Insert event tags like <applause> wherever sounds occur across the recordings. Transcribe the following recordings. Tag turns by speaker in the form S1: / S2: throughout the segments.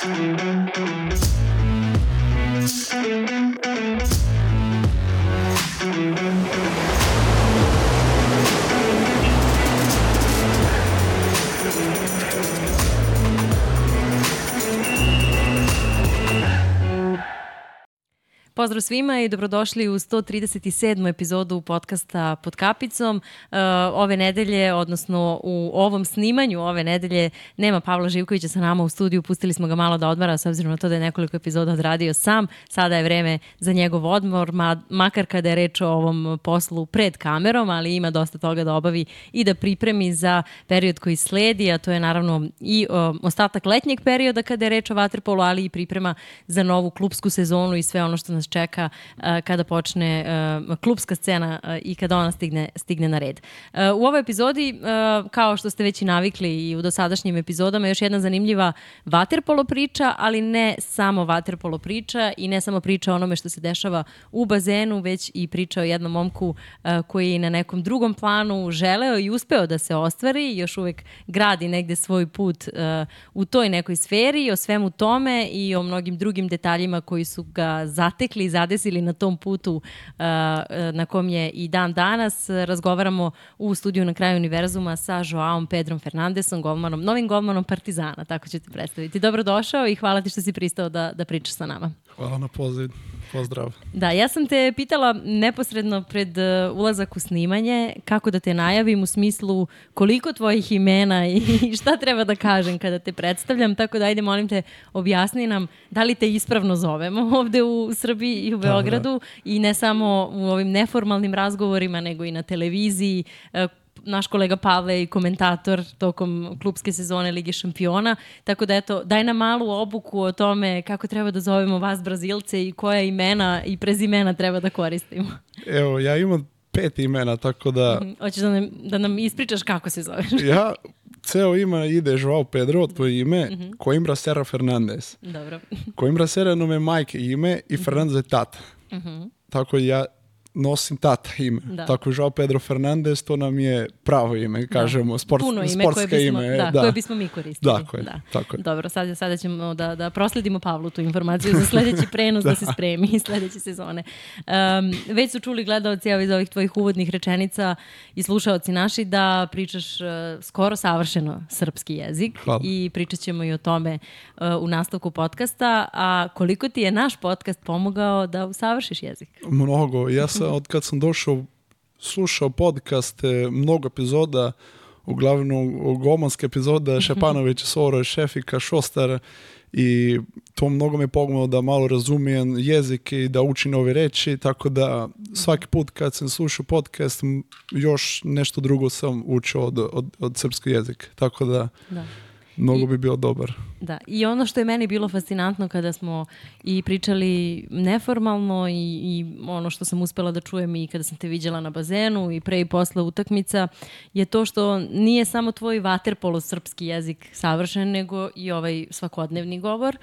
S1: Thank you. Pozdrav svima i dobrodošli u 137. epizodu podcasta Pod kapicom. Uh, ove nedelje, odnosno u ovom snimanju ove nedelje, nema Pavla Živkovića sa nama u studiju. Pustili smo ga malo da odmara, s obzirom na to da je nekoliko epizoda odradio sam. Sada je vreme za njegov odmor, ma, makar kada je reč o ovom poslu pred kamerom, ali ima dosta toga da obavi i da pripremi za period koji sledi, a to je naravno i uh, ostatak letnjeg perioda kada je reč o Waterpolu, ali i priprema za novu klubsku sezonu i sve ono što nas čeka uh, kada počne uh, klubska scena uh, i kada ona stigne, stigne na red. U ovoj epizodi, kao što ste već i navikli i u dosadašnjim epizodama, još jedna zanimljiva vaterpolo priča, ali ne samo vaterpolo priča i ne samo priča o onome što se dešava u bazenu, već i priča o jednom momku koji je na nekom drugom planu želeo i uspeo da se ostvari, još uvek gradi negde svoj put u toj nekoj sferi, o svemu tome i o mnogim drugim detaljima koji su ga zatekli zatekli i zadesili na tom putu uh, na kom je i dan danas. Razgovaramo u studiju na kraju univerzuma sa Joaom Pedrom Fernandesom, golmanom, novim golmanom Partizana, tako ću predstaviti. Dobrodošao i hvala ti što si pristao da, da pričaš sa nama.
S2: Hvala na poziv. Pozdrav.
S1: Da, ja sam te pitala neposredno pred uh, ulazak u snimanje kako da te najavim u smislu koliko tvojih imena i šta treba da kažem kada te predstavljam, tako da ajde molim te objasni nam da li te ispravno zovemo <laughs> ovde u Srbiji i u Beogradu da, da. i ne samo u ovim neformalnim razgovorima nego i na televiziji uh, naš kolega Pavle i komentator tokom klubske sezone Lige šampiona. Tako da eto, daj nam malu obuku o tome kako treba da zovemo vas Brazilce i koja imena i prezimena treba da koristimo.
S2: Evo, ja imam pet imena, tako da...
S1: Mhm. Hoćeš da nam, da nam ispričaš kako se zoveš? <laughs>
S2: ja, ceo ima ide Joao Pedro, tvoje ime, mm -hmm. Coimbra Serra Fernandez.
S1: Dobro.
S2: Coimbra Serra nam je majke ime i Fernandez je tata. Mm -hmm. Tako ja nosim tata ime. Da. Tako Joao Pedro Fernandez, to nam je pravo ime, da. kažemo, da. sport,
S1: Puno ime
S2: sportske
S1: koje bismo,
S2: ime.
S1: Da,
S2: da,
S1: koje bismo mi koristili.
S2: Tako je, da. tako je.
S1: Dobro, sada, sada ćemo da, da prosledimo Pavlu tu informaciju za sledeći <laughs> prenos da. da se spremi i sledeće sezone. Um, već su čuli gledalci iz ovih tvojih uvodnih rečenica i slušaoci naši da pričaš uh, skoro savršeno srpski jezik
S2: Hvala.
S1: i pričat ćemo i o tome uh, u nastavku podcasta, a koliko ti je naš podcast pomogao da usavršiš jezik?
S2: Mnogo. Ja sam od kad sam došao, slušao podcaste, mnogo epizoda, uglavnom gomanske epizode Šepanović, Soro, Šefika, Šostar i to mnogo me pomoglo da malo razumijem jezik i da učim nove reči, tako da svaki put kad sam slušao podcast još nešto drugo sam učio od, od, od srpskog jezika, tako da, da. Mnogo I, bi bio dobar.
S1: Da, i ono što je meni bilo fascinantno kada smo i pričali neformalno i, i ono što sam uspela da čujem i kada sam te viđala na bazenu i pre i posle utakmica je to što nije samo tvoj vaterpolo srpski jezik savršen, nego i ovaj svakodnevni govor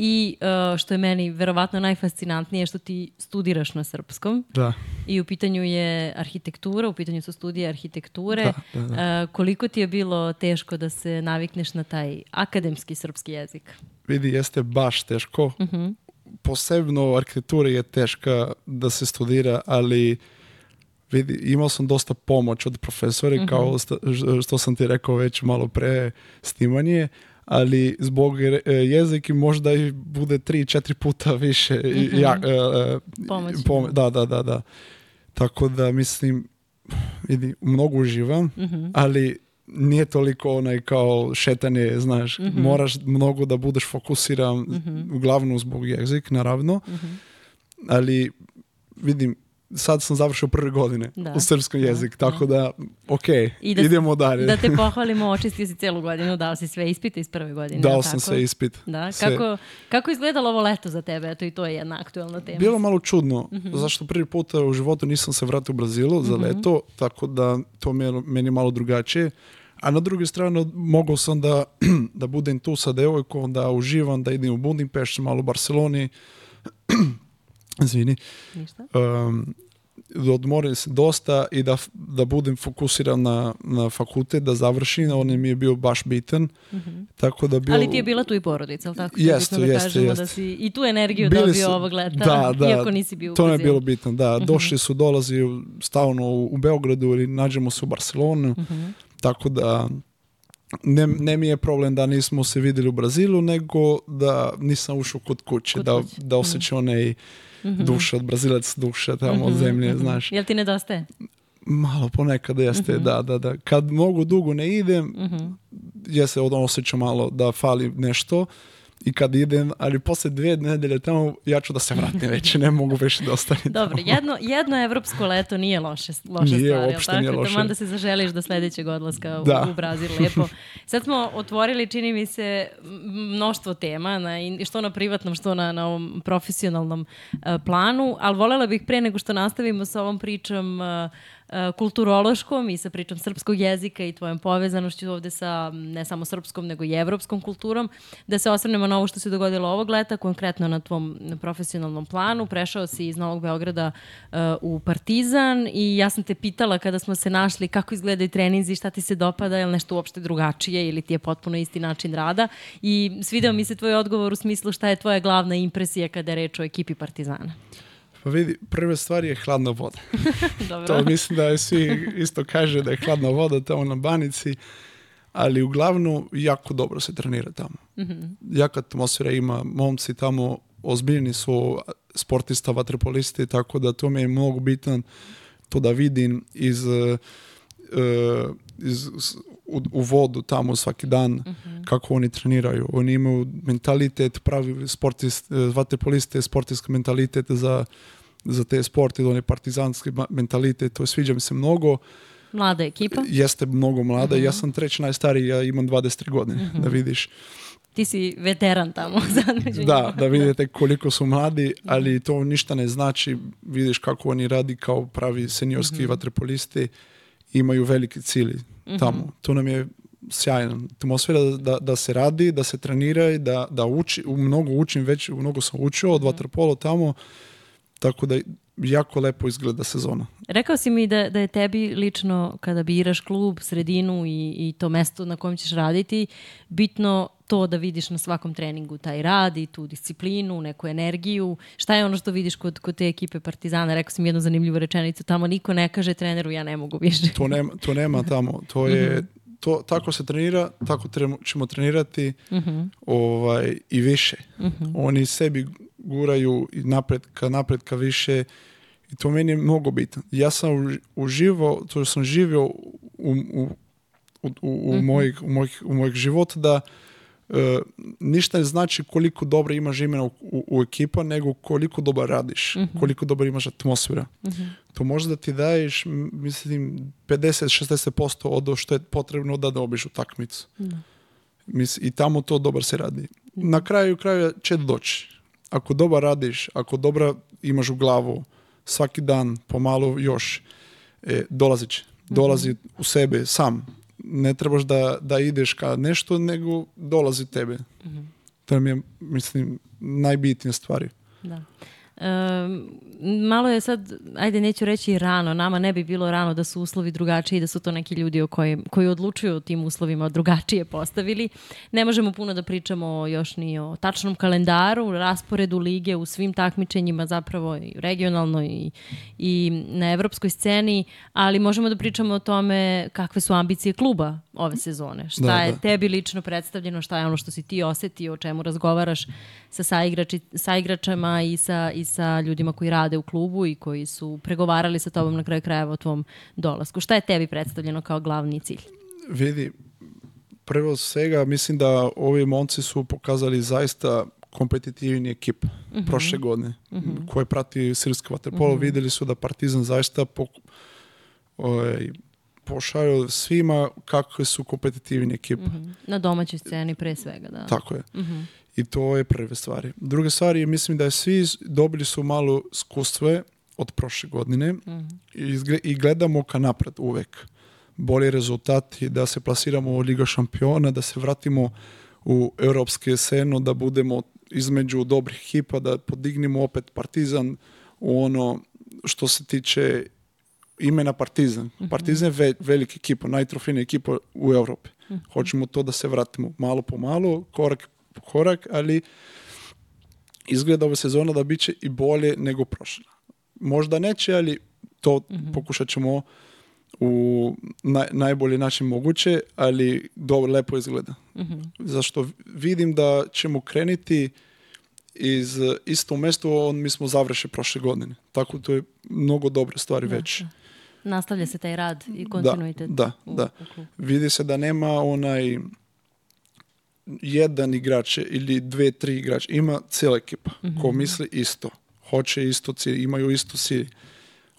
S1: i uh, što je meni verovatno najfascinantnije što ti studiraš na srpskom.
S2: Da.
S1: I u pitanju je arhitektura, u pitanju su studije arhitekture.
S2: Da, da, da.
S1: Uh, koliko ti je bilo teško da se navikneš na taj akademski srpski jezik?
S2: Vidi, jeste baš teško. Uh mhm. -huh. Posebno arhitektura je teška da se studira, ali vidi, imao sam dosta pomoć od profesora, uh mhm. -huh. kao sta, što sam ti rekao već malo pre snimanje, ali zbog jeziki možda i bude tri, četiri puta više.
S1: Mhm. -huh. ja, uh, pomoć.
S2: Pom da, da, da, da. Tako da mislim, vidi, mnogo uživam, uh -huh. ali nije toliko onaj kao šetanje, znaš, mm -hmm. moraš mnogo da budeš fokusiran, mm -hmm. uglavnom zbog jezik, naravno, mm -hmm. ali vidim, sad sam završio prve godine da. u srpskom jezik, da, tako da, da ok, I da, idemo dalje.
S1: Da te <laughs> pohvalimo, očistio si celu godinu, dao si sve ispite iz prve godine.
S2: Dao sam sve ispit.
S1: Da, sve. kako, kako izgledalo ovo leto za tebe? Eto i to je jedna aktualna tema.
S2: Bilo malo čudno, mm -hmm. zašto prvi put u životu nisam se vratio u Brazilu za mm -hmm. leto, tako da to mi je meni malo drugačije. A na drugu stranu mogao sam da, <clears throat> da budem tu sa devojkom, da uživam, da idem u Budimpešć, malo u Barceloni. <clears throat> Izvini.
S1: Ništa.
S2: Um, da odmorim se dosta i da, da budem fokusiran na, na fakultet, da završim, on mi je bio baš bitan. Tako da bio...
S1: Ali ti je bila tu i porodica, ali tako?
S2: Jeste,
S1: da
S2: jeste,
S1: kažemo
S2: jeste.
S1: Da si i tu energiju
S2: Bili
S1: dobio
S2: su-
S1: ovog leta,
S2: da, da,
S1: iako nisi bio u
S2: To je bilo bitno, da. Došli su, dolazi stalno u, u Beogradu ili nađemo se u Barcelonu, tako da ne, ne mi je problem da nismo se vidjeli u Brazilu, nego da nisam ušao kod kuće,
S1: Kod
S2: da,
S1: kuće.
S2: da osjećam onaj duša od Brazilac duša tamo od zemlje, znaš.
S1: Jel ti nedostaje?
S2: Malo ponekad jeste, da, da, da. Kad mogu dugo ne idem, ja se osjećam malo da fali nešto i kad idem, ali posle dvije nedelje tamo ja ću da se vratim već, ne mogu više da ostanem
S1: Dobro,
S2: tamo.
S1: jedno, jedno evropsko leto nije loše, loša
S2: Nije,
S1: stvar,
S2: uopšte
S1: tako?
S2: nije loše.
S1: Taman da se zaželiš do sledećeg odlaska u,
S2: Da.
S1: u Brazil, lepo. Sad smo otvorili, čini mi se, mnoštvo tema, na, što na privatnom, što na, na ovom profesionalnom e, planu, ali volela bih pre nego što nastavimo sa ovom pričom e, kulturološkom i sa pričom srpskog jezika i tvojom povezanošću ovde sa ne samo srpskom, nego i evropskom kulturom, da se osvrnemo na ovo što se dogodilo ovog leta, konkretno na tvom profesionalnom planu. Prešao si iz Novog Beograda e, u Partizan i ja sam te pitala kada smo se našli kako izgledaju treninzi, šta ti se dopada, je li nešto uopšte drugačije ili ti je potpuno isti način rada i svideo mi se tvoj odgovor u smislu šta je tvoja glavna impresija kada je reč o ekipi Partizana.
S2: Pa vidi, prva stvar je hladna voda. <laughs>
S1: Dobro.
S2: To mislim da je svi isto kaže da je hladna voda tamo na banici, ali uglavnom jako dobro se trenira tamo. Jaka atmosfera ima, momci tamo ozbiljni su sportista, vaterpolisti, tako da to mi je mnogo bitan to da vidim iz, eh, eh, iz u, u vodu tamo svaki dan kako oni treniraju. Oni imaju mentalitet, pravi sportist, eh, vaterpoliste, sportski mentalitet za za te sporte, onaj partizanski mentalitet, to sviđa mi se mnogo.
S1: Mlada ekipa.
S2: Jeste mnogo mlada, ja sam treći najstariji, ja imam 23 godine, da vidiš.
S1: Ti si veteran tamo. <laughs>
S2: Da, da vidite koliko su mladi, ali to ništa ne znači, vidiš kako oni radi kao pravi seniorski vaterpolisti, imaju veliki cilj tamo. To nam je sjajno. Atmosfera da, da, da se radi, da se trenira i da, da uči, mnogo učim već, mnogo sam učio od vaterpola tamo, tako da jako lepo izgleda sezona.
S1: Rekao si mi da, da je tebi lično kada biraš klub, sredinu i, i to mesto na kojem ćeš raditi, bitno to da vidiš na svakom treningu taj rad i tu disciplinu, neku energiju. Šta je ono što vidiš kod, kod te ekipe Partizana? Rekao sam jednu zanimljivu rečenicu. Tamo niko ne kaže treneru ja ne mogu više.
S2: To nema, to nema tamo. To je, to, tako se trenira, tako tremo- ćemo trenirati ovaj, i više. Oni sebi guraju i napred ka napred ka više i to meni je mnogo bitno. Ja sam uži- uživao, to sam živio u, u, u, u, u, mojih, u, mojih, u mojih života da e, ništa ne znači koliko dobro imaš imena u, u, u ekipa, nego koliko dobro radiš, koliko dobro imaš atmosfera. To može da ti daješ, mislim, 50-60% od što je potrebno da dobiš u takmicu. Mis, I tamo to dobro se radi. Na kraju kraja će doći. Ako dobro radiš, ako dobro imaš u glavu, svaki dan pomalo još, e, dolazit će. Dolazi u sebe sam. Ne trebaš da, da ideš ka nešto, nego dolazi tebe. To mi je, mislim, najbitnije stvari.
S1: Da. Malo je sad, ajde neću reći rano, nama ne bi bilo rano da su uslovi drugačiji, da su to neki ljudi o koji, koji odlučuju o tim uslovima drugačije postavili. Ne možemo puno da pričamo još ni o tačnom kalendaru, rasporedu lige u svim takmičenjima zapravo i regionalno i, i na evropskoj sceni, ali možemo da pričamo o tome kakve su ambicije kluba ove sezone. Šta
S2: Da,
S1: je
S2: da.
S1: tebi lično predstavljeno, šta je ono što si ti osetio, o čemu razgovaraš sa saigrači, saigračama i sa, i sa ljudima koji rade u klubu i koji su pregovarali sa tobom na kraju krajeva o tvom dolasku. Šta je tebi predstavljeno kao glavni cilj?
S2: Vidi, prvo svega mislim da ovi momci su pokazali zaista kompetitivni ekip prošle godine koji prati srpsko vaterpolo. Vidjeli su da Partizan zaista po, ovaj, pošalju svima kakve su kompetitivni ekip.
S1: Na domaćoj sceni pre svega, da.
S2: Tako je. I to je prve stvari. Druge stvari, mislim da je svi dobili su malo iskustve od prošle godine i, izgle- i gledamo ka napred uvek. Bolji rezultati, da se plasiramo u Liga šampiona, da se vratimo u europske scenu, da budemo između dobrih ekipa, da podignemo opet Partizan u ono što se tiče imena Partizan. Partizan je ve, velika ekipa, najtrofejnija ekipa u Europi. Hoćemo to da se vratimo malo po malo, korak korak, ali izgleda ova sezona da bit će i bolje nego prošla. Možda neće, ali to pokušat ćemo u naj, najbolji način moguće, ali dobro, lepo izgleda. Zašto vidim da ćemo krenuti iz isto mjesto, on mi smo završili prošle godine. Tako to je mnogo dobre stvari već.
S1: Nastavlja se taj rad i kontinuitet.
S2: Da, da.
S1: u klubu.
S2: Vidi se da nema onaj jedan igrač ili dve, tri igrače. Ima cijela ekipa ko misli isto. Hoće isto cilj, imaju isto cilj.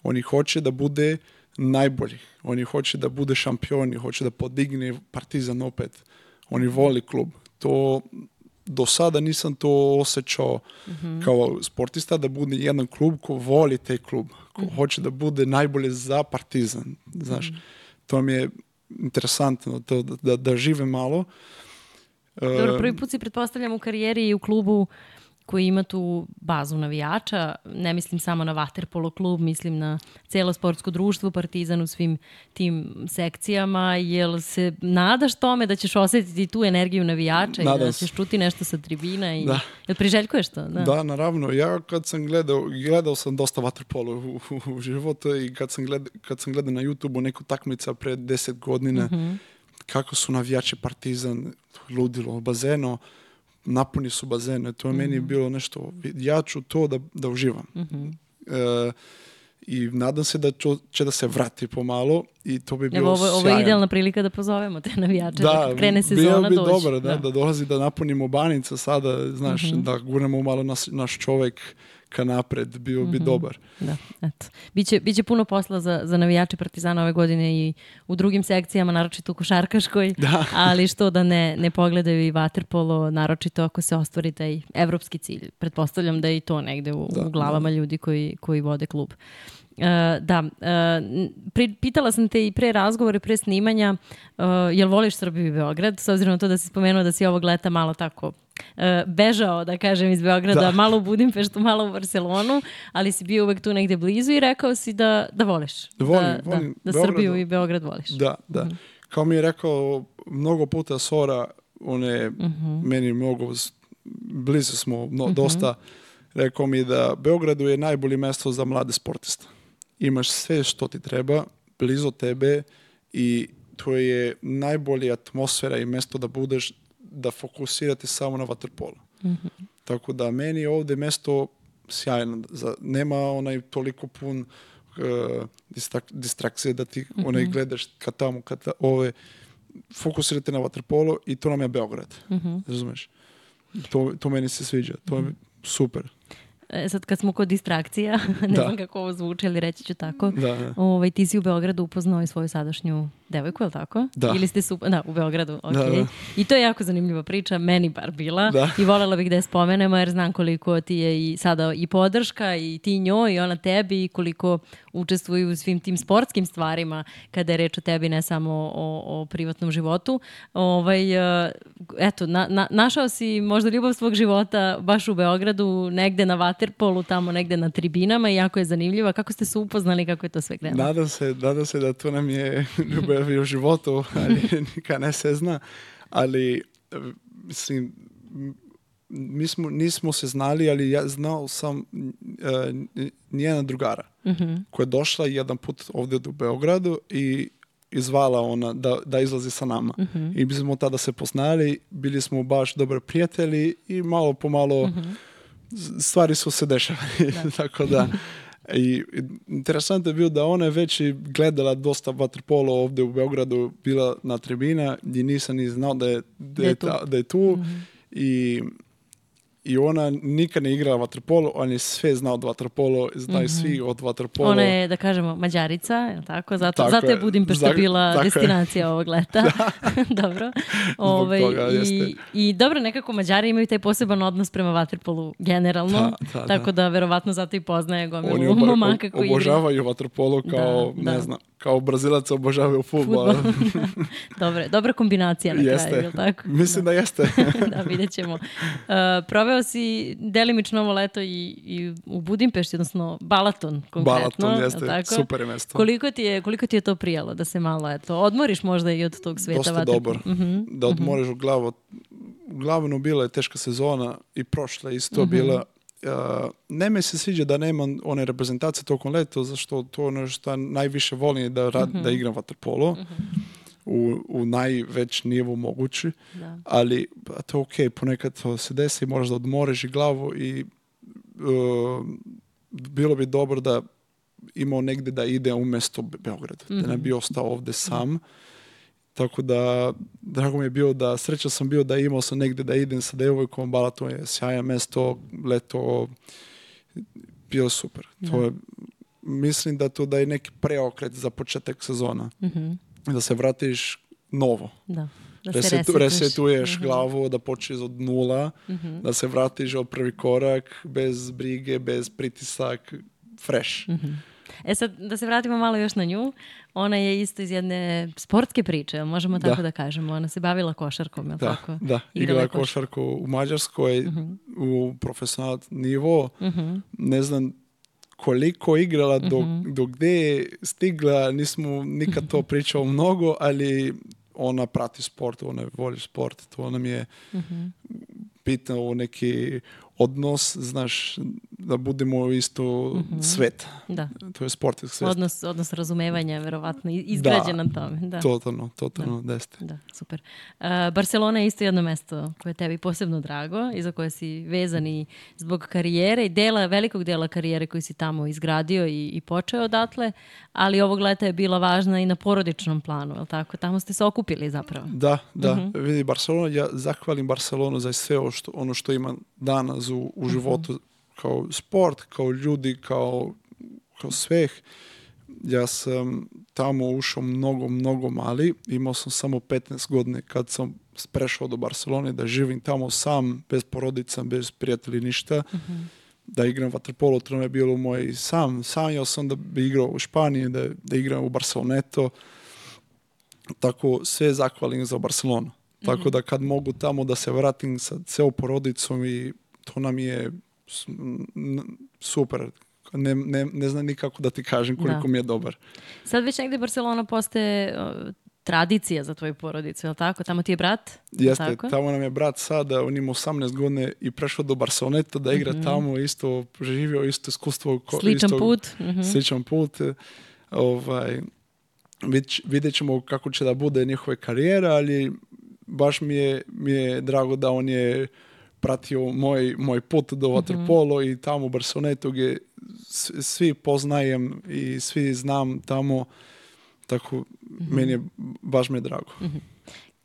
S2: Oni hoće da bude najbolji. Oni hoće da bude šampioni, hoće da podigne Partizan opet. Oni voli klub. To do sada nisam to osjećao kao sportista da bude jedan klub ko voli taj klub, ko hoće da bude najbolje za Partizan, znaš. To mi je interesantno to da, da, da žive malo.
S1: Dobro, prvi put si pretpostavljam u karijeri i u klubu koji ima tu bazu navijača, ne mislim samo na Waterpolo klub, mislim na celo sportsko društvo, Partizan u svim tim sekcijama, jel se nadaš tome da ćeš osjetiti tu energiju navijača i
S2: Nadam
S1: da
S2: se.
S1: ćeš čuti nešto sa tribina i
S2: Da.
S1: jel priželjkuješ to? Da.
S2: Da, naravno. Ja kad sam gledao, gledao sam dosta vaterpolo u, u, u životu i kad sam, gled, kad sam gledao na YouTube neku takmica pred deset godina, kako su navijači Partizan ludilo u bazenu, napuni su bazene. To je meni bilo nešto, ja ću to da, da uživam. E, I nadam se da to će da se vrati pomalo i to bi
S1: Evo,
S2: bilo
S1: ovo, ovo je
S2: sjajno.
S1: idealna prilika da pozovemo te navijače.
S2: Da,
S1: kad krene sezona
S2: bi dobro da, da. dolazi da napunimo banica sada, znaš,
S1: Mhm.
S2: da gurnemo malo nas, naš čovjek ka napred, bio bi dobar.
S1: Da, eto. Biće, biće puno posla za, za navijače Partizana ove godine i u drugim sekcijama, naročito u košarkaškoj, <laughs>
S2: Da.
S1: ali što da ne, ne pogledaju i vaterpolo, naročito ako se ostvari taj evropski cilj. Pretpostavljam da je i to negde u,
S2: Da,
S1: u glavama ljudi koji, koji vode klub. E, da, e, pri- pitala sam te i pre razgovore, pre snimanja, e, jel voliš Srbiju i Beograd, s obzirom na to da si spomenuo da si ovog leta malo tako e, bežao, da kažem, iz Beograda,
S2: Da.
S1: malo u Budimpeštu, malo u Barcelonu, ali si bio uvek tu negde blizu i rekao si da, da voliš.
S2: Volim,
S1: da,
S2: volim
S1: da, da
S2: Beograd.
S1: Srbiju i Beograd voliš.
S2: Da, da.
S1: Mhm.
S2: Kao mi je rekao mnogo puta Sora, on je
S1: Mhm.
S2: meni mnogo, blizu smo no, dosta, rekao mi da Beogradu je najbolje mjesto za mlade sportiste. Imaš sve što ti treba, blizu tebe i to je najbolja atmosfera i mjesto da budeš, da fokusirate samo na vaterpolo. Tako da meni je ovdje mjesto sjajno. Za, nema onaj toliko pun uh, distrak- distrakcije da ti onaj gledaš kad tamo, kad ta, ove, fokusirate na vaterpolo i to nam je Beograd. Razumeš? To, to meni se sviđa. To je super.
S1: E, sad kad smo kod distrakcija, <laughs> ne
S2: Da.
S1: znam kako ovo zvuči, ali reći ću tako.
S2: Da, da.
S1: Ovaj, ti si u Beogradu upoznao i svoju sadašnju devojku, je li tako?
S2: Da.
S1: Ili ste su... Da, u Beogradu, ok.
S2: Da, da.
S1: I to je jako zanimljiva priča, meni bar bila.
S2: Da.
S1: I voljela bih da je spomenemo jer znam koliko ti je i sada i podrška i ti njoj i ona tebi i koliko učestvuju u svim tim sportskim stvarima kada je reč o tebi, ne samo o, o privatnom životu. Ovaj, e, eto, na, na- našao si možda ljubav svog života baš u Beogradu, negde na Waterpolu, tamo negde na tribinama i jako je zanimljiva. Kako ste se upoznali, kako je to sve krenulo?
S2: Nadam se, nadam se da to nam je <laughs> ljubav u životu, ali <laughs> nikad ne se zna. Ali, mislim, mi smo, nismo se znali, ali ja znao sam uh, njena drugara koja je došla jedan put ovdje do Beogradu i izvala ona da, da izlazi sa nama. I mi smo tada se poznali, bili smo baš dobri prijatelji i malo po malo s- stvari su se dešavali. <laughs> Tako da, i interesantno je bilo da ona je već i gledala dosta vaterpolo ovdje u Beogradu, bila na tribina i nisam ni znao da je, da
S1: Da je tu.
S2: da je tu. I, I ona nikad ne igrala vaterpolo, on je sve znao od vaterpolo, znaju svi od vaterpolo.
S1: Ona je, da kažemo, mađarica, je tako? Zato,
S2: Tako
S1: zato je
S2: je.
S1: Budimpešta
S2: Zak-
S1: bila
S2: tako je.
S1: destinacija ovog leta. <laughs> <laughs> dobro. Ovaj,
S2: toga,
S1: i,
S2: jeste.
S1: I dobro, nekako Mađari imaju taj poseban odnos prema vaterpolu generalno.
S2: Da, da,
S1: tako da, verovatno zato i poznaje gomilu
S2: Oni
S1: momaka koji igraju
S2: obožavaju vaterpolo kao,
S1: Da,
S2: ne
S1: da.
S2: znam, kao Brazilac obožavaju futbol.
S1: Fudbal. <laughs> dobra, kombinacija na
S2: jeste.
S1: kraju, tako?
S2: Mislim da jeste. <laughs>
S1: da, vidjet ćemo. Uh, proveo si delimično ovo leto i, i u Budimpešti, odnosno Balaton konkretno.
S2: Balaton jeste,
S1: tako?
S2: super je mesto.
S1: Koliko ti, je, koliko ti je to prijalo da se malo eto, odmoriš možda i od tog sveta
S2: Dosta
S1: vatre-
S2: dobar.
S1: Mhm.
S2: Da odmoriš u glavu. Uglavnom bila je teška sezona i prošla isto
S1: Mhm.
S2: bila. Uh, ne mi se sviđa da nema one reprezentacije tokom leta, zašto to ono što najviše volim da, rad,
S1: Mhm.
S2: da igram vaterpolo u, u najveć nivu mogući.
S1: Da.
S2: ali pa, to je ok, ponekad to se desi, moraš da odmoriš i glavu i uh, bilo bi dobro da imao negdje da ide umjesto Be- Beograd, da ne bi ostao ovdje sam. Tako da, drago mi je bilo da, sreća sam bio da imao sam negdje da idem sa devojkom, Balaton je sjajan mesto, leto, bilo je super. To je, mislim da to da je neki preokret za početak sezona.
S1: Mhm.
S2: Da se vratiš novo
S1: Da. Da se
S2: resetu,
S1: resetuješ.
S2: resetuješ glavu, da počneš od nula,
S1: Mhm.
S2: da se vratiš od prvi korak, bez brige, bez pritisak, fresh.
S1: Mhm. E sad, da se vratimo malo još na nju. Ona je isto iz jedne sportske priče, možemo
S2: Da.
S1: tako da kažemo. Ona se bavila košarkom, jel
S2: Da,
S1: tako?
S2: da.
S1: Igrala je koš-
S2: košarku u Mađarskoj u profesional nivo.
S1: Mhm.
S2: Ne znam koliko igrala, do,
S1: Mhm.
S2: do gdje je stigla, nismo nikad to <laughs> pričao mnogo, ali ona prati sport, ona voli sport, to nam je
S1: Mhm.
S2: bitno u neki odnos, znaš, da budemo isto svet.
S1: Da.
S2: To je sport svet.
S1: Odnos, odnos razumevanja je verovatno izgrađen na tome. Da.
S2: Totalno, totalno, da. jeste.
S1: Da, super. Uh, Barcelona je isto jedno mesto koje je tebi posebno drago i za koje si vezan i zbog karijere i dela, velikog dela karijere koji si tamo izgradio i, i počeo odatle, ali ovog leta je bila važna i na porodičnom planu, je tako? Tamo ste se okupili zapravo.
S2: Da, da.
S1: Mhm.
S2: Vidi, Barcelona, ja zahvalim Barcelonu za sve što, ono što ima danas u,
S1: Mhm.
S2: u životu kao sport, kao ljudi, kao, kao sveh. Ja sam tamo ušao mnogo, mnogo mali. Imao sam samo 15 godine kad sam prešao do Barcelone da živim tamo sam, bez porodica, bez prijatelji, ništa. Da igram vaterpolo, to je bilo moj sam. Sanjao sam da bi igrao u Španiji, da, da igram u Barceloneto. Tako sve zahvalim za Barcelonu. Tako da kad mogu tamo da se vratim sa ceo porodicom i to nam je super. Ne, ne, ne znam nikako da ti kažem koliko
S1: Da.
S2: mi je dobar.
S1: Sad već negde Barcelona postaje uh, tradicija za tvoju porodicu, je tako? Tamo ti je brat?
S2: Jeste,
S1: tako?
S2: tamo nam je brat sada, on ima 18 godine i prešao do Barceloneta da igra tamo, isto preživio isto iskustvo. ko-.
S1: Sličan
S2: isto-
S1: put. Mhm.
S2: Sličan put. Ovaj, vid- vidjet ćemo kako će da bude njihove karijere, ali baš mi je, mi je drago da on je pratio moj, moj put do vaterpolo i tamo u Barcelonetu gdje svi poznajem i svi znam tamo, tako meni je baš mi je drago.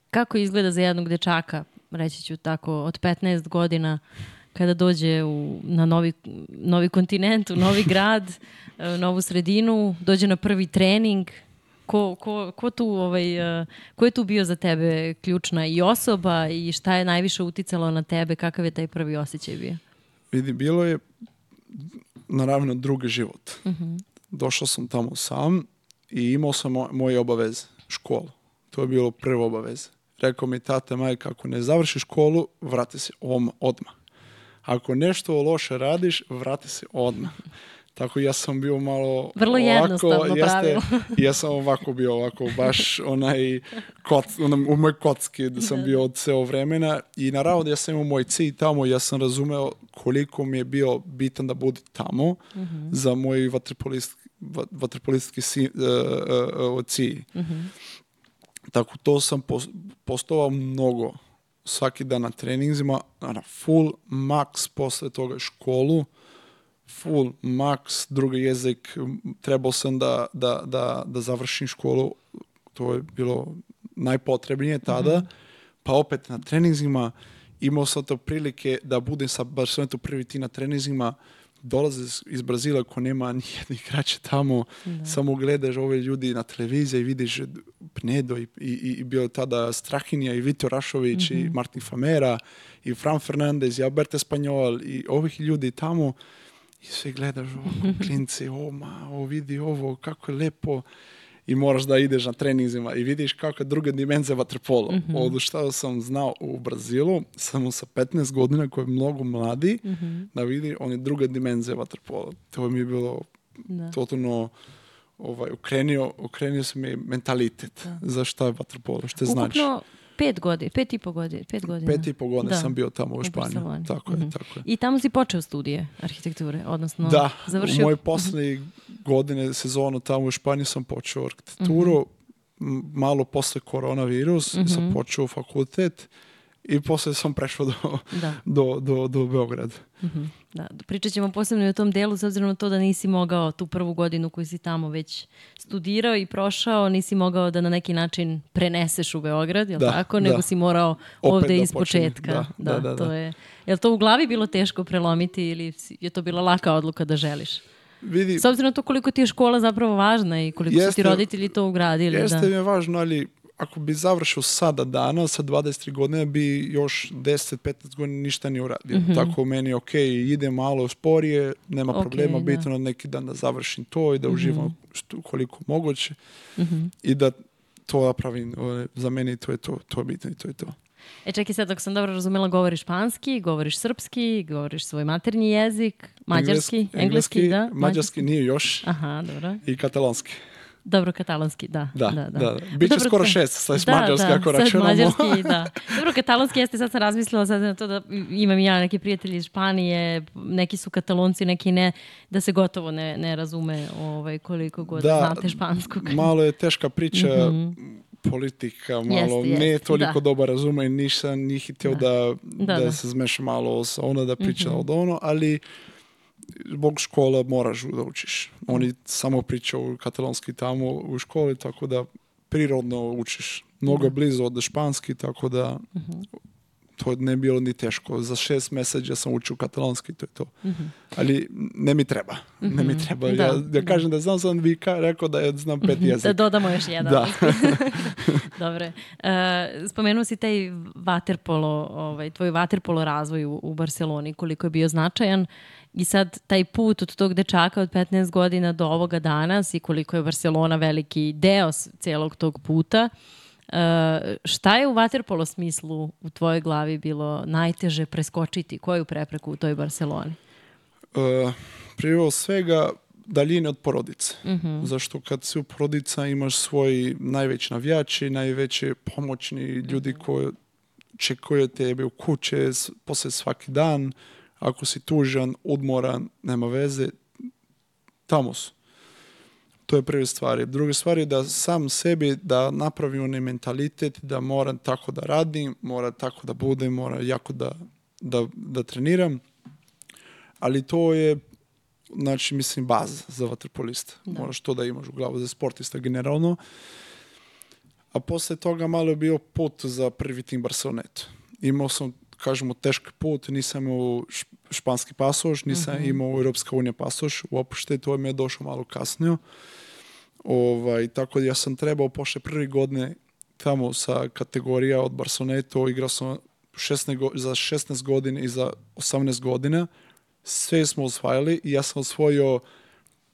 S1: Kako izgleda za jednog dečaka, reći ću tako, od 15 godina kada dođe u, na novi, novi kontinent, u novi <laughs> grad, e, novu sredinu, dođe na prvi trening, ko, ko, ko, tu, ovaj, e, ko je tu bio za tebe ključna i osoba i šta je najviše uticalo na tebe, kakav je taj prvi osjećaj bio?
S2: Vidi, bilo je naravno drugi život. Došao sam tamo sam i imao sam mo- moje obaveze, školu. To je bilo prvo obaveze. Rekao mi tata, majka, ako ne završiš školu, vrati se om, odmah. Ako nešto loše radiš, vrati se odmah. Tako ja sam bio malo
S1: Vrlo
S2: ovako,
S1: jednostavno pravilo. <laughs>
S2: ja sam ovako bio ovako baš onaj koc, onaj, u moj kocki da sam bio od ceo vremena i naravno da ja sam imao moj cilj tamo ja sam razumeo koliko mi je bio bitan da bude tamo za moj vaterpolist, va- vaterpolistski si, uh, uh, uh, cilj. Tako to sam pos- postovao mnogo svaki dan na treninzima, na full max posle toga školu, full max, drugi jezik, trebao sam da, da, da, da završim školu, to je bilo najpotrebnije tada, pa opet na treninzima, imao sam to prilike da budem sa Barcelonetom prvi ti na treninzima, dolaze iz- Brazila ko nema nijednih igrača tamo, samo gledaš ove ljudi na televiziji i vidiš Pnedo i, i, i bio tada Strahinja i Vito Rašović i Martin Famera i Fran Fernandez i Alberto Spanjol i ovih ljudi tamo i sve gledaš ovako, <laughs> klinci, o ma, o vidi ovo, kako je lepo i moraš da ideš na trenizima i vidiš kakva je druga dimenzija vaterpola. Mm Od što sam znao u Brazilu, samo sa 15 godina koji je mnogo mladi, da vidi, on je druga dimenzija vaterpola. To mi je bilo
S1: Da.
S2: totalno ovaj, ukrenio, ukrenio se mi mentalitet za šta je vaterpolo, što znači.
S1: Ukupno pet godina, pet i po godina. Pet, godina.
S2: Pet i po godine
S1: Da.
S2: sam bio tamo u Španiji. Tako je,
S1: Mhm.
S2: tako je.
S1: I tamo si počeo studije arhitekture, odnosno
S2: Da,
S1: završio...
S2: u moje posljednje godine sezonu tamo u Španiji sam počeo arhitekturu. M- Malo posle koronavirus sam počeo fakultet i posle sam prešao do,
S1: Da.
S2: do, do, do Beograda.
S1: Mhm, Da, pričat ćemo posebno i o tom delu, s obzirom na to da nisi mogao tu prvu godinu koju si tamo već studirao i prošao, nisi mogao da na neki način preneseš u Beograd, jel
S2: Da,
S1: tako?
S2: da.
S1: Nego si morao ovde
S2: da
S1: iz
S2: počinjem.
S1: početka.
S2: Da, da, da,
S1: to
S2: da.
S1: je... Jel to u glavi bilo teško prelomiti ili je to bila laka odluka da želiš?
S2: Vidi,
S1: S obzirom na to koliko ti je škola zapravo važna i koliko su ti
S2: Jeste-
S1: roditelji to ugradili.
S2: jeste
S1: da.
S2: mi je važno, ali ako bi završio sada dana, sa 23 godine, bi još 10-15 godina ništa nije uradio. Tako meni ok, ide malo sporije, nema
S1: Ok,
S2: problema,
S1: da.
S2: bitno neki dan da završim to i da uživam što, koliko moguće
S1: Mhm.
S2: i da to napravim. Za mene to je to, to je bitno i to je to.
S1: E čekaj sad, dok sam dobro razumela, govoriš španski, govoriš srpski, govoriš svoj maternji jezik, mađarski,
S2: Engleski-
S1: engleski, da?
S2: mađarski nije još
S1: Aha, dobro.
S2: i katalonski.
S1: Dobro, katalonski, da.
S2: Da,
S1: da,
S2: da. da. Biće
S1: Dobro,
S2: skoro
S1: to-
S2: šest, sad
S1: Da,
S2: mađarski
S1: da,
S2: ako računamo.
S1: mađarski, da. <laughs> Dobro, katalonski jeste, sad sam razmislila sad na to da imam ja neki prijatelji iz Španije, neki su katalonci, neki ne, da se gotovo ne, ne razume ovaj, koliko god
S2: Da,
S1: znate španskog.
S2: Malo je teška priča, politika, malo
S1: jeste,
S2: ne toliko
S1: da.
S2: dobro razume nisam njih htio da, da,
S1: Da, da.
S2: se zmeša malo sa ono, da priča od ono, ali zbog škola moraš da učiš. Oni samo pričaju katalonski tamo u školi, tako da prirodno učiš. Mnogo je blizu od španski, tako da to ne bilo ni teško. Za šest mjeseca sam učio katalonski, to je to. Ali ne mi treba. Ne mi treba.
S1: Da,
S2: ja, ja
S1: da.
S2: kažem da znam, sam vi ka- rekao da ja znam pet
S1: Da
S2: jezika.
S1: dodamo još jedan.
S2: Da. <laughs> <laughs>
S1: Dobre. E, spomenuo si taj vaterpolo, ovaj, tvoj vaterpolo razvoj u, u Barceloni, koliko je bio značajan i sad taj put od tog dečaka od 15 godina do ovoga danas i koliko je Barcelona veliki deo celog tog puta. E, šta je u vaterpolo smislu u tvojoj glavi bilo najteže preskočiti? Koju prepreku u toj Barceloni?
S2: Uh, prije svega daljine od porodice.
S1: Mhm.
S2: Zašto kad si u porodica imaš svoj najveći navijači, najveći pomoćni ljudi
S1: Mhm.
S2: koji čekaju tebe u kuće poslije svaki dan. Ako si tužan, odmoran, nema veze, tamo su. To je prve stvari. Druga stvar je da sam sebi da napravim onaj mentalitet da moram tako da radim, mora tako da budem, mora jako da, da, da treniram. Ali to je znači, mislim, baza za vaterpolista. Moraš to da imaš u glavu za sportista generalno. A posle toga malo je bio put za prvi tim Barcelonetu. Imao sam, kažemo, teški put, nisam imao španski pasoš, nisam imao Europska unija pasoš, uopšte to mi je došlo malo kasnije. Ovaj, tako da ja sam trebao pošle prvi godine tamo sa kategorija od Barcelonetu, igrao sam 16 go- za 16 godina i za 18 godina. Sve smo osvajali i ja sam osvojio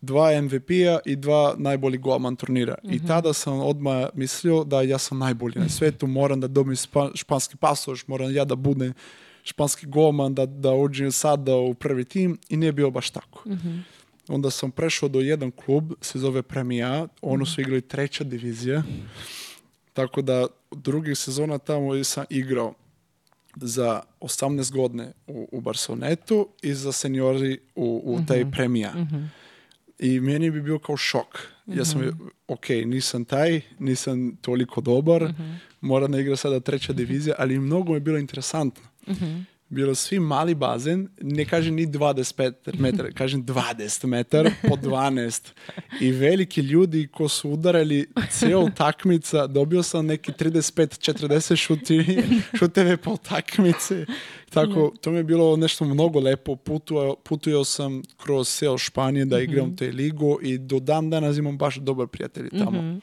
S2: dva MVP-a i dva najbolji golman turnira. I tada sam odmah mislio da ja sam najbolji na svijetu, moram da dobijem španski pasoš, moram ja da budem španski golman, da, da uđem sada u prvi tim i nije bilo baš tako. Onda sam prešao do jedan klub, se zove Premija, ono su igrali treća divizija, tako da drugih sezona tamo sam igrao za 18 godine u, u Barcelonetu i za seniori u, u taj premija. I meni bi bio kao šok. Ja sam, ok, nisam taj, nisam toliko dobar, moram da igra sada treća divizija, ali mnogo mi je bilo interesantno. Bilo svi mali bazen, ne kažem ni 25 metara, kažem 20 metara po 12. I veliki ljudi ko su udarali cijel takmica, dobio sam neki 35-40 šuti, šuteve po takmici. Tako, to mi je bilo nešto mnogo lepo. Putuo, putujao sam kroz cijel Španije da igram te ligu i do dan danas imam baš dobar prijatelj tamo.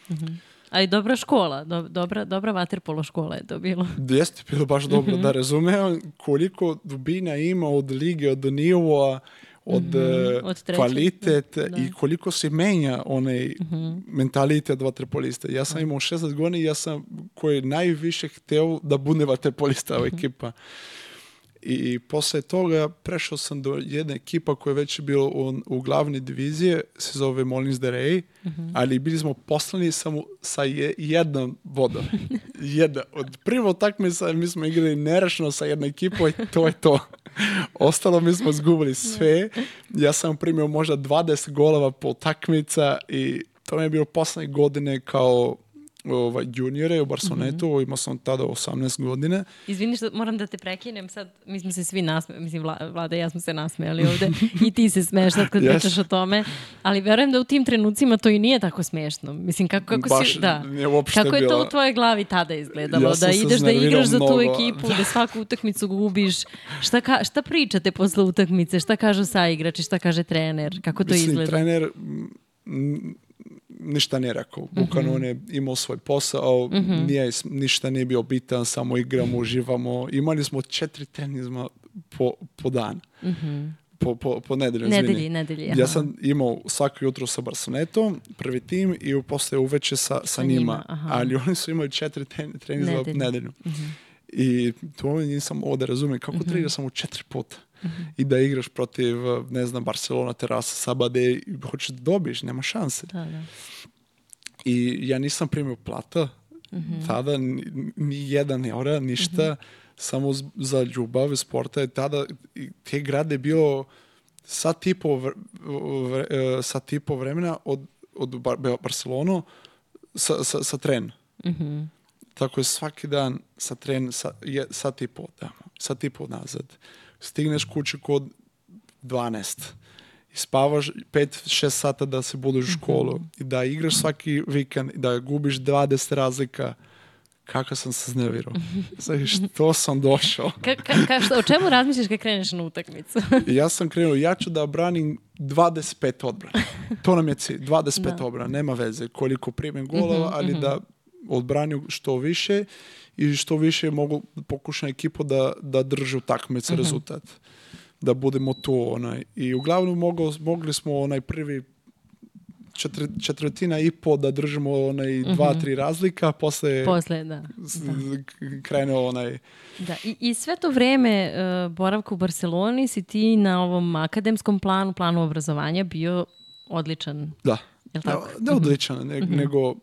S1: Ali dobra škola, do, dobra, dobra vaterpolo škola je to bilo. <laughs>
S2: Jeste bilo baš dobro da razumem koliko dubina ima od lige, od nivoa, od, e,
S1: od trećeg,
S2: kvalitet
S1: da, da.
S2: i koliko se menja onaj mentalitet vaterpolista. Ja sam imao 16 godina i ja sam koji najviše hteo da bude vaterpolista u ekipa. I posle toga prešao sam do jedne ekipa koja je već bila u, u glavne divizije, se zove Molins de Rey, ali bili smo poslani samo sa je, jednom vodom. <laughs> Jedna. Od prvo takmica mi smo igrali nerešno sa jednom ekipom i to je to. Ostalo mi smo zgubili sve. Ja sam primio možda 20 golova po takmica i to mi je bilo poslednje godine kao ovaj, juniore u Barcelonetu, imao sam tada 18 godina.
S1: Izvini što moram da te prekinem, sad mi smo se svi nasmejali, mislim Vla, Vlada i ja smo se nasmejali ovde <laughs> i ti se smeješ sad kad
S2: Yes.
S1: pričaš o tome, ali verujem da u tim trenucima to i nije tako smešno. Mislim, kako, kako
S2: Baš
S1: si, da. Kako je to u tvojoj glavi tada izgledalo?
S2: Ja
S1: da ideš da igraš za tu ekipu, da svaku utakmicu gubiš. Šta, ka, šta pričate posle utakmice? Šta kažu saigrači? Šta kaže trener? Kako to
S2: Mislim,
S1: izgleda?
S2: trener mm, ništa nije rekao. Bukvalno on je imao svoj posao, nije, ništa nije bio bitan, samo igramo, uživamo. Imali smo četiri tenizma po, po dan. Po, po, po nedelju.
S1: Nedelji, nedelji.
S2: Ja sam imao svako jutro sa Barcelonetom, prvi tim i posle uveče sa, sa,
S1: njima,
S2: njima. Ali oni su imali četiri trenizma
S1: Nedelju. Mhm.
S2: nedelju. I to nisam ovo da razumijem. Kako
S1: Mhm.
S2: treniraš samo četiri puta? I da igraš protiv, ne znam, Barcelona, Terasa, Sabade, i hoćeš da dobiš, nema šanse.
S1: Da, da.
S2: I ja nisam primio plata tada, ni, ni jedan eura, ništa, samo z- za ljubav sporta. I tada i te grade je bio sat i po, vr, vr- e, sat i po vremena od, od Bar, Barcelonu sa, sa, sa tren.
S1: Mhm.
S2: Tako je svaki dan sa tren sa, je, sat i po tamo, sat i po nazad. Stigneš kući kod 12 i spavaš 5-6 sata da se budeš u školu i da igraš svaki vikend i da gubiš 20 razlika kako sam se znervirao. <laughs> Znači, što sam došao?
S1: Ka, ka, ka, šta, o čemu razmišljaš kad kreneš na utakmicu? <laughs>
S2: Ja sam krenuo, ja ću da branim 25 odbrana. To nam je cilj, 25
S1: Da. Mhm,
S2: odbrana. Nema veze koliko primim golova, ali da odbranju što više i što više mogu pokušati ekipu da, da drži u takmici
S1: Mhm.
S2: rezultat. Da budemo tu. Onaj. I uglavnom mogo, mogli smo onaj prvi četvr, četvrtina i po da držimo onaj dva, tri razlika, posle,
S1: Mhm. Posle, da.
S2: krenuo onaj
S1: Da, i, i sve to vreme uh, boravka u Barceloni si ti na ovom akademskom planu, planu obrazovanja bio odličan.
S2: Da.
S1: Jel tako?
S2: Ne, ne odličan, ne, nego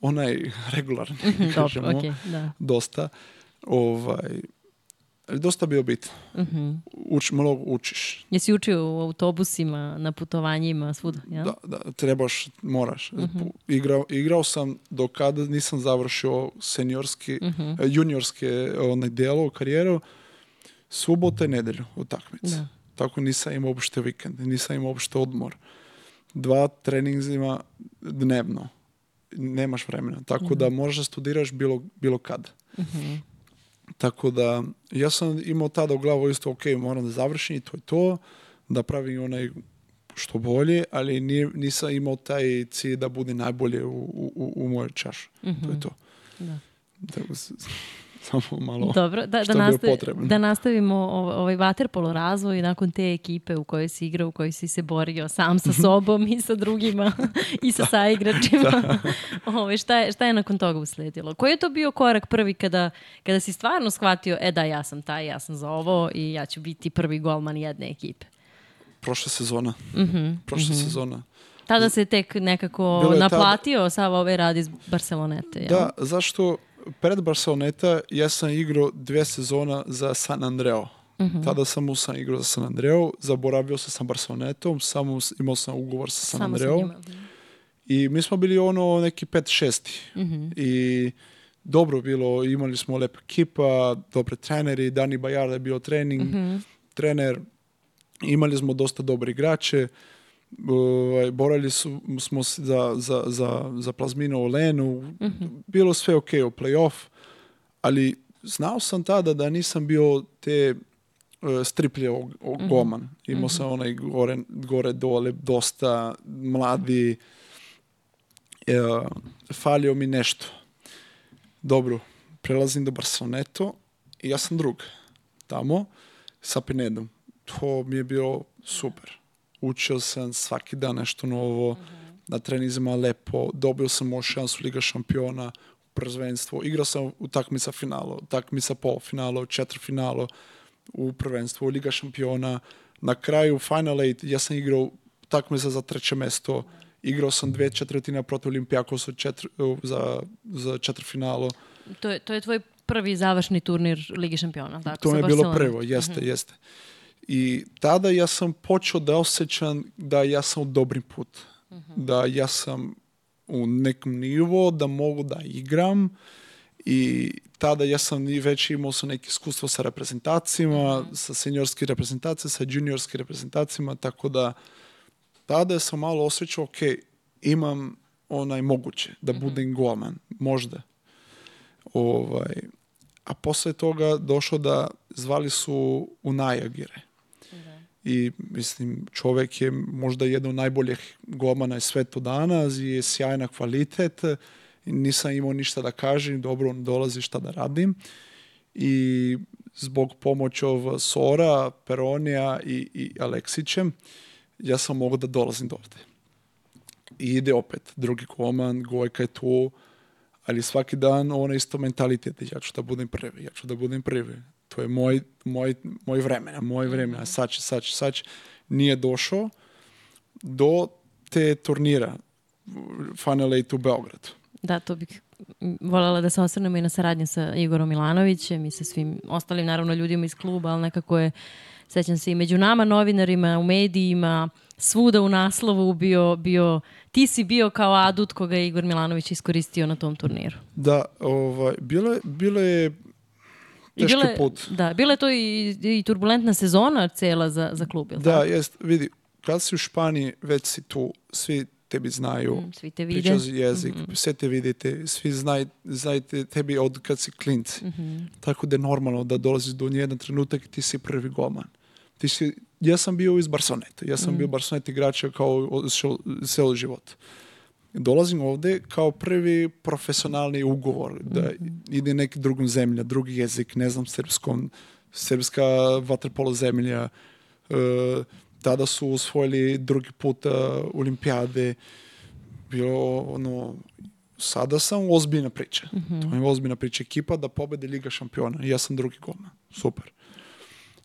S2: onaj <laughs> regularan,
S1: Dobro,
S2: kažemo,
S1: okej, da.
S2: dosta. Ovaj, dosta bio bitan.
S1: Mhm.
S2: Uč, mnogo učiš.
S1: Jesi učio u autobusima, na putovanjima, svuda, ja?
S2: Da, da, trebaš, moraš.
S1: Mhm.
S2: Igrao, igrao sam do kada nisam završio seniorski,
S1: Mhm.
S2: eh, juniorske onaj delo, karijeru, subota i nedelju utakmice.
S1: Da.
S2: Tako nisam imao uopšte vikend, nisam imao uopšte odmor. Dva treningzima dnevno. Nemaš vremena. Tako
S1: Mhm.
S2: da možeš da studiraš bilo, bilo kad. Tako da, ja sam imao tada u glavu isto, ok, moram da završim i to je to, da pravim onaj što bolje, ali nije, nisam imao taj cilj da bude najbolje u, u, u- mojoj čašu. To je to.
S1: Mhm. Da.
S2: Tako <laughs> samo malo
S1: Dobro, da,
S2: što
S1: da, nastavi,
S2: potrebno.
S1: da nastavimo ov- ovaj vaterpolo razvoj nakon te ekipe u kojoj si igrao, u kojoj si se borio sam sa sobom i sa drugima <laughs> i sa saigračima. <laughs> Ovaj, šta, je, šta je nakon toga usledilo? Koji je to bio korak prvi kada, kada si stvarno shvatio, e da, ja sam taj, ja sam za ovo i ja ću biti prvi golman jedne ekipe?
S2: prošla sezona.
S1: Mhm,
S2: Prošla sezona.
S1: Tada se tek nekako
S2: je tada-
S1: naplatio sav ovaj rad iz Barcelonete. jel?
S2: Da, zašto pred Barceloneta ja sam igrao dve sezona za San Andreo.
S1: Mhm.
S2: Tada sam sam igrao za San Andreo, zaboravio sam sa Barcelonetom, samo imao sam ugovor sa San Andreo.
S1: njima.
S2: I mi smo bili ono neki pet šesti.
S1: Mhm.
S2: I dobro bilo, imali smo lepa ekipa, dobre treneri, Dani Bajar je bio trening,
S1: Mhm.
S2: trener, imali smo dosta dobre igrače, ovaj, borali su, smo se za, za, za, za plazminu u Lenu, bilo sve ok u playoff, ali znao sam tada da nisam bio te uh, striplje o, o goman. Imao sam onaj gore, gore dole dosta mladi e, falio mi nešto. Dobro, prelazim do Barceloneto i ja sam drug tamo sa Pinedom. to mi je bilo super. Učio sam svaki dan nešto novo, na trenizima lepo, dobio sam još šansu Liga šampiona, prvenstvo, igrao sam u takmica finalu, takmica polufinalu, četvrfinalu, u prvenstvu, Liga šampiona. Na kraju Final Eight ja sam igrao takmica za treće mesto, igrao sam dve četvrtine protiv Olimpijakosa četiri, za, za četvrfinalu.
S1: To je, to je tvoj prvi završni turnir Ligi šampiona, tako?
S2: To je bilo prvo, jeste, jeste. I tada ja sam počeo da osjećam da ja sam u dobrim put. Da ja sam u nekom nivo, da mogu da igram i tada ja sam i već imao sam neke iskustvo sa reprezentacijama, sa seniorskim reprezentacijama, sa juniorskim reprezentacijama, tako da tada sam malo osjećao, ok, imam onaj moguće da budem golman, možda. Ovaj, a posle toga došlo da zvali su u Najagire. I mislim, čovjek je možda jedan od najboljih golmana iz svetu danas i je sjajna kvalitet. Nisam imao ništa da kažem, dobro on dolazi šta da radim. I zbog pomoći ov Sora, Peronija i, i Aleksićem, ja sam mogao da dolazim do ovde. I ide opet, drugi golman, Gojka je tu, ali svaki dan ono isto mentalitet, ja ću da budem prvi, ja ću da budem prvi. To je moj, moj, moj vremena, moj vremena, sad će, sad će, sad će. Nije došao do te turnira Final Eight u Beogradu.
S1: Da, to bih voljela da se osvrnemo i na saradnju sa Igorom Milanovićem i sa svim ostalim, naravno, ljudima iz kluba, ali nekako je, sećam se i među nama, novinarima, u medijima, svuda u naslovu bio, bio ti si bio kao adut koga je Igor Milanović iskoristio na tom turniru.
S2: Da, ovaj, bilo, je- bilo je teški
S1: bila je-
S2: put.
S1: Da, bila je to i, i turbulentna sezona cela za, za klub, jel
S2: Da, jest, vidi, kad si u Španiji, već si tu, svi tebi znaju,
S1: Mm, Svi te vide.
S2: pričaš jezik, sve te vidite, svi znaj, znajte tebi od kad si klinci.
S1: Mhm.
S2: Tako da je normalno da dolaziš do jedan trenutak i ti si prvi golman. Ti si, ja sam bio iz Barceloneta, ja sam bio Barcelonet igrač kao ceo život. Dolazim ovde kao prvi profesionalni ugovor, da ide neki drugom zemlja, drugi jezik, ne znam, srpskom, srpska vaterpolo zemlja, e, tada su osvojili drugi put e, olimpijade, bilo ono, sada sam ozbiljna priča. To je ozbiljna priča. Ekipa da pobede Liga šampiona. Ja sam drugi golman. Super.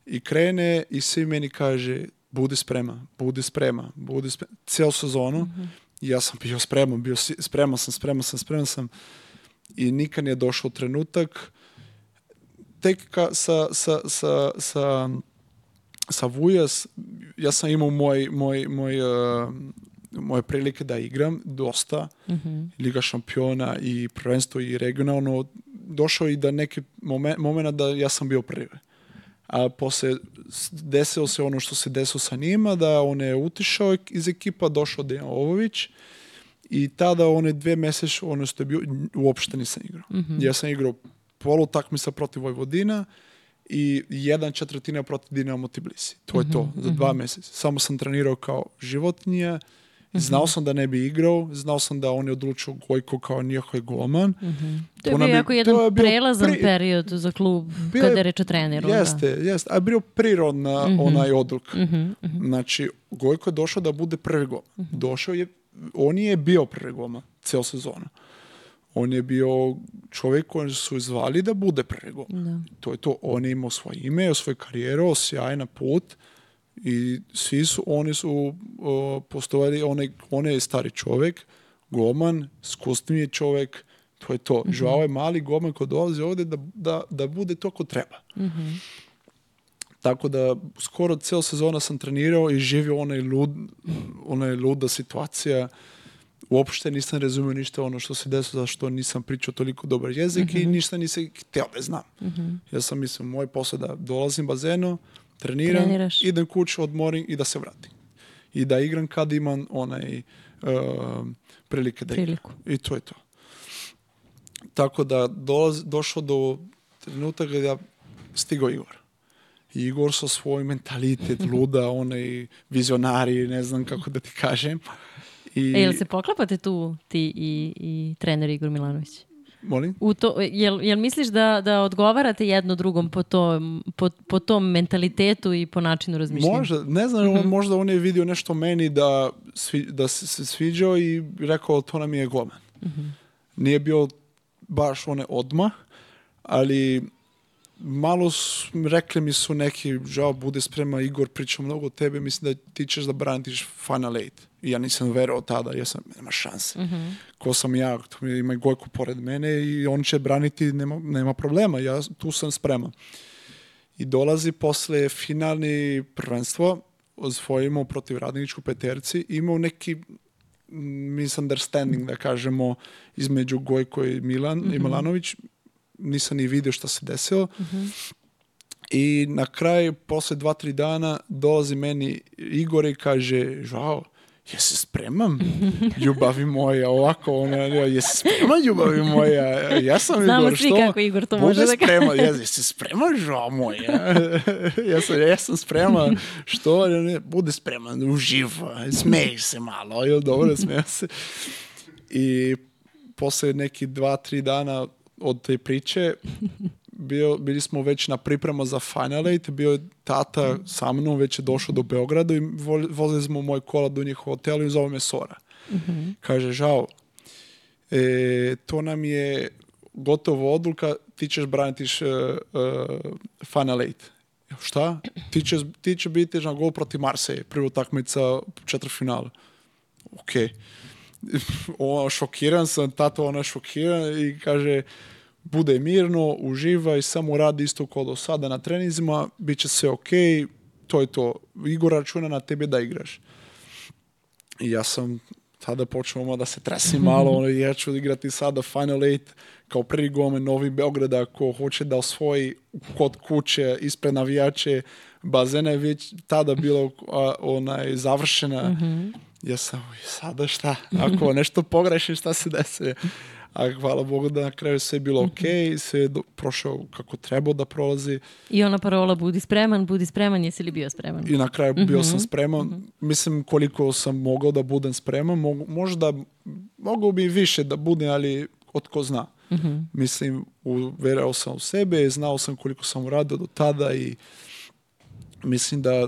S2: I krene i svi meni kaže budi sprema, budi sprema, budi sprema. Cijelu sezonu. I ja sam bio spreman, bio si- spreman sam, spreman sam, spreman sam. I nikad nije došao trenutak tek ka, sa, sa, sa, sa, sa Vujas, ja sam imao moj, moj, moj, uh, moje prilike da igram dosta, Liga šampiona i prvenstvo i regionalno, došao i da neki momen, momena da ja sam bio prvi. A posle desilo se ono što se desilo sa njima, da on je utišao iz ekipa, došao Dejan Ovović i tada one dve mesece, ono što je bio, uopšte nisam igrao. Ja sam igrao polu takmica protiv Vojvodina i jedan četvrtina protiv Dinamo Tbilisi. To je to, za dva meseca. Samo sam trenirao kao životinja, znao sam da ne bi igrao, znao sam da on je odlučio Gojko kao njihov golman.
S1: To je bio jako jedan
S2: je
S1: prelazan
S2: pri-
S1: period za klub
S2: Bio
S1: kada
S2: je-
S1: je reč o treneru.
S2: Jeste, jeste. A bio prirodna
S1: Mhm.
S2: onaj odluk. Znači, Gojko je došao da bude prvi golman.
S1: Mhm.
S2: Došao je, on je bio prvi golman cijelu sezonu. On je bio čovjek koji su zvali da bude prvi golman.
S1: Da.
S2: To je to. On je imao svoje ime, svoj karijeru, sjajan put i svi su, oni su o, postojali, onaj, on je stari čovjek, golman, iskustveni je čovjek, to je to. Žao je mali golman koji dolazi ovdje da, da, da bude to ko treba. Tako da skoro cijelu sezona sam trenirao i živio onaj lud, onaj luda situacija. Uopšte nisam razumio ništa ono što se desilo, zašto nisam pričao toliko dobar jezik i ništa nisam htio da znam. Ja sam mislio, moj posao da dolazim bazenu, treniram,
S1: Treniraš.
S2: idem kuću, odmorim i da se vratim. I da igram kad imam onaj uh, prilike da igram.
S1: Priliku.
S2: I to je to. Tako da dolaz, došlo do trenutka kada ja stigao Igor. I Igor sa svoj mentalitet, <laughs> luda, onaj vizionari, ne znam kako da ti kažem. I,
S1: E, jel se poklapate tu ti i, i trener Igor Milanović?
S2: Molim?
S1: U to, jel, jel misliš da, da odgovarate jedno drugom po, to, po, po tom mentalitetu i po načinu razmišljanja?
S2: Možda, ne znam,
S1: Mhm.
S2: on, možda on je vidio nešto meni da, svi, da se, se sviđao i rekao to nam je golman.
S1: Mhm.
S2: Nije bio baš one odmah, ali malo su, rekli mi su neki, žao, bude sprema Igor, priča mnogo o tebe, mislim da ti ćeš da braniš Final Eight. I ja nisam verovao tada, ja sam, nema šanse. Ko sam ja, tu ima Gojko pored mene i on će braniti, nema, nema problema, ja tu sam spreman. I dolazi posle finalni prvenstvo, osvojimo protiv radničku peterci, imao neki mm, misunderstanding, da kažemo, između Gojko i Milan i Milanović. Nisam ni vidio šta se desilo. I na kraju, posle dva, tri dana, dolazi meni Igor i kaže, žao, jesi spreman, <laughs> ljubavi moja, ovako, ona, jesi spreman, ljubavi moja, ja sam
S1: Znamo
S2: Igor,
S1: svi
S2: što?
S1: kako Igor to može da kaže.
S2: spreman, ja, jesi spreman, žao moja, <laughs> ja sam, ja sam spreman, što, Ja ne, bude spreman, uživa, smej se malo, jel dobro, smeja se. I posle neki dva, tri dana od te priče, bio, bili smo već na priprema za Final Eight, bio je tata sa mnom, već je došao do Beograda i vo- vozili smo moj kola do njih hotelu i zove me Sora. Kaže, žao, e, to nam je gotovo odluka, ti ćeš braniti š, e, e, Final Eight. Šta? Ti će, ti će biti na gol protiv Marseille, prva utakmica četvrtfinala. Ok. <laughs> o, šokiran sam, tato ona šokiran i kaže bude mirno, uživaj, samo radi isto kao do sada na trenizima, bit će sve ok, to je to. Igor računa na tebe da igraš. I ja sam tada počeo da se tresim malo, <laughs> ono, ja ću igrati sada Final Eight kao prvi gomen Novi Beograda ko hoće da osvoji kod kuće ispred navijače bazena je već tada bilo a, onaj završena ja sam "Uj, sada šta ako <laughs> nešto pogrešim šta se desi a hvala Bogu da na kraju sve je bilo ok sve je do- prošao kako trebao da prolazi
S1: I ona parola budi spreman, budi spreman, jesi li bio spreman?
S2: i na kraju bio sam spreman. Mislim koliko sam mogao da budem spreman. Mogu, možda mogao bi više da budem, ali od ko zna. Mislim, uverao sam u sebe, znao sam koliko sam uradio do tada i mislim da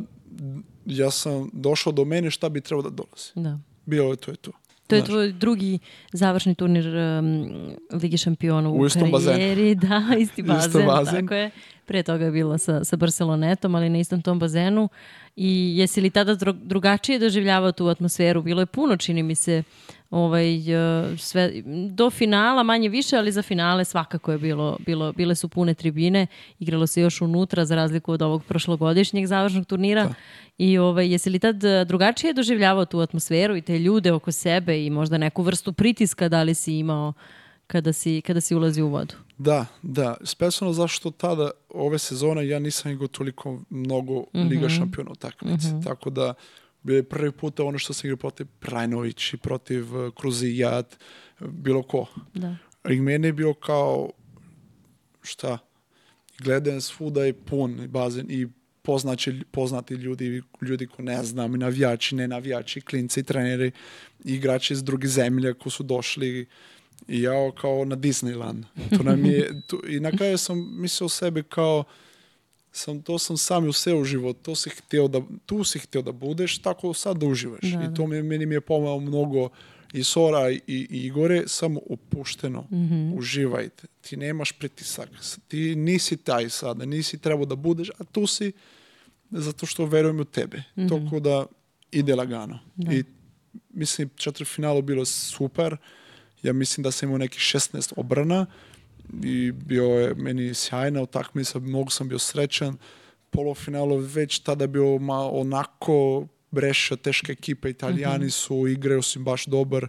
S2: ja sam došao do mene šta bi trebao da dolazi.
S1: Da.
S2: Bilo je to je to.
S1: To je
S2: Znaš.
S1: tvoj drugi završni turnir um, Ligi šampiona u,
S2: U istom bazenu.
S1: karijeri. <laughs> Da, isti bazen,
S2: bazen.
S1: Tako je. Pre toga je bila sa, sa Barcelonetom, ali na istom tom bazenu. I jesi li tada dru- drugačije doživljavao tu atmosferu? Bilo je puno, čini mi se, ovaj, uh, sve, do finala manje više, ali za finale svakako je bilo, bilo, bile su pune tribine, igralo se još unutra za razliku od ovog prošlogodišnjeg završnog turnira. I ovaj, jesi li tad uh, drugačije doživljavao tu atmosferu i te ljude oko sebe i možda neku vrstu pritiska da li si imao kada si, kada si ulazio u vodu?
S2: Da, da. Specijalno zašto tada, ove sezone, ja nisam igrao toliko mnogo Liga šampiona utakmice. Tako da, bio je prvi puta ono što sam igrao protiv Prajnović i protiv uh, Kruzijat, bilo ko.
S1: Da.
S2: I meni je bio kao, šta, gledam svuda je pun bazen i poznaći, poznati ljudi, ljudi ko ne znam, i navijači, ne navijači, klinci, treneri, igrači iz druge zemlje ko su došli i ja kao na Disneyland. To nam je, to, I na kraju sam mislio o sebi kao, sam, to sam sam u sve u život, to si htio da, tu si htio da budeš, tako sad da uživaš.
S1: Da,
S2: I to mi, meni mi je pomalo mnogo i Sora i, i Igore, samo opušteno, uživajte. Ti nemaš pritisak, ti nisi taj sada, nisi trebao da budeš, a tu si zato što verujem u tebe. Tako da ide lagano. I mislim, četvrtfinalu bilo super. Ja mislim da sam imao nekih 16 obrana i bio je meni sjajna utakmica, mnogo sam bio srećan. Polufinalu već tada bio ma onako Breša, teška ekipa, italijani su, igraju su im baš dobar.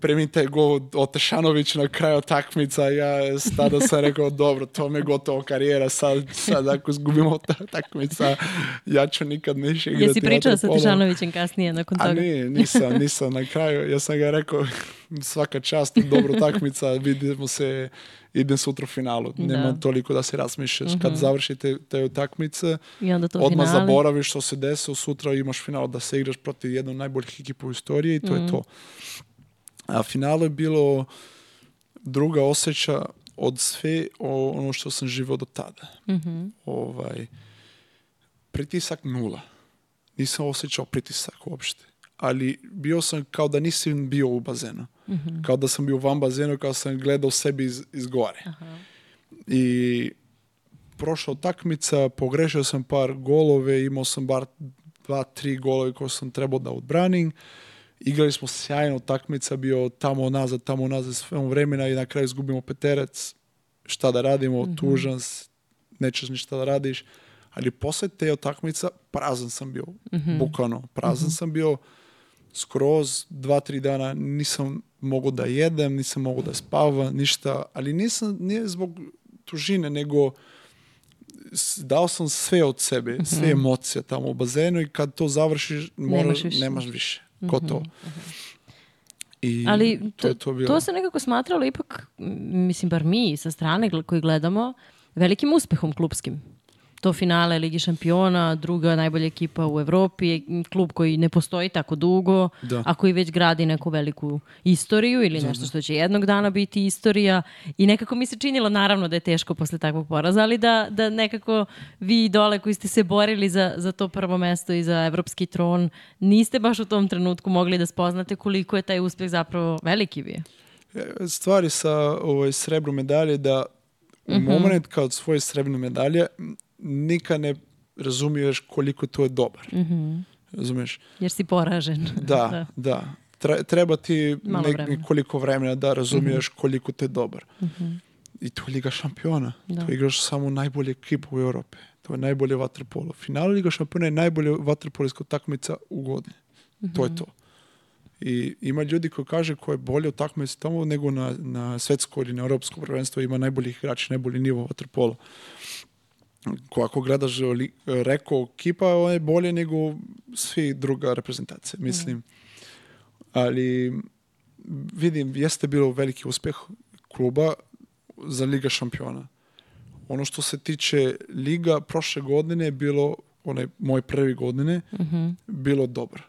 S2: Primi taj gol od Tešanović na kraju takmica, ja tada sam rekao, <laughs> dobro, to mi je gotovo karijera, sad, sad ako izgubimo ta takmica, ja ću nikad neće igrati
S1: Jesi pričao sa. Tešanovićem kasnije nakon
S2: A
S1: toga?
S2: ne, nisam, nisam na kraju. Ja sam ga rekao, svaka čast, dobro takmica, vidimo se, idem sutra u finalu. Nema
S1: Da. Mhm.
S2: toliko da se razmišljaš. Kad završite te utakmice,
S1: I onda to
S2: odmah
S1: finale.
S2: zaboraviš što se desilo, sutra imaš final da se igraš protiv jednog najboljih ekipa u istoriji i to
S1: Mhm.
S2: je to. A finale je bilo druga osjeća od sve o- ono što sam živio do tada.
S1: Mhm.
S2: Ovaj, pritisak nula. Nisam osjećao pritisak uopšte. Ali bio sam kao da nisam bio u bazenu.
S1: Mhm.
S2: Kao da sam bio van bazenu, kao da sam gledao sebi iz, iz gore.
S1: Aha.
S2: I prošla utakmica, pogrešio sam par golove, imao sam bar dva, tri golove koje sam trebao da odbranim. Igrali smo sjajno utakmica, bio tamo nazad, tamo nazad sve vremena i na kraju izgubimo peterec. Šta da radimo, tužan, s- nećeš ništa da radiš. Ali posle te utakmica prazan sam bio, bukvalno. Prazan sam bio skroz dva, tri dana nisam mogao da jedem, nisam mogao da spavam, ništa, ali nisam, nije zbog tužine, nego dao sam sve od sebe, sve emocije tamo u bazenu i kad to završiš, moraš,
S1: Nemaš više.
S2: nemaš više. Gotovo. I
S1: Ali
S2: to je to bilo.
S1: to se nekako smatralo ipak, mislim, bar mi sa strane koji gledamo, velikim uspehom klubskim. To finale Ligi šampiona, druga najbolja ekipa u Evropi, klub koji ne postoji tako dugo,
S2: Da.
S1: a koji već gradi neku veliku istoriju ili nešto što će jednog dana biti istorija. I nekako mi se činilo, naravno da je teško posle takvog poraza, ali da, da nekako vi dole koji ste se borili za, za to prvo mesto i za evropski tron, niste baš u tom trenutku mogli da spoznate koliko je taj uspeh zapravo veliki bio.
S2: E, Stvari sa ovaj, srebru medalje da u
S1: Mhm.
S2: moment kad svoje srebrne medalje nikad ne razumiješ koliko to je dobar.
S1: Mhm.
S2: Razumiješ?
S1: Jer si poražen. <laughs>
S2: Da, da. Tre- treba ti
S1: Malo
S2: nek-
S1: vremena.
S2: nekoliko vremena da razumiješ koliko to je dobar. I to je Liga šampiona.
S1: Da.
S2: To igraš samo najbolje ekipu u Europe. To je najbolje vaterpolo. Final Liga šampiona je najbolje vaterpoliska utakmica u godini. To je to. I ima ljudi koji kaže ko je bolje utakmica tamo nego na, na svetsko ili na europsko prvenstvo ima najboljih igrača, najbolji nivo vaterpola. Ko ako gledaš reko ekipa, on je bolje nego svi druga reprezentacija, mislim. Ali vidim, jeste bilo veliki uspjeh kluba za Liga šampiona. Ono što se tiče Liga, prošle godine je bilo, one moje prve godine,
S1: Mhm,
S2: bilo dobro.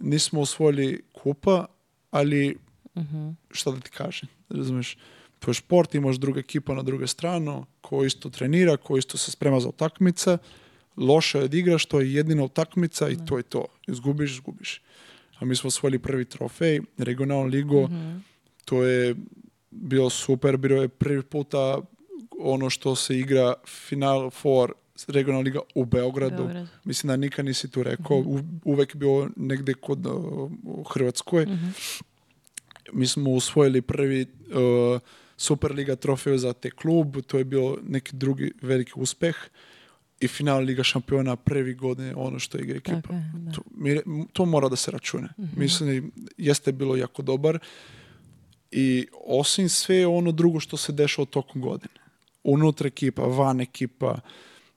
S2: Nismo osvojili kupa, ali
S1: mhm.
S2: šta da ti kažem, razumeš? To je šport, imaš druga ekipa na drugu stranu, ko isto trenira, ko isto se sprema za utakmice, loše je da igraš, to je jedina utakmica i to je to. Izgubiš, izgubiš. A mi smo osvojili prvi trofej, regionalnu ligu, to je bilo super, bilo je prvi puta ono što se igra Final Four regionalna liga u Beogradu.
S1: Beogradu.
S2: Mislim da nikad nisi tu rekao. U, uvek je bio negde kod uh, u Hrvatskoj. Mi smo usvojili prvi uh, Superliga trofej za te klub. To je bio neki drugi veliki uspeh. I final Liga šampiona prvi godine ono što igra ekipa.
S1: Tako je, da.
S2: To, mi- to mora da se račune. Mislim, jeste bilo jako dobar. I osim sve ono drugo što se dešava tokom godine. Unutra ekipa, van ekipa,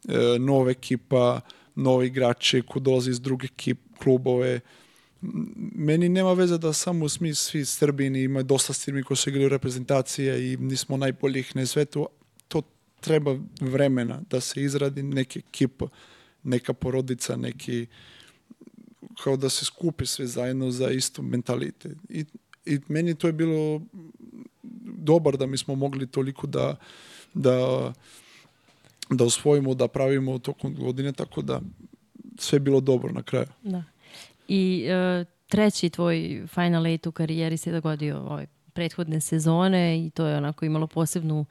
S2: e, nova ekipa, novi igrači ko dolazi iz druge klubove. Meni nema veze da samo smi svi Srbini, ima dosta Srbini koji su igrali reprezentacije i nismo najboljih na svetu. To treba vremena da se izradi neka ekipa, neka porodica, neki kao da se skupi sve zajedno za isto mentalitet. I, I meni to je bilo dobar da mi smo mogli toliko da, da, da osvojimo, da pravimo tokom godine, tako da sve je bilo dobro na kraju.
S1: Da. I e, treći tvoj Final Eight u karijeri se dogodio ove prethodne sezone i to je onako imalo posebnu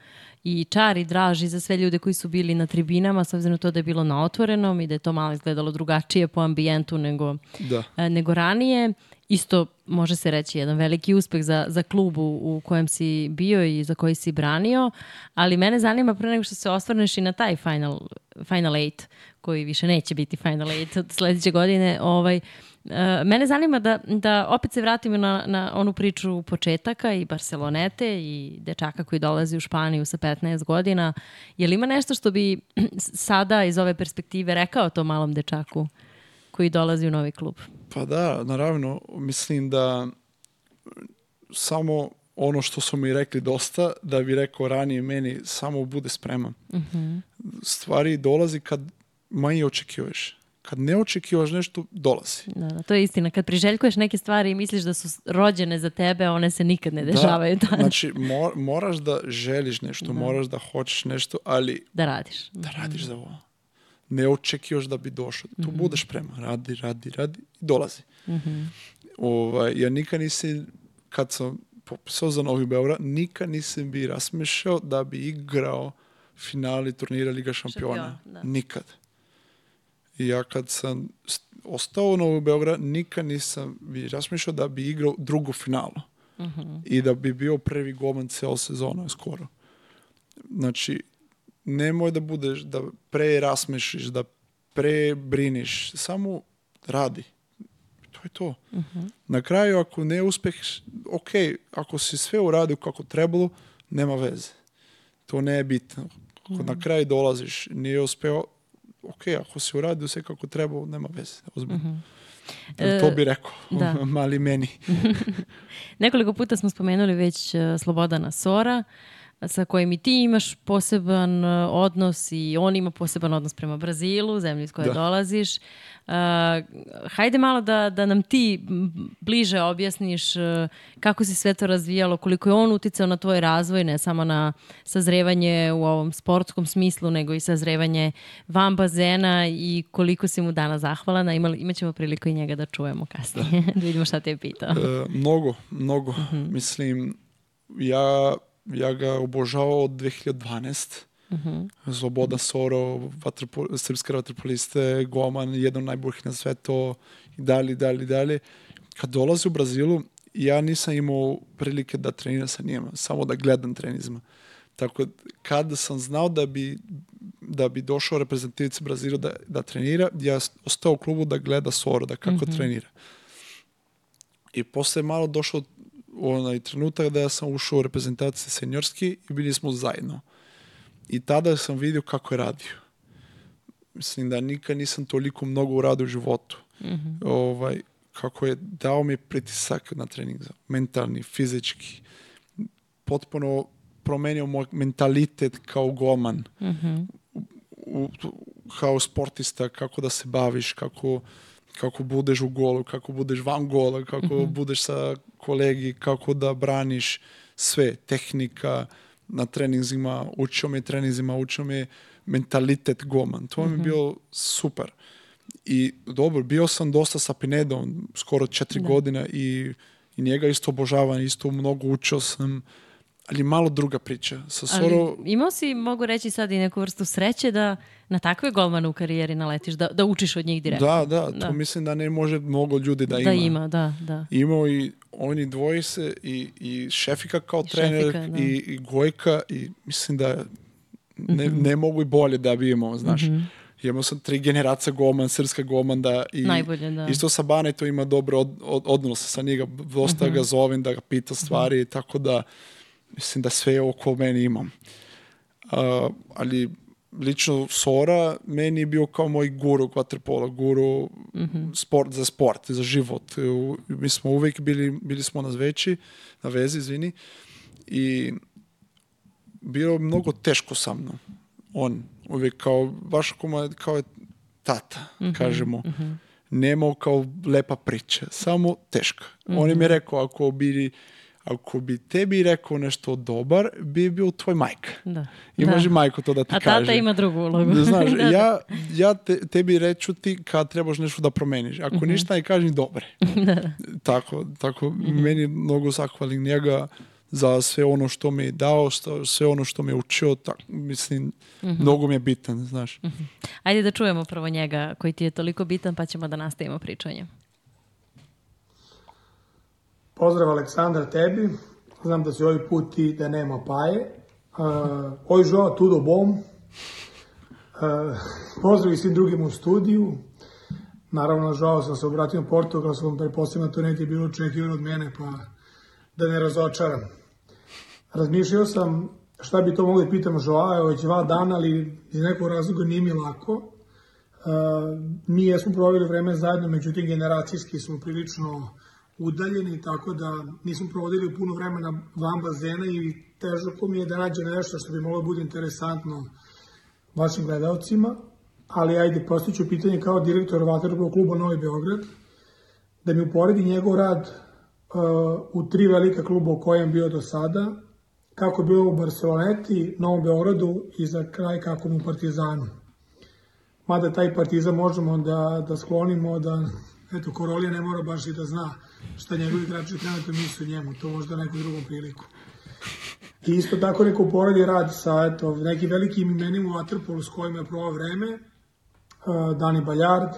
S1: i čar i draži za sve ljude koji su bili na tribinama, s obzirom to da je bilo na otvorenom i da je to malo izgledalo drugačije po ambijentu nego,
S2: Da.
S1: e, nego ranije. Isto može se reći jedan veliki uspeh za, za klub u, u kojem si bio i za koji si branio, ali mene zanima pre nego što se osvrneš i na taj Final, final Eight, koji više neće biti Final Eight od sledeće godine, ovaj, e, mene zanima da, da opet se vratimo na, na onu priču početaka i Barcelonete i dečaka koji dolazi u Španiju sa 15 godina. Je li ima nešto što bi sada iz ove perspektive rekao tom malom dečaku koji dolazi u novi klub?
S2: Pa da, naravno, mislim da samo ono što su mi rekli dosta, da bi rekao ranije meni, samo bude spreman. Stvari dolazi kad manje očekuješ. Kad ne očekivaš nešto, dolazi.
S1: Da, da, to je istina. Kad priželjkuješ neke stvari i misliš da su rođene za tebe, one se nikad ne dešavaju.
S2: Da, znači, mor, moraš da želiš nešto, da. moraš da hoćeš nešto, ali...
S1: Da radiš.
S2: Da radiš za ovo. Ne očekivaš da bi došao. Tu mm -hmm. budeš prema. Radi, radi, radi i dolazi. Mm -hmm. ovaj, ja nikad nisam, kad sam popisao za Novi Beograd, nikad nisam bi rasmešao da bi igrao finali turnira Liga šampiona. Šampion, da. Nikad. I ja kad sam ostao u Novu Beograd, nikad nisam bi razmišljao da bi igrao drugu finalu. Uh mhm. -huh. I da bi bio prvi golman ceo sezona skoro. Znači, nemoj da budeš, da pre rasmešiš, da pre briniš, samo radi. To je to. Uh mhm. -huh. Na kraju, ako ne uspeš, ok, ako si sve uradio kako trebalo, nema veze. To ne je bitno. Ako uh -huh. na mhm. kraju dolaziš, nije uspeo, ok, ako si uradio sve kako treba, nema veze, ozbiljno. Mm -hmm. To bi rekao, da. <laughs> mali meni. <laughs>
S1: Nekoliko puta smo spomenuli već uh, Slobodana Sora, sa kojim i ti imaš poseban uh, odnos i on ima poseban odnos prema Brazilu, zemlji iz koje da. dolaziš. Uh, hajde malo da, da nam ti bliže objasniš uh, kako se sve to razvijalo, koliko je on uticao na tvoj razvoj, ne samo na sazrevanje u ovom sportskom smislu, nego i sazrevanje van bazena i koliko si mu danas zahvalana. Imali, imaćemo priliku i njega da čujemo kasnije, da, <laughs> da vidimo šta te je pitao.
S2: E, mnogo, mnogo. Uh mhm. -huh. Mislim, ja, ja ga obožavao od 2012 -hmm. Sloboda Soro, vatrpo, srpske vaterpoliste, Goman, jedan od najboljih na svetu i dalje, i dalje, i dalje. Kad dolazi u Brazilu, ja nisam imao prilike da treniram sa njima, samo da gledam trenizma. Tako kada sam znao da bi, da bi došao reprezentativica Brazila da, da trenira, ja ostao u klubu da gleda Soro, da kako mm -hmm. trenira. I posle malo došao onaj trenutak da ja sam ušao u reprezentaciju seniorski i bili smo zajedno. I tada sam vidio kako je radio. Mislim da nikad nisam toliko mnogo uradio u životu. Mm -hmm. ovaj, kako je dao mi pritisak na trening, mentalni, fizički. Potpuno promenio moj mentalitet kao golman. Mm -hmm. u, kao sportista, kako da se baviš, kako, kako budeš u golu, kako budeš van gola, kako mm -hmm. budeš sa kolegi, kako da braniš sve, tehnika, na treninzima, učio me treninzima, učio me mentalitet goman. To mm -hmm. mi je mhm. bio super. I dobro, bio sam dosta sa Pinedom, skoro četiri da. godine i, i njega isto obožavam, isto mnogo učio sam, ali malo druga priča. Sa Soro...
S1: Ali imao si, mogu reći sad, i neku vrstu sreće da na takve golmane u karijeri naletiš, da, da učiš od njih direktno.
S2: Da, da, to da. mislim da ne može mnogo ljudi da,
S1: da
S2: ima.
S1: Da ima, da, da.
S2: Imao i oni dvoje se i, i Šefika kao I trener šefika, da. i, i Gojka i mislim da ne, mm -hmm. ne mogu i bolje da bi imao, znaš. Mm -hmm. Imamo sam tri generacija goman, srpska gomanda i
S1: Najbolje, da.
S2: isto sa Bane to ima dobro od, od, odnos sa njega, dosta mm -hmm. ga zovem da ga pita stvari, mm -hmm. tako da mislim da sve oko meni imam. Uh, ali lično Sora meni je bio kao moj guru kvaterpola, guru mm -hmm. sport za sport, za život. Mi smo uvek bili, bili smo na zveći, na vezi, izvini, i bilo mnogo teško sa mnom. On uvek kao, baš kao, kao je tata, mm -hmm. kažemo. Mm -hmm. Nemao kao lepa priča, samo teška. Mm -hmm. On je mi rekao, ako bi ako bi tebi rekao nešto dobar, bi bio tvoj majka. Da. I da. može majko to da ti kaže.
S1: A tata ima drugu ulogu.
S2: Znaš, <laughs> da, da. ja, ja te, tebi reću ti kad trebaš nešto da promeniš. Ako mm -hmm. ništa ne kažeš, dobre. da, <laughs> da. Tako, tako mm -hmm. meni mnogo zahvalim njega za sve ono što mi je dao, što, sve ono što mi je učio, tak, mislim, mm -hmm. mnogo mi je bitan, znaš. Mm -hmm.
S1: Ajde da čujemo prvo njega koji ti je toliko bitan, pa ćemo da nastavimo pričanje.
S3: Pozdrav Aleksandar tebi, znam da si ovaj put i da nema paje. Uh, oj žao tudo bom. Uh, pozdrav i svim drugim u studiju. Naravno, žao sam se obratio na Portugalskom, prepostavljam to neki bilo očekivan od mene, pa da ne razočaram. Razmišljao sam šta bi to mogli da pitam Joa, evo već dva dana, ali iz nekog razloga nije mi lako. Uh, mi jesmo proveli vreme zajedno, međutim generacijski smo prilično udaljeni, tako da nismo provodili puno vremena van bazena i teško mi je da nađe nešto što bi moglo da bude interesantno vašim gledalcima, ali ajde, postiću pitanje kao direktor Vaterpolo kluba Novi Beograd, da mi uporedi njegov rad uh, u tri velika kluba u kojem bio do sada, kako je bilo u Barceloneti, Novom Beogradu i za kraj kako mu Partizanu. Mada taj Partizan možemo da, da sklonimo da, eto, Korolija ne mora baš i da zna šta njegovi igrači trenutno misle njemu, to možda neku drugom priliku. I isto tako neko uporedi rad sa eto, nekim velikim imenima u Waterpolu s kojima je provao vreme, uh, Dani Baljard,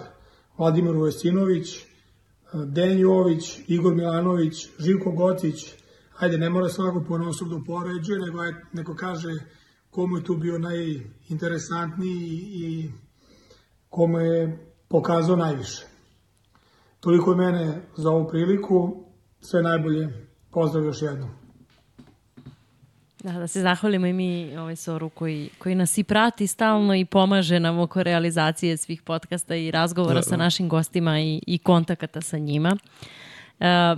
S3: Vladimir Uvesinović, uh, Dejan Jović, Igor Milanović, Živko Gocić, ajde, ne mora svako po osob da upoređuje, nego aj, neko kaže komu je tu bio najinteresantniji i komu je pokazao najviše. Toliko je mene za ovu priliku, sve najbolje, pozdrav još jednom.
S1: Da, da se zahvalimo i mi ovaj Soru koji, koji nas i prati stalno i pomaže nam oko realizacije svih podcasta i razgovora da, da. sa našim gostima i, i kontakata sa njima. Uh,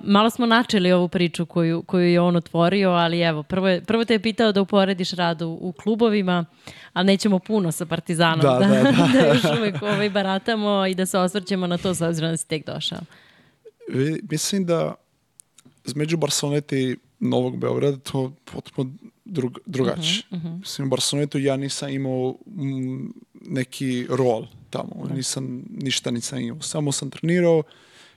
S1: malo smo načeli ovu priču koju, koju je on otvorio, ali evo, prvo, je, prvo te je pitao da uporediš rad u, u klubovima, ali nećemo puno sa Partizanom, da, da, da, da. <laughs> da još uvek ovaj baratamo i da se osvrćemo na to s obzirom da si tek došao.
S2: Mislim da između Barcelonete i Novog Beograda to potpuno drug, drugačije. Uh -huh, uh -huh. Mislim, u Barcelonetu ja nisam imao m, neki rol tamo, uh da. nisam, ništa nisam imao. Samo sam trenirao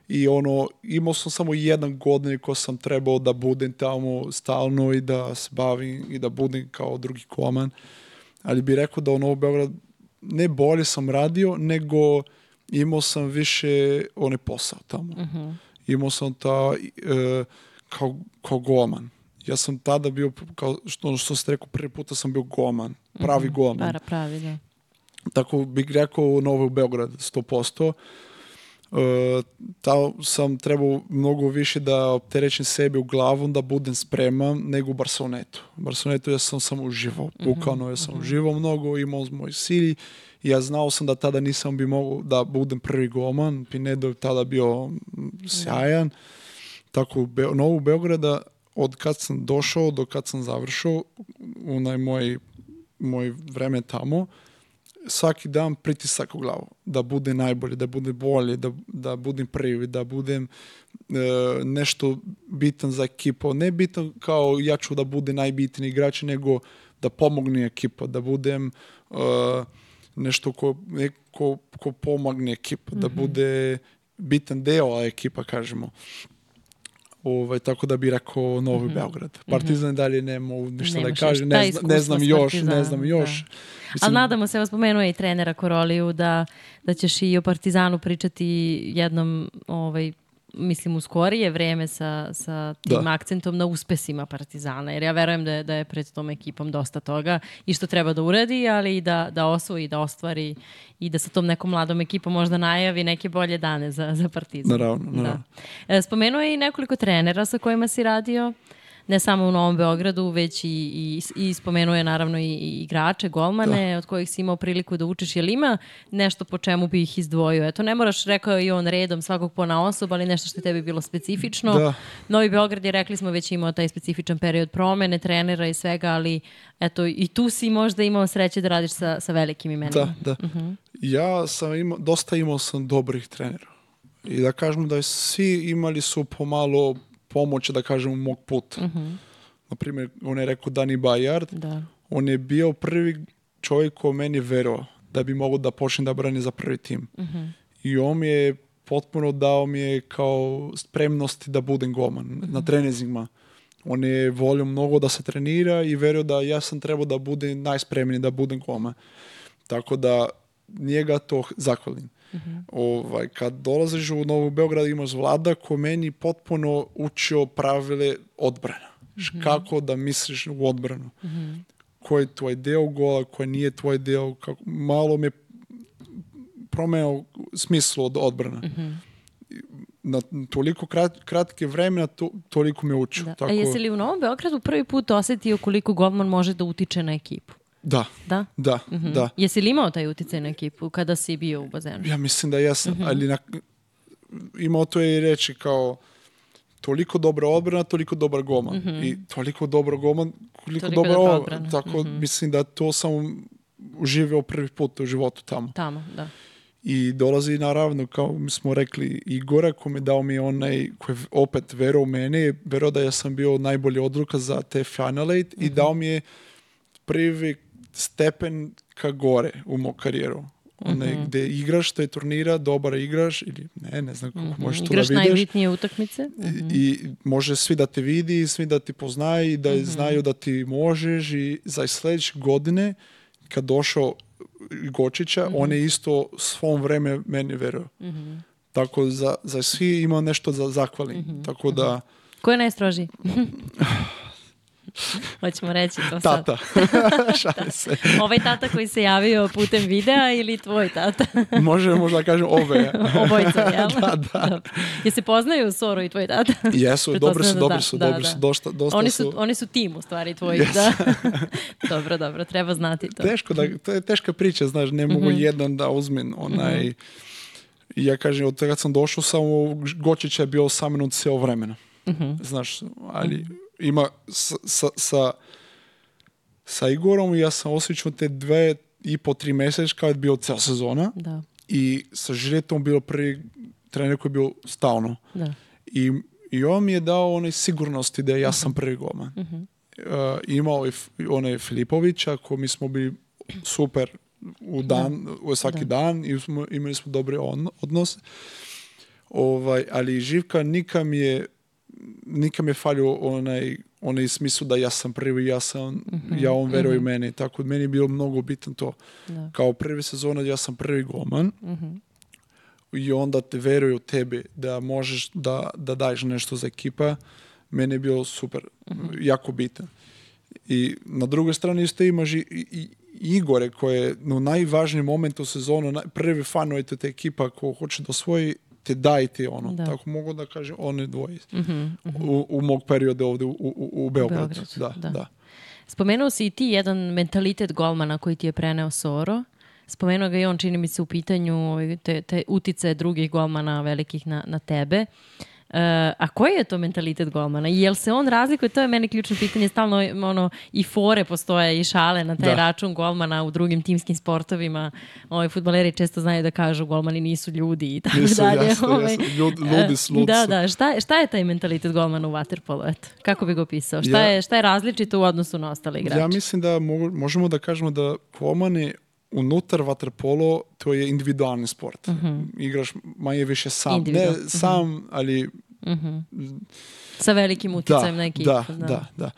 S2: i ono, imao sam samo jedan godin ko sam trebao da budem tamo stalno i da se bavim i da budem kao drugi koman. Ali bih rekao da u Novo Beograd ne bolje sam radio, nego imao sam više one posao tamo. Uh -huh. Imao sam ta e, kao, kao goman. Ja sam tada bio, kao što, što ste rekao, prvi puta sam bio goman, pravi mm -hmm. goman.
S1: Para, pravi, da.
S2: Tako bih rekao Novo Beograd, 100%. Uh, ta sam trebao mnogo više da opterećem sebi u glavu, da budem spreman nego u Barcelonetu. U Barcelonetu ja sam samo uživao, mhm, bukvalno ja sam -hmm. uživao mnogo, imao moj cilj i ja znao sam da tada nisam bi mogao da budem prvi goman, Pinedo je tada bio sjajan. Mm -hmm Tako, u Be Novu Beograda, od kad sam došao do kad sam završao, onaj moj, moj vreme tamo, svaki dan pritisak u glavu, da bude najbolje, da bude bolje, da, da budem prvi, da budem e, nešto bitan za ekipu. Ne bitan kao ja ću da bude najbitniji igrač, nego da pomogne ekipa, da budem e, nešto ko, neko ko pomogne ekipa, mm -hmm. da mhm. bude bitan deo ekipa, kažemo. Ovaj, tako da bi rekao Novi mm -hmm. Beograd. Partizan mm -hmm. dalje nema ništa da kaže, ne, zna, ne znam još, ne znam još. Da.
S1: Mislim, Ali nadamo se, vas spomenuo i trenera Koroliju, da, da ćeš i o Partizanu pričati jednom ovaj, mislim, u skorije vreme sa, sa tim da. akcentom na uspesima Partizana, jer ja verujem da je, da je pred tom ekipom dosta toga i što treba da uradi, ali i da, da osvoji, da ostvari i da sa tom nekom mladom ekipom možda najavi neke bolje dane za, za Partizan.
S2: Naravno, naravno.
S1: Da. E, spomenuo je i nekoliko trenera sa kojima si radio. Uh, ne samo u Novom Beogradu, već i, i, i spomenuje naravno i, i igrače, golmane, da. od kojih si imao priliku da učiš. Jel ima nešto po čemu bi ih izdvojio? Eto, ne moraš, rekao i on redom svakog po na osob, ali nešto što je tebi bilo specifično. Da. Novi Beograd je, rekli smo, već imao taj specifičan period promene, trenera i svega, ali eto, i tu si možda imao sreće da radiš sa, sa velikim imenima.
S2: Da, da. Uh mhm. -huh. Ja sam imao, dosta imao sam dobrih trenera. I da kažem da svi imali su pomalo pomoć, da kažem, mog puta. Uh -huh. Naprimjer, on je rekao Dani Bajard, da. on je bio prvi čovjek ko meni verovao da bi mogao da počne da brani za prvi tim. Uh -huh. I on mi je potpuno dao mi je kao spremnosti da budem goman uh -huh. na trenizima. On je volio mnogo da se trenira i verio da ja sam trebao da budem najspremniji da budem goman. Tako da njega to zahvalim. -hmm. ovaj, kad dolaziš u Novu Beograd imaš vlada ko meni potpuno učio pravile odbrana. Mm -hmm. Kako da misliš u odbranu. Mm -hmm. Koji je tvoj deo gola, koji nije tvoj deo. Kako, malo me promenio smislu od odbrana. Mm -hmm na toliko krat, kratke vremena to, toliko me učio. Da.
S1: Tako... A jesi li u Novom Beogradu prvi put osetio koliko golman može da utiče na ekipu?
S2: Da.
S1: Da?
S2: Da, mm -hmm. da.
S1: Jesi li imao taj uticaj na ekipu kada si bio u bazenu?
S2: Ja mislim da jesam, mm -hmm. ali na, imao to je i reći kao toliko dobra odbrana, toliko dobar goman. Mm -hmm. I toliko dobro goman, koliko toliko dobra odbrana. Tako mm -hmm. mislim da to samo uživio prvi put u životu tamo.
S1: Tamo, da.
S2: I dolazi naravno, kao mi smo rekli, Igora koji mi dao mi onaj, koji je opet vero u mene, vero da ja sam bio najbolji odluka za te Final Eight i dao mi je prvi stepen ka gore u moj karijeru. Onaj, gde igraš te turnira, dobar igraš ili ne, ne znam kako možeš to da
S1: Igraš
S2: vidiš.
S1: najbitnije utakmice.
S2: I, I može svi da te vidi, svi da ti poznaju i da znaju da ti možeš i za sljedeće godine kad došao Gočića, on je isto svom vreme meni veruo. Tako za, za svi ima nešto za zahvali. Tako da
S1: Ko je najstrožiji? <laughs> <laughs> Hoćemo reći to sad.
S2: tata. <laughs> Šalim se.
S1: Ovaj tata koji se javio putem videa ili tvoj tata? <laughs>
S2: Može možda kažem ove.
S1: Obojica, jel?
S2: Da, da.
S1: Dobro. Je se poznaju Soro i tvoj tata?
S2: Jesu, dobri su,
S1: da
S2: dobri
S1: da,
S2: su,
S1: da,
S2: dobri
S1: da.
S2: su, dosta, dosta
S1: Oni
S2: su.
S1: su, oni su tim u stvari tvoji,
S2: Yes.
S1: da. dobro, dobro, treba znati to.
S2: Teško da, to je teška priča, znaš, ne mogu
S1: Mhm.
S2: jedan da uzmem onaj... I ja kažem, od kad sam došao, samo Gočić je bio sa mnom cijelo vremena.
S1: Mhm.
S2: Znaš, ali ima sa, sa, sa, sa Igorom ja sam osjećao te dve i po tri mjeseca kad je bio cijela sezona
S1: Da,
S2: i sa Žiretom bio prvi trener koji je bio stalno.
S1: da.
S2: I, i on mi je dao one sigurnosti da ja sam prvi golman. Uh, imao je onaj Filipovića koji mi smo bili super u dan, u svaki dan i smo, imali smo dobre on, odnose. Ovaj, ali Živka nikam je nikam je falio onaj, onaj smislu da ja sam prvi, ja sam, ja on veruje u mene. Tako da meni je bilo mnogo bitno to.
S1: Da.
S2: Kao prvi sezona ja sam prvi golman i onda te veruju u tebe da možeš da, da daješ nešto za ekipa. Meni je bilo super, jako bitan. I na drugoj strani isto imaš i, i, Igore koje je u najvažnijem momentu sezonu, naj- prvi fan je te ekipa ko hoće da osvoji, te daj ti ono.
S1: Da.
S2: Tako mogu da kažem, one dvoje. U, u mog perioda ovdje u, u, u Beogradu.
S1: Beogradu,
S2: Da,
S1: da.
S2: da.
S1: Spomenuo si i ti jedan mentalitet golmana koji ti je preneo Soro. Spomenuo ga i on, čini mi se, u pitanju ovaj, te, te utice drugih golmana velikih na, na tebe. E, a koji je to mentalitet golmana? Jel se on razlikuje? To je meni ključno pitanje. Stalno ono, i fore postoje i šale na taj
S2: Da.
S1: račun golmana u drugim timskim sportovima. Ovaj, futbaleri često znaju da kažu golmani nisu ljudi i tako
S2: Nisu,
S1: dalje.
S2: jasno,
S1: Ovaj,
S2: jasno. Ljud- ludi su,
S1: e,
S2: lud
S1: Da,
S2: su.
S1: da. Šta, šta je taj mentalitet golmana u waterpolu? Eto, kako bi ga opisao? Šta,
S2: Ja-
S1: je, šta je različito u odnosu na ostale igrače?
S2: Ja mislim da možemo da kažemo da golmani unutar waterpolo to je individualni sport. Igraš manje više sam. Ne sam, ali
S1: Sa velikim
S2: da,
S1: uticajem na ekipu.
S2: da, da, da.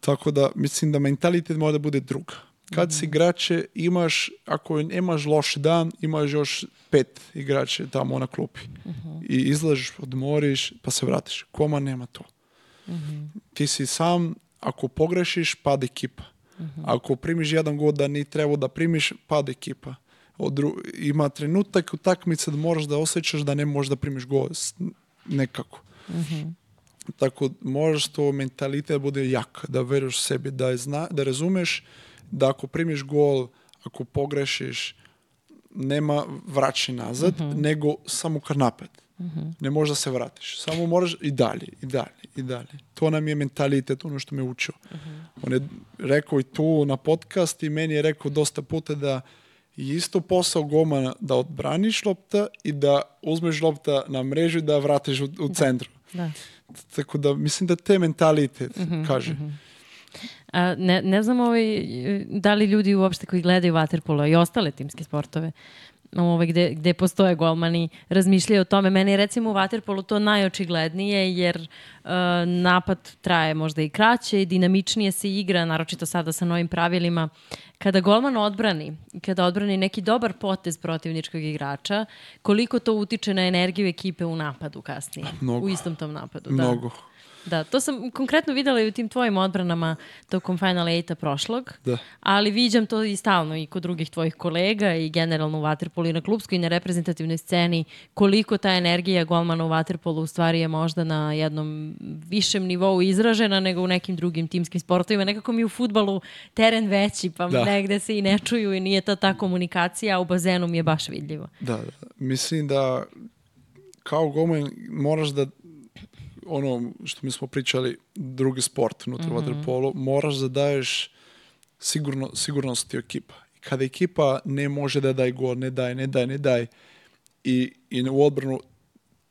S2: Tako da mislim da mentalitet mora da bude drug. Kad si igrače imaš, ako nemaš loš dan, imaš još pet igrače tamo na klupi. I izlažeš, odmoriš, pa se vratiš. Koma nema to. Ti si sam, ako pogrešiš, pad ekipa. Ako primiš jedan god da ni trebao da primiš, pad ekipa. Od dru- ima trenutak u takmici da moraš da osjećaš da ne možeš da primiš gol. Nekako. Tako moraš to mentalitet da bude jak, da veruješ sebi, da, je zna, da razumeš da ako primiš gol, ako pogrešiš, nema vraći nazad, nego samo kar napad. Ne možeš da se vratiš. Samo moraš i dalje, i dalje, i dalje. To nam je mentalitet, ono što me učio. On je rekao i tu na podcast i meni je rekao dosta puta da je isto posao gomana da odbraniš lopta i da uzmeš lopta na mrežu i da vratiš u, u centru.
S1: Da.
S2: Tako da mislim da te mentalitet kaže.
S1: A, ne, ne znam ovaj, da li ljudi uopšte koji gledaju waterpolo i ostale timske sportove ovaj, gde, gde postoje golmani razmišljaju o tome. Meni je recimo u waterpolu to najočiglednije jer uh, napad traje možda i kraće i dinamičnije se igra, naročito sada sa novim pravilima. Kada golman odbrani, kada odbrani neki dobar potez protivničkog igrača, koliko to utiče na energiju ekipe u napadu kasnije?
S2: Mnogo.
S1: U istom tom napadu.
S2: Mnogo.
S1: Da. Da, to sam konkretno videla i u tim tvojim odbranama tokom Final 8 prošlog,
S2: Da.
S1: ali viđam to i stalno i kod drugih tvojih kolega i generalno u Waterpolu i na klubskoj i na reprezentativnoj sceni, koliko ta energija golmana u Waterpolu u stvari je možda na jednom višem nivou izražena nego u nekim drugim timskim sportovima. Nekako mi u futbalu teren veći, pa
S2: Da.
S1: negde se i ne čuju i nije ta ta komunikacija, a u bazenu mi je baš vidljivo.
S2: Da, da. Mislim da kao golman moraš da ono što mi smo pričali, drugi sport unutar mm moraš da daješ sigurno, sigurnost ti ekipa. I kada ekipa ne može da daj gol, ne daj, ne daj, ne daj i, i u odbranu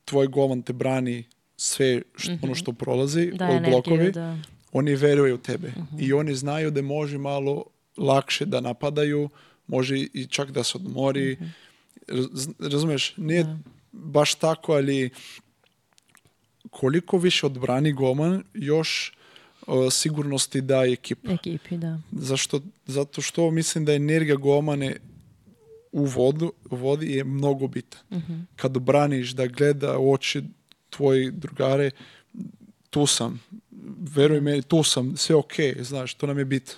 S2: tvoj golman te brani sve što, ono što prolazi
S1: Da,
S2: od
S1: energiju,
S2: blokovi,
S1: da.
S2: oni veruju u tebe i oni znaju da može malo lakše da napadaju, može i čak da se odmori. Raz- Razumeš, nije baš tako, ali koliko više odbrani golman, još uh, sigurnosti daje ekipa.
S1: Ekipi, da.
S2: Zašto? Zato što mislim da energija golmane u vodu, vodi je mnogo bitna. Kad braniš da gleda u oči tvoji drugare, tu sam, veruj meni, tu sam, sve ok, znaš, to nam je bitno.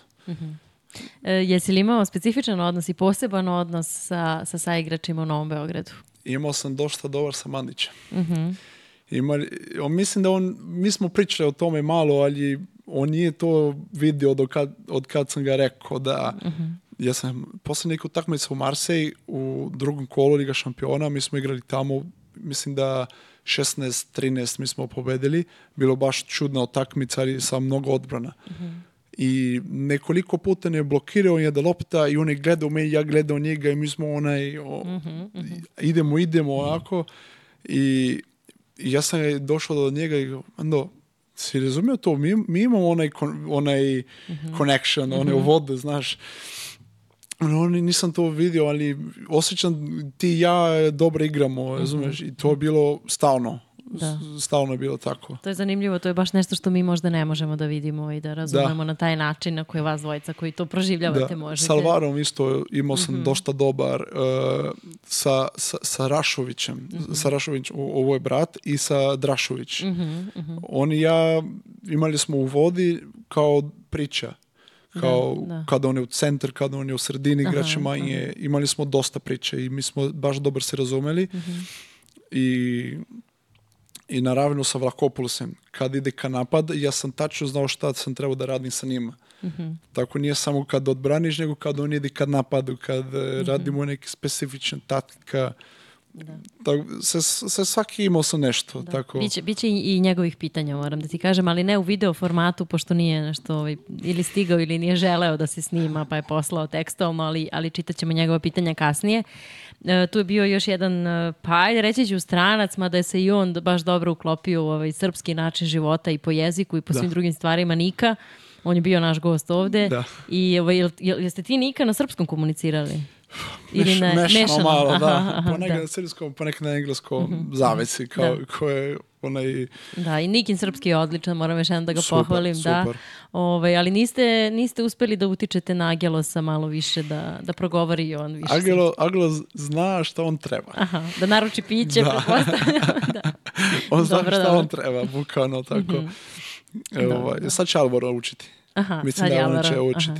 S1: E, jesi li imao specifičan odnos i poseban odnos sa, sa saigračima u Novom Beogradu?
S2: Imao sam dosta dobar sa Mandićem. Imali, on, mislim da on, mi smo pričali o tome malo, ali on nije to vidio od kad, od kad sam ga rekao da ja sam posle neku utakmicu u Marseille u drugom kolu Liga šampiona, mi smo igrali tamo, mislim da 16-13 mi smo pobedili, bilo baš čudna utakmica, ali sa mnogo odbrana. I nekoliko puta ne blokirao je da lopta i on je gledao me, ja gledao njega i mi smo onaj, o, idemo, idemo onako i i ja sam došao do njega i Ando, si razumio to? Mi, mi imamo onaj, kon- onaj connection, one vode, znaš. No, nisam to vidio, ali osjećam ti i ja dobro igramo, razumeš? I to je bilo stalno.
S1: Da.
S2: Stalno je bilo tako.
S1: To je zanimljivo, to je baš nešto što mi možda ne možemo da vidimo i da razumemo na taj način na koji vas dvojica koji to proživljavate možete.
S2: Sa Alvarom isto imao sam dosta dobar uh, sa, sa, sa Rašovićem. Sa Rašovićem, ovo je brat, i sa Drašović. On i ja imali smo u vodi kao priča. Kao
S1: da.
S2: kada on je u centar, kada on je u sredini, igrač manje. Imali smo dosta priče i mi smo baš dobro se razumeli. I i naravno sa Vlakopulusom. Kad ide ka napad, ja sam tačno znao šta sam trebao da radim sa njima. Tako nije samo kad odbraniš, nego kad on ide kad napadu, kad e, radimo neke specifične taktika. Tako, se, se svaki imao sam nešto. Tako.
S1: Biće, biće i, njegovih pitanja, moram da ti kažem, ali ne u video formatu, pošto nije nešto ovaj, ili stigao ili nije želeo da se snima, pa je poslao tekstom, ali, ali čitat ćemo njegova pitanja kasnije. E, tu je bio još jedan, e, pa ajde reći ću stranac, mada je se i on baš dobro uklopio u ovaj srpski način života i po jeziku i po
S2: Da.
S1: svim drugim stvarima Nika. On je bio naš gost ovde.
S2: Da.
S1: I ovaj, jel, jel, jeste ti Nika na srpskom komunicirali?
S2: Meš, mešano malo,
S1: Aha,
S2: da.
S1: aha,
S2: ponekad
S1: da.
S2: Na srpskom, ponekad na engleskom zavisi, kao,
S1: Da.
S2: ko je onaj...
S1: Da, i Nikin srpski je odličan, moram još jednom da ga
S2: Super,
S1: pohvalim. Da.
S2: super.
S1: Ovaj, ali niste, niste uspeli da utičete na Agelosa malo više, da, da progovori i on više.
S2: Agelo, Agelo zna šta on treba.
S1: Aha, da naruči piće,
S2: Da. <laughs>
S1: da.
S2: On zna
S1: Dobro,
S2: šta
S1: dobro. Mhm.
S2: on treba, bukvalno tako. E, ovaj, sad će Alvaro učiti.
S1: Aha,
S2: Mislim da on će
S1: aha.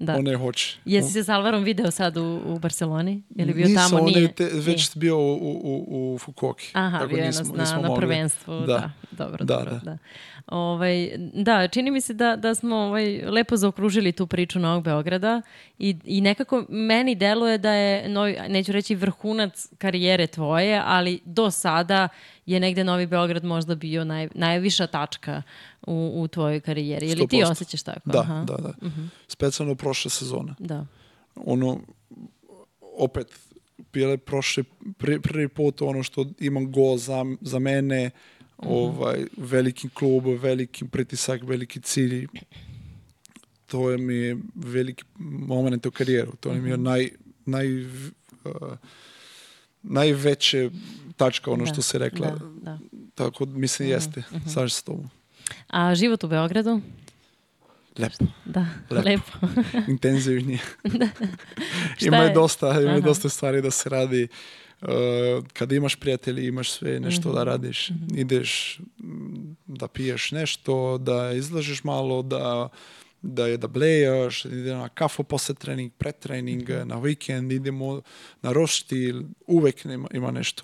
S1: Da.
S2: On ne hoće.
S1: Jesi se s Alvarom video sad u, u Barceloni? Je li bio
S2: Nisam,
S1: tamo?
S2: on
S1: Nije?
S2: je te, već
S1: Nije.
S2: bio u, u, u Fukuoki.
S1: Aha,
S2: Tako
S1: bio je
S2: nismo-
S1: na,
S2: nismo
S1: na, na prvenstvu. Da,
S2: Da.
S1: dobro,
S2: Da,
S1: dobro. Da.
S2: da.
S1: Ovaj, da, čini mi se da, da smo ovaj, lepo zaokružili tu priču Novog Beograda i, i nekako meni deluje da je, novi, neću reći vrhunac karijere tvoje, ali do sada je negde Novi Beograd možda bio naj, najviša tačka u, u tvojoj karijeri. Je li ti
S2: 100%.
S1: osjećaš tako?
S2: Da,
S1: Aha. Mhm.
S2: da, da. Specijalno prošle sezone.
S1: Da.
S2: Ono, opet, bile prošle prvi put ono što imam gol za, za mene,
S1: Mhm.
S2: Ovaj, veliki klub, veliki pritisak, veliki cilj. To je mi je veliki moment u karijeru. To
S1: Mhm.
S2: mi je naj, naj, uh, najveće tačka, ono
S1: Da,
S2: što se rekla.
S1: Da, da.
S2: Tako mislim jeste. Slažem se s tobom.
S1: A život u Beogradu?
S2: Lepo.
S1: Da,
S2: Lepo.
S1: lepo.
S2: intenzivnije. <laughs>
S1: Šta
S2: ima
S1: je?
S2: je dosta, ima
S1: Aha.
S2: dosta stvari da se radi. Uh, kada imaš prijatelji, imaš sve nešto
S1: Mhm.
S2: da radiš. Ideš mm, da piješ nešto, da izlažeš malo, da da je da blejaš, ide na kafu posle trening, pre trening,
S1: Mhm.
S2: na vikend, idemo na roštilj, uvek ima, ima nešto.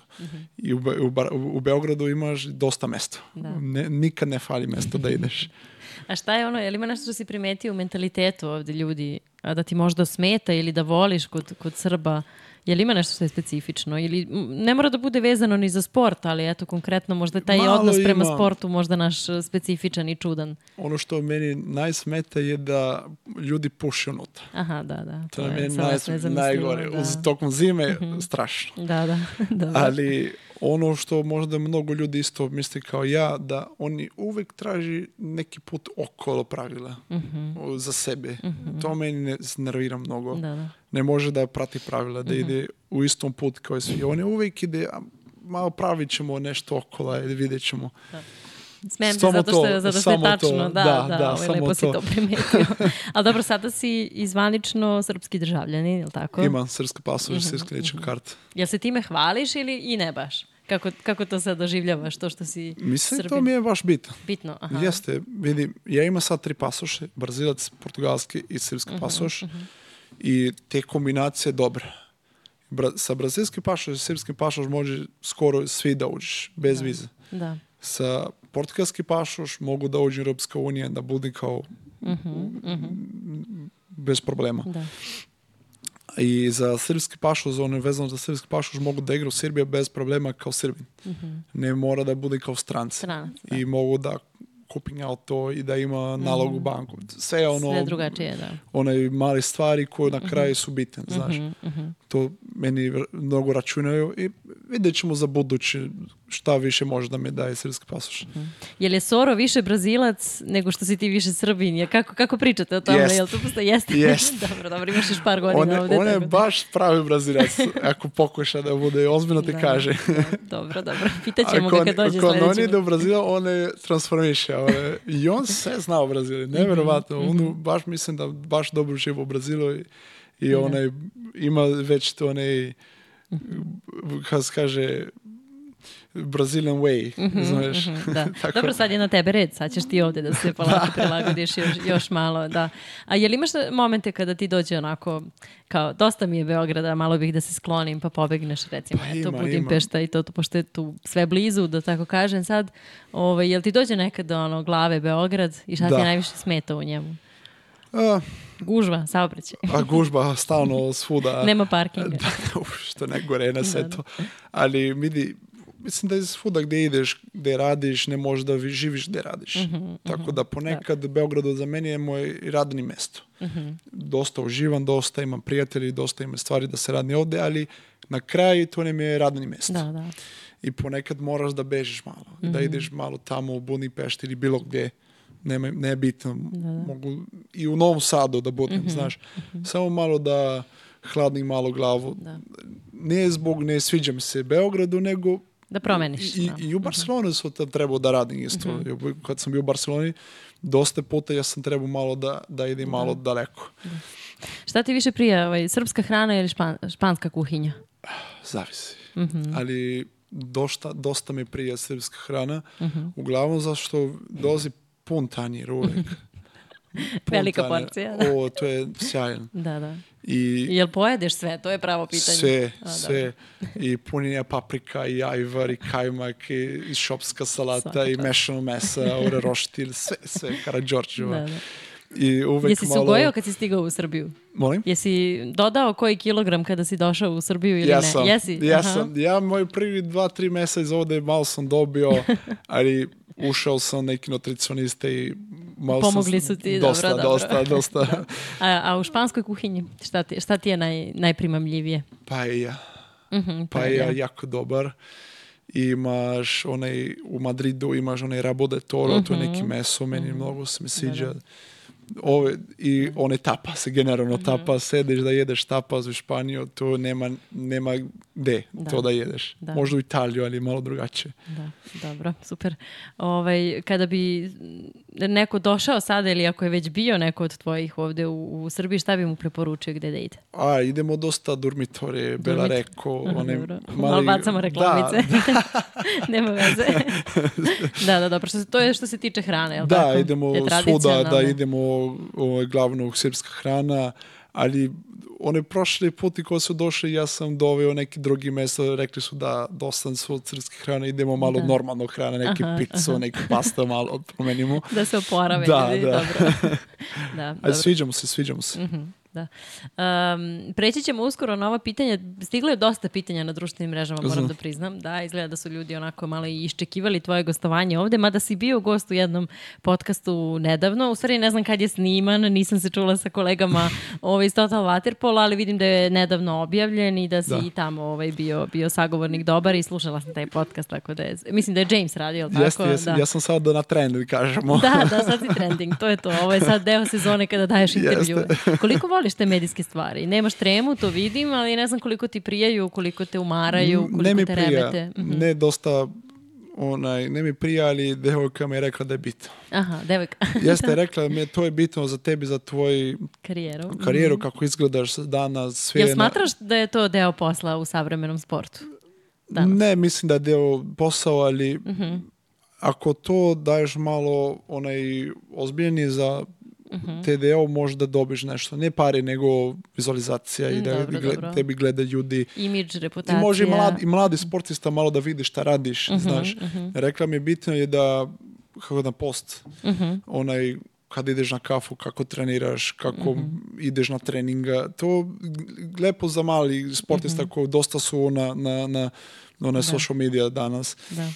S2: I u, Be- u, u, u Beogradu imaš dosta mesta.
S1: Da.
S2: Ne, nikad ne fali mesto da ideš. <laughs>
S1: A šta je ono, je li ima nešto što si primetio u mentalitetu ovde ljudi, a da ti možda smeta ili da voliš kod, kod Srba? Je li ima nešto što je specifično? Ili ne mora da bude vezano ni za sport, ali eto konkretno možda taj
S2: Malo
S1: odnos prema
S2: ima.
S1: sportu možda naš e, specifičan i čudan.
S2: Ono što meni najsmeta je da ljudi puše unutra.
S1: Aha, da, da.
S2: To je meni naj, najgore.
S1: Da.
S2: Uz tokom zime, strašno.
S1: da, da. <laughs> Dobro.
S2: Ali ono što možda mnogo ljudi isto misli kao ja, da oni uvek traži neki put okolo pravila o, za sebe. To meni ne nervira mnogo.
S1: Da, da.
S2: Ne može da prati pravila, da ide u istom put kao i svi. On je uvek ide, a malo pravit ćemo nešto okolo i vidjet ćemo.
S1: Smijem se
S2: Samo
S1: zato što,
S2: to,
S1: zato što je tačno.
S2: to.
S1: Da, da,
S2: Da,
S1: da,
S2: da,
S1: ovaj, lepo si
S2: to.
S1: to primetio. <laughs> Ali dobro, sada si izvanično srpski državljanin, je li tako?
S2: Imam srpski pasoš, srpski ličnu kartu.
S1: Jel se time hvališ ili i ne baš? Kako, kako to sad doživljavaš, to što si
S2: Mislim,
S1: Srbin?
S2: to mi je baš bitno.
S1: Bitno, aha.
S2: Jeste, vidi, ja imam sad tri pasoše, brazilac, portugalski i srpski
S1: Mhm,
S2: pasoš i te kombinacije dobre. Bra sa brazilskim pasošem i srpskim pasoš može skoro svi da uđeš, bez vize.
S1: Da.
S2: Sa portugalski pasoš mogu da uđe u Europska unija, da bude kao bez problema.
S1: Da.
S2: I za srpski pašoš, ono je vezano za srpski pašoš, mogu da igra u Srbiji bez problema kao Srbin. Ne mora da bude kao stranci.
S1: Stranac, da.
S2: I mogu da kupim auto i da ima nalog u banku. Sve je ono,
S1: Sve drugačije, da.
S2: one male stvari koje na kraju su bitne, znaš. To meni mnogo računaju i vidjet ćemo za buduće šta više može da mi daje srpski pasoš.
S1: Je li je Soro više brazilac nego što si ti više srbin? Je, kako, kako pričate o tome?
S2: Jest.
S1: Jel to postoji? Jeste.
S2: Jest. <laughs>
S1: dobro, dobro, imaš još par godina
S2: On je,
S1: ovde.
S2: on je
S1: tako da-
S2: baš pravi brazilac, ako pokuša da bude ozbiljno ti
S1: Da,
S2: kaže.
S1: da, dobro, dobro. <laughs> Pitaćemo ga kad dođe
S2: ako on
S1: sledeći.
S2: ide u Brazil, on je transformiše. Je- I on sve zna u Brazilu. Nevjerovatno.
S1: Mhm,
S2: On baš mislim da baš dobro živi u Brazilu i, i onaj, ima već to onaj,
S1: Mhm.
S2: kako se kaže, Brazilian way, znaš.
S1: Mhm, da. <laughs>
S2: Tako-
S1: Dobro, sad je na tebe red, sad ćeš ti ovde da se <laughs> polako prilagodiš još, još malo. Da. A je li imaš momente kada ti dođe onako, kao, dosta mi je Beograda, malo bih da se sklonim, pa pobegneš recimo,
S2: Pa
S1: eto,
S2: ima,
S1: Budimpešta i to, to, pošto je tu sve blizu, da tako kažem sad. Ovaj, jel ti dođe nekada ono, glave Beograd i šta ti
S2: Da.
S1: najviše smeta u njemu?
S2: A,
S1: Gužva, saobraćaj.
S2: a gužba stalno svuda. <laughs>
S1: Nema parkinga.
S2: Da, uf, što ne gore na sve to. Ali vidi, mislim da je svuda gdje ideš, gdje radiš, ne možeš da vi- živiš gdje radiš.
S1: Mhm,
S2: Tako da ponekad Beogradu za mene je moj radni mesto.
S1: Mhm.
S2: Dosta uživam, dosta imam prijatelji, dosta imam stvari da se radi ovdje, ali na kraju to nam je radni mesto.
S1: Da, da.
S2: I ponekad moraš da bežiš malo,
S1: Mhm.
S2: da ideš malo tamo u Budimpešti ili bilo gdje. Nema, ne je bitno, mogu i u Novom Sadu da budem,
S1: Mhm,
S2: znaš. Samo malo da hladnim malo glavu.
S1: Da.
S2: Ne zbog ne sviđa mi se Beogradu, nego
S1: Da promeniš.
S2: i,
S1: da. Mhm.
S2: i u Barceloni sam tad trebao da radim isto. Kad sam bio u Barceloni, dosta puta ja sam trebao malo da, da idem malo daleko.
S1: Šta ti više prija, ovaj, srpska hrana ili špan, španska kuhinja?
S2: Zavisi.
S1: Mhm.
S2: Ali dosta, dosta mi prija srpska hrana.
S1: Mhm.
S2: Uglavnom zašto dolazi pun tanjir. Pun <laughs>
S1: Velika porcija, da.
S2: O, to je sjajno.
S1: Da, da.
S2: I
S1: Jel pojedeš sve? To je pravo pitanje.
S2: sve,
S1: A, da.
S2: sve. I punjenja paprika, i ajvar, i kajmak, i, i šopska salata,
S1: Svaka
S2: i
S1: čast.
S2: mešano mesa, ore roštilj, sve, sve, Karadžorđeva.
S1: Da, da.
S2: I uvek
S1: Jesi se
S2: malo...
S1: ugojio kad si stigao u Srbiju?
S2: Molim?
S1: Jesi dodao koji kilogram kada si došao u Srbiju ili
S2: Ja
S1: ne?
S2: sam,
S1: Jesi?
S2: ja
S1: Aha.
S2: sam, ja moj prvi dva, tri meseca ovde malo sam dobio, <laughs> ali ušao sam neki nutricioniste i malo
S1: Pomogli su ti,
S2: dosta,
S1: dobro, dobro.
S2: dosta, dosta. <laughs>
S1: A, a u španskoj kuhinji? Šta ti, šta ti je naj, najprimamljivije?
S2: Paella.
S1: Mhm,
S2: Paella
S1: paella.
S2: jako dobar. Imaš onaj, u Madridu imaš onaj rabo de toro, to je neki
S1: Mhm.
S2: meso, meni mnogo se mi sviđa. Ove, I one tapas, generalno
S1: Mhm.
S2: tapas, sedeš da jedeš tapas u Španiju, to nema, nema gde
S1: Da.
S2: to da jedeš.
S1: Da.
S2: Možda u Italiju, ali malo drugačije.
S1: Da, dobro, super. Ovaj, kada bi neko došao sada ili ako je već bio neko od tvojih ovde u, u Srbiji, šta bi mu preporučio gde da ide?
S2: A, idemo dosta Durmitore, Bela Reko, one
S1: Dobro.
S2: mali...
S1: Malo bacamo reklamice.
S2: Da, <laughs>
S1: Nema veze. da, da, dobro. Što se, to je što se tiče hrane, je li
S2: da,
S1: tako?
S2: idemo
S1: Je
S2: svuda, da idemo ovaj, glavno srpska hrana, ali one prošle puti koje su došli, ja sam doveo neki drugi mesto, rekli su da dosta su od srpske hrane, idemo malo
S1: Da.
S2: normalno hrana, neki
S1: Aha,
S2: pizzu, neki pasta malo promenimo. <laughs>
S1: Da se oporave.
S2: Da, da.
S1: Dobro. <laughs> da,
S2: Ali
S1: dobro.
S2: sviđamo se, sviđamo se.
S1: Mhm, da. Um, preći ćemo uskoro na ova pitanja. Stiglo je dosta pitanja na društvenim mrežama, moram
S2: Znam.
S1: da priznam. Da, izgleda da su ljudi onako malo i iščekivali tvoje gostovanje ovde, mada si bio gost u jednom podcastu nedavno. U stvari ne znam kad je sniman, nisam se čula sa kolegama <laughs> ovaj, iz Total Waterpola, ali vidim da je nedavno objavljen i da si
S2: Da.
S1: i tamo ovaj, bio, bio sagovornik dobar i slušala sam taj podcast, tako da je, mislim da je James radio, tako?
S2: Jeste, jeste,
S1: da.
S2: ja sam sad na trendu, kažemo.
S1: Da, da, sad si trending, to je to. Ovo je sad deo sezone kada daješ <laughs> intervju. Koliko voliš te medijske stvari? Nemaš tremu, to vidim, ali ne znam koliko ti prijaju, koliko te umaraju, koliko
S2: ne mi
S1: te
S2: prija,
S1: remete. Mhm.
S2: ne dosta, onaj, ne mi prija, ali devojka mi je rekla da je bitno.
S1: Aha, devojka. <laughs>
S2: Jeste rekla mi je to je bitno za tebi, za tvoj
S1: Karijeru.
S2: karijeru, kako izgledaš danas, sve.
S1: Jel
S2: na-
S1: smatraš da je to deo posla u savremenom sportu? danas?
S2: Ne, mislim da je deo posao, ali
S1: Mhm.
S2: ako to daješ malo onaj ozbiljniji za Te deo, možda dobiš nešto. Ne pari, nego vizualizacija i
S1: Mm,
S2: da
S1: dobro,
S2: gled-
S1: dobro.
S2: tebi gleda ljudi.
S1: Imidž,
S2: I
S1: reputacija.
S2: može i mladi, i mladi sportista malo da vidi šta radiš,
S1: Mhm,
S2: znaš. Rekla mi je bitno je da, kako da post,
S1: Mhm.
S2: onaj, kad ideš na kafu, kako treniraš, kako
S1: Mhm.
S2: ideš na treninga. To lepo za mali sportista
S1: Mhm.
S2: koji dosta su na, na, na, na social media danas.
S1: Da.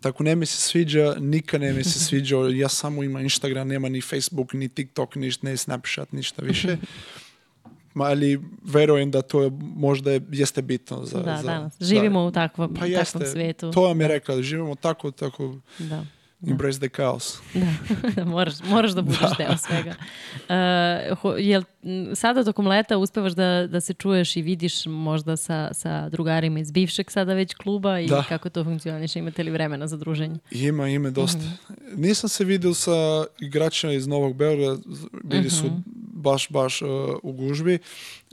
S2: Tako ne mi se sviđa, nikad ne mi se sviđa. <laughs> Ja samo imam Instagram, nema ni Facebook, ni TikTok, ništa, ne Snapchat, ništa više. Ali verujem da to je, možda je, jeste bitno za...
S1: Da,
S2: za,
S1: danas. Živimo u takvom,
S2: pa
S1: takvom
S2: jeste,
S1: svetu.
S2: To vam je rekla, živimo tako, tako,
S1: Da.
S2: Embrace the chaos. <laughs>
S1: Da, moraš, moraš da budeš deo svega. Uh, ho, jel sada tokom leta uspevaš da, da se čuješ i vidiš možda sa, sa drugarima iz bivšeg sada već kluba i
S2: Da.
S1: kako to funkcioniše? Imate li vremena za druženje?
S2: Ima, ima dosta.
S1: Mhm.
S2: Nisam se vidio sa igračima iz Novog Beograda, bili su
S1: Mhm.
S2: Baš, baš uh, u gužbi,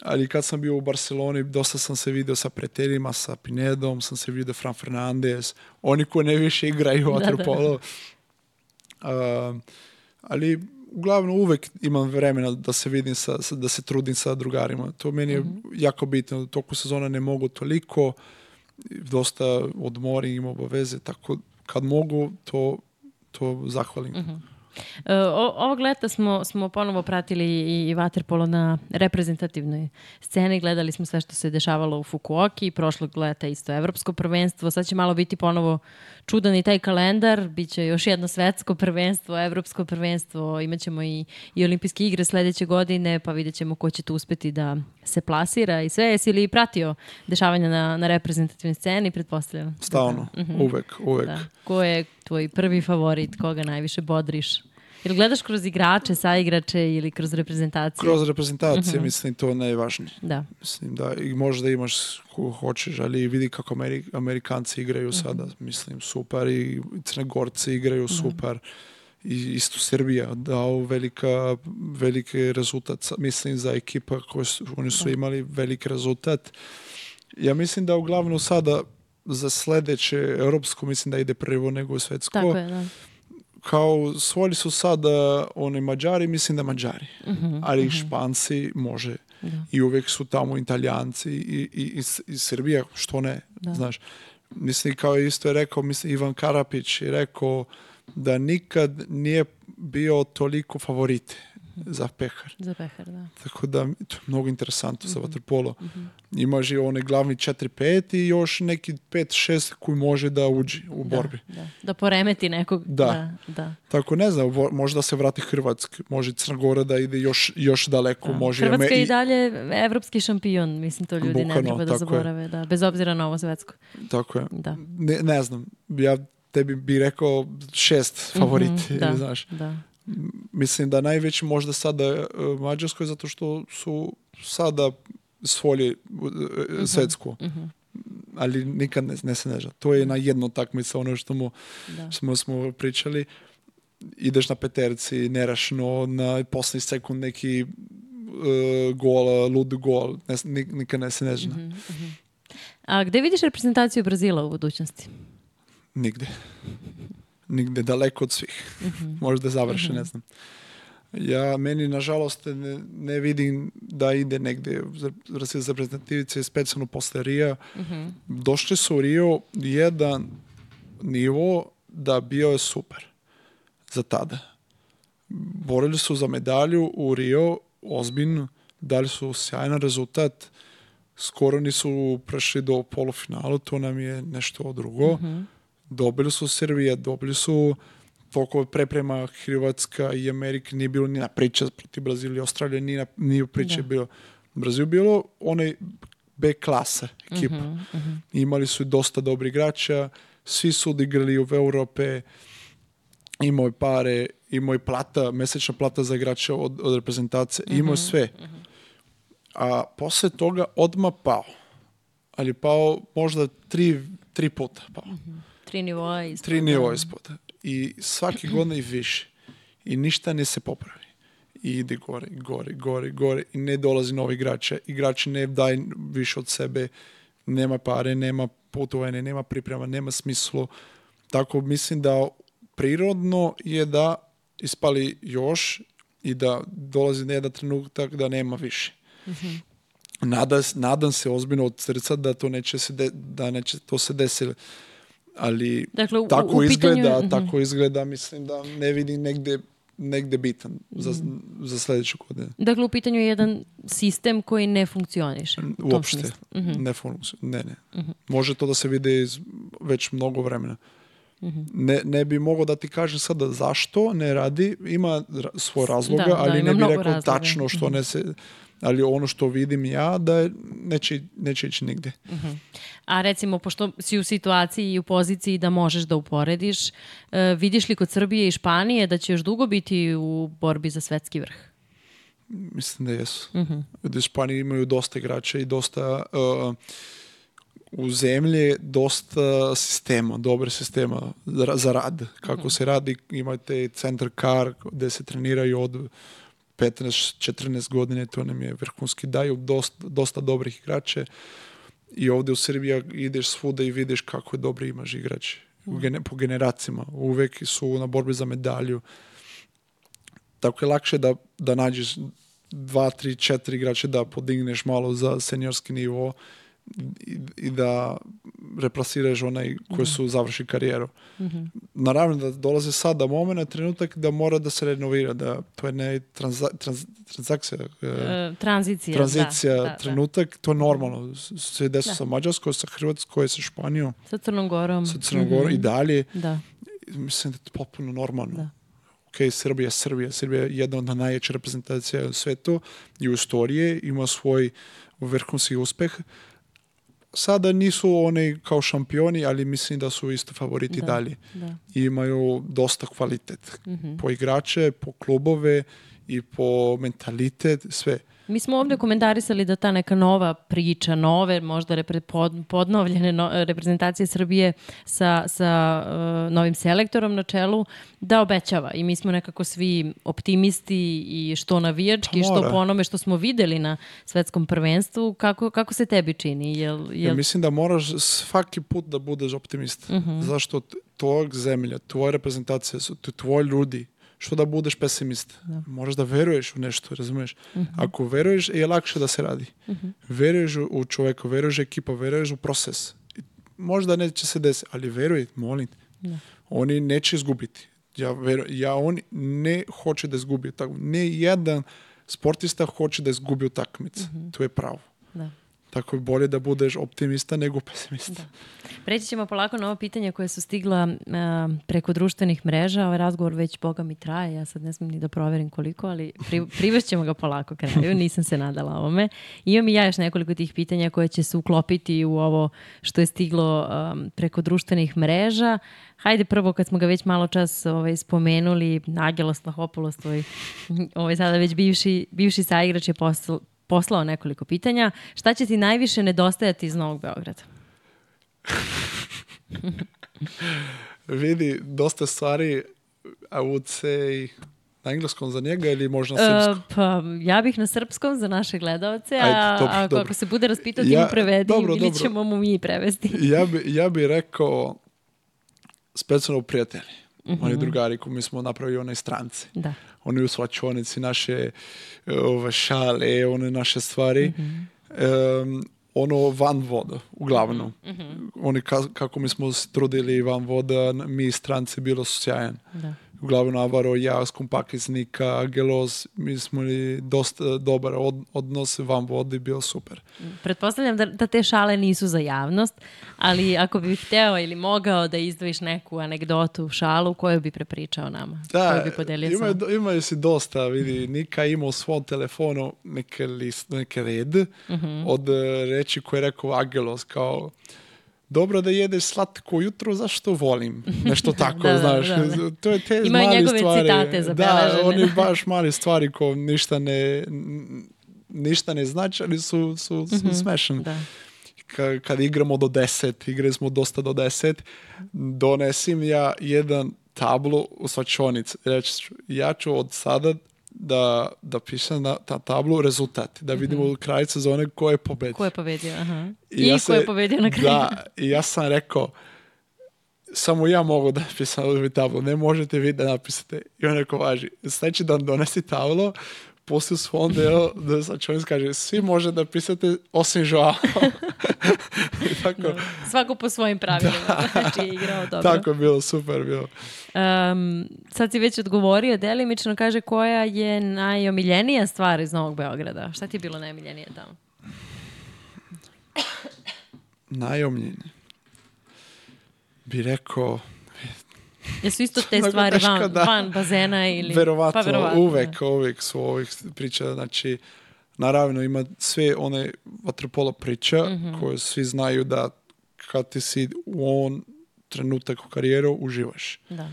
S2: ali kad sam bio u Barceloni, dosta sam se vidio sa prijateljima, sa Pinedom, sam se vidio Fran Fernandez, oni koji ne više igraju <laughs>
S1: Da, da.
S2: waterpolo. Uh, ali uglavnom uvek imam vremena da se vidim sa, sa- da se trudim sa drugarima. To meni je
S1: Mhm.
S2: jako bitno. U toku sezona ne mogu toliko, dosta odmori im obaveze, tako kad mogu, to, to zahvalim.
S1: Mhm. E, o- ovog leta smo, smo ponovo pratili i, i Waterpolo na reprezentativnoj sceni. Gledali smo sve što se dešavalo u Fukuoki. Prošlog leta isto evropsko prvenstvo. Sad će malo biti ponovo čudan i taj kalendar. Biće još jedno svetsko prvenstvo, evropsko prvenstvo. Imaćemo i, i olimpijske igre sledeće godine, pa vidjet ćemo ko će tu uspeti da se plasira i sve. Jesi li pratio dešavanja na, na reprezentativnoj sceni, pretpostavljam?
S2: Stalno, uvek, uvek.
S1: Da. Ko je tvoj prvi favorit, koga najviše bodriš? Jel gledaš kroz igrače, saigrače ili kroz reprezentaciju?
S2: Kroz reprezentacije, mislim, to je najvažnije.
S1: Da.
S2: Mislim da i možda imaš ko hoćeš, ali vidi kako Ameri- Amerikanci igraju sada, mislim, super i Crnogorci igraju super. I isto Srbija dao velika, veliki rezultat, mislim, za ekipa koji su, oni su imali veliki rezultat. Ja mislim da uglavnom sada za sledeće europsko mislim da ide prvo nego svetsko.
S1: Tako je, da.
S2: Kao svoli su sada oni Mađari, mislim da Mađari.
S1: Mhm,
S2: Ali Španci može. I uvek su tamo Italijanci i, i, i, i Srbija, što ne,
S1: Da.
S2: znaš. Mislim, kao isto je rekao, mislim, Ivan Karapić je rekao da nikad nije bio toliko favorite za pehar.
S1: Za pehar, da.
S2: Tako da, to je mnogo interesantno
S1: Mhm,
S2: za vaterpolo. Imaš i one glavni 4-5 i još neki 5-6 koji može da uđe u borbi.
S1: Da, da. da poremeti nekog.
S2: Da.
S1: Da, da.
S2: Tako ne znam, možda se vrati Hrvatska, može Crna Gora da ide još, još daleko,
S1: Da.
S2: može
S1: Hrvatska je i dalje evropski šampion, mislim to ljudi ne
S2: Bukvalno,
S1: treba da
S2: tako je.
S1: zaborave, da, bez obzira na ovo svetsko.
S2: Tako je.
S1: Da.
S2: Ne, ne znam, ja tebi bi rekao šest favoriti,
S1: Mhm, da,
S2: znaš.
S1: Da.
S2: Mislim da najveći možda sada uh, Mađarskoj zato što su sada svoli uh,
S1: Mhm.
S2: svetsku. Ali nikad ne, ne se ne zna. To je na jedno takmice ono što mu,
S1: Da.
S2: smo, smo pričali. Ideš na peterci, nerašno, na posljednji sekund neki uh, gol, lud gol. Ne, nik- nikad ne se ne zna.
S1: Mhm. A gde vidiš reprezentaciju Brazila u budućnosti?
S2: Nigde. <laughs> Nigde, daleko od svih. <laughs> Možda završe, ne znam. Ja, meni, nažalost, ne, ne vidim da ide negde za, za reprezentativice, specijalno posle Rija. Došli su u Rio jedan nivo da bio je super za tada. Borili su za medalju u Rio ozbiljno. dali su sjajan rezultat, skoro nisu prešli do polufinala, to nam je nešto drugo. Dobili su Srbije, dobili su toliko preprema Hrvatska i Amerika, nije bilo ni na priča protiv Brazilije, Australije, ni na, nije priče
S1: Da.
S2: bilo. Brazil bilo onaj B klasa ekipa. Imali su dosta dobrih igrača, svi su odigrali u Europe, imao je pare, imao je plata, mesečna plata za igrača od, od reprezentacije, imao je sve. A posle toga odmah pao. Ali pao možda tri, tri puta pao.
S1: Tri nivoa ispod.
S2: Tri nivoa ispod. I svake godine i više. I ništa ne se popravi. I ide gore, gore, gore, gore. I ne dolazi novi igrača. Igrači ne daju više od sebe. Nema pare, nema putovanja, nema priprema, nema smislu. Tako mislim da prirodno je da ispali još i da dolazi jedan trenutak da nema više. Nada, nadam se ozbiljno od srca da to neće se de, da neće to se desiti. Ali
S1: Dakle, u-
S2: tako
S1: u pitanju-
S2: izgleda,
S1: mhm.
S2: tako izgleda, mislim da ne vidim negde, negde bitan za, za sljedeću godinu.
S1: Dakle, u pitanju je jedan sistem koji ne funkcioniše.
S2: Uopšte.
S1: smislu. Mhm.
S2: Ne, funkci- ne, ne. Može to da se vidi iz već mnogo vremena.
S1: Mhm.
S2: Ne, ne bi mogao da ti kažem sada zašto ne radi, ima svoj razloga,
S1: Da, da,
S2: ali
S1: ima
S2: ne bi rekao
S1: razloga.
S2: Tačno što ne se, ali ono što vidim ja da je, neće, neće ići nigde.
S1: A recimo, pošto si u situaciji i u poziciji da možeš da uporediš, e, vidiš li kod Srbije i Španije da će još dugo biti u borbi za svetski vrh?
S2: Mislim da jesu.
S1: Mhm.
S2: Da Španiji imaju dosta igrača i dosta uh, u zemlji dosta sistema, dobre sistema za, za rad. Kako
S1: Mhm.
S2: se radi, imate centar car gde se treniraju od 15-14 godine, to nam je vrhunski. Daju dosta, dosta dobrih igrača i ovdje u Srbiji ideš svuda i vidiš kako je dobro imaš igrače. U gene- po generacijama. Uvek su na borbi za medalju tako je lakše da, da nađeš dva, tri, četiri igrače da podigneš malo za seniorski nivo i, i da replasiraš onaj koji su završi karijeru. Naravno da dolaze sada moment, trenutak da mora da se renovira, da to je ne tranza, trans, transakcija, e,
S1: E, tranzicija.
S2: tranzicija,
S1: da, da, da.
S2: trenutak, to je normalno. Se desi
S1: Da.
S2: sa Mađarskom, sa Hrvatskom, sa Španijom,
S1: Sa Crnom Gorom.
S2: sa Crnom Gorom i dalje.
S1: Da.
S2: Mislim da je to potpuno normalno.
S1: Da.
S2: Ok, Srbija, Srbija, Srbija je jedna od najjačih reprezentacija u svetu i u istorije, ima svoj vrhunski uspeh. Sada nisu oni kao šampioni, ali mislim da su isto favoriti
S1: Da,
S2: dalje.
S1: da.
S2: I imaju dosta kvalitet.
S1: Mhm.
S2: Po igrače, po klubove i po mentalitet, sve.
S1: Mi smo ovdje komentarisali da ta neka nova priča, nove, možda repre, pod, podnovljene no- reprezentacije Srbije sa, sa uh, novim selektorom na čelu, da obećava. I mi smo nekako svi optimisti i što navijački,
S2: Pa
S1: što po onome što smo videli na svetskom prvenstvu. Kako, kako se tebi čini? Jel,
S2: Ja
S1: jel,
S2: mislim da moraš svaki put da budeš optimist.
S1: Mhm.
S2: Zašto t- tvojeg zemlja, su to tvoji ljudi. Što da budeš pesimist? Moraš da veruješ u nešto, razumeš?
S1: Mhm.
S2: Ako veruješ, je lakše da se radi. Veruješ u- čoveka, veruješ u ekipa, veruješ u proces. Možda neće se desiti, ali veruj, molim. te. Oni neće izgubiti. Ja, veru, ja on ne hoće da izgubi. Tako, ne jedan sportista hoće da izgubi utakmicu. To je pravo.
S1: da.
S2: Tako je bolje da budeš optimista nego pesimista.
S1: Preći ćemo polako na ovo pitanje koje su stigla a, preko društvenih mreža. Ovaj razgovor već, boga mi, traje. Ja sad ne smijem ni da proverim koliko, ali pri, <laughs> privešćemo ga polako kraju. Nisam se nadala ovome. Imam i ja još nekoliko tih pitanja koje će se uklopiti u ovo što je stiglo um, preko društvenih mreža. Hajde prvo, kad smo ga već malo čas ovaj, spomenuli, Angelos Slahopoulos, tvoj ovaj sada već bivši, bivši saigrač je poslao, poslao nekoliko pitanja. Šta će ti najviše nedostajati iz Novog Beograda? <laughs>
S2: Vidi, dosta stvari, I would say, na engleskom za njega ili možda na
S1: E,
S2: srpskom?
S1: pa ja bih na srpskom za naše gledalce, a
S2: Ajde, dobro,
S1: ako,
S2: dobro.
S1: ako se bude raspitao ti
S2: Ja-
S1: mu prevedi
S2: dobro,
S1: ili
S2: dobro.
S1: ćemo mu mi prevesti. <laughs>
S2: Ja bi, ja bi rekao specijalno prijatelji.
S1: Mhm.
S2: Oni drugari koji mi smo napravili onaj stranci.
S1: Da.
S2: Oni u svačionici naše e, ove šale, one naše stvari.
S1: Mhm.
S2: Em, ono van voda, uglavnom.
S1: Mhm.
S2: Oni ka- kako mi smo se trudili van voda, mi stranci bilo su sjajan.
S1: Da.
S2: Uglavnom Avaro, ja, Skumpakiznika, Angelos, mi smo imali dosta dobar od, odnos vam vodi, bio super.
S1: Pretpostavljam da, da te šale nisu za javnost, ali ako bih hteo ili mogao da izdvojiš neku anegdotu, šalu, koju bi prepričao nama?
S2: Da,
S1: koju bi podelio
S2: ima,
S1: sa-
S2: imaju si dosta, vidi, Nika ima u svom telefonu neke list, neke red
S1: Mhm.
S2: od e, reči koje je rekao Angelos, kao dobro da jedeš slatko jutro, zašto volim? Nešto <laughs> tako,
S1: Da, da,
S2: znaš.
S1: da, da.
S2: To je te
S1: Imaju
S2: mali
S1: njegove
S2: stvari.
S1: citate
S2: Da,
S1: zabeležene.
S2: oni <laughs> baš mali stvari ko ništa ne ništa ne znači, ali su, su, su smešni.
S1: Da.
S2: Ka- kad igramo do 10, igrali smo dosta do 10, donesim ja jedan tablu u svačionici. Reći ću, ja ću od sada da, da pišem na ta tablu rezultat, da vidimo u kraju sezone ko je pobedio.
S1: Ko je pobedio? Aha. I,
S2: ja
S1: ko
S2: se-
S1: je pobedio na kraju?
S2: Da, i ja sam rekao, samo ja mogu da napisam tablu, ne možete vi da napisate. I on rekao, važi, sljedeći dan donesi tablo, poslije u svom delu, da sad čovjek kaže, svi može da pisate osim Joao. I <laughs> tako,
S1: Svako po svojim pravilima. <laughs> Znači je igrao dobro.
S2: tako je bilo, super bilo.
S1: Um, sad si već odgovorio, delimično kaže koja je najomiljenija stvar iz Novog Beograda. Šta ti je bilo najomiljenije tamo?
S2: Najomljeniji. Bi rekao,
S1: Jesu isto te <laughs> stvari van,
S2: da.
S1: van bazena ili...
S2: Verovatno,
S1: pa, verovatno,
S2: uvek,
S1: da.
S2: uvek su ovih priča, znači, naravno ima sve one vaterpolo priča
S1: Mhm.
S2: koje svi znaju da kad ti si u on trenutak u karijeru uživaš.
S1: Da.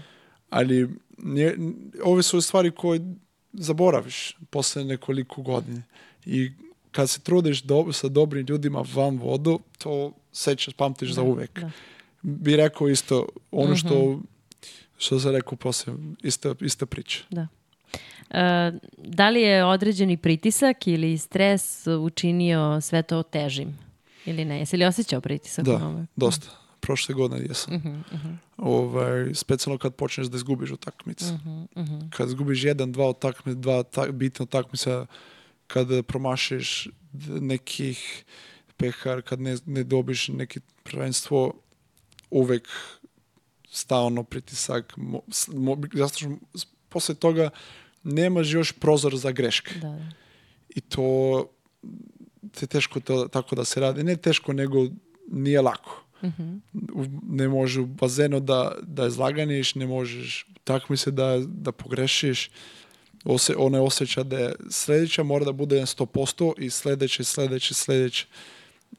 S2: Ali nje, ove su stvari koje zaboraviš posle nekoliko godine. I kad se trudiš do, sa dobrim ljudima van vodu, to sećaš, pamtiš za uvek.
S1: da.
S2: Bi rekao isto ono što, što sam rekao posle, ista, ista priča.
S1: Da. E, da li je određeni pritisak ili stres učinio sve to težim? Ili ne? Jesi li osjećao pritisak?
S2: Da,
S1: ovome?
S2: dosta. Prošle godine jesam.
S1: Mhm,
S2: Ovaj, specijalno kad počneš da izgubiš utakmicu. Kad izgubiš jedan, dva utakmice, dva tak, bitne utakmice, kad promašiš nekih pehar, kad ne, ne dobiš neki prvenstvo, uvek stalno pritisak. Mo, mo, zato što s- posle toga nemaš još prozor za greške.
S1: Da, da.
S2: I to te teško to, tako da se radi. Ne teško, nego nije lako. U- Ne možeš u bazenu da, da izlaganiš, ne možeš tako se da, da pogrešiš. Ose, ona osjeća da je sljedeća mora da bude na 100% i sljedeće, sljedeće, sljedeće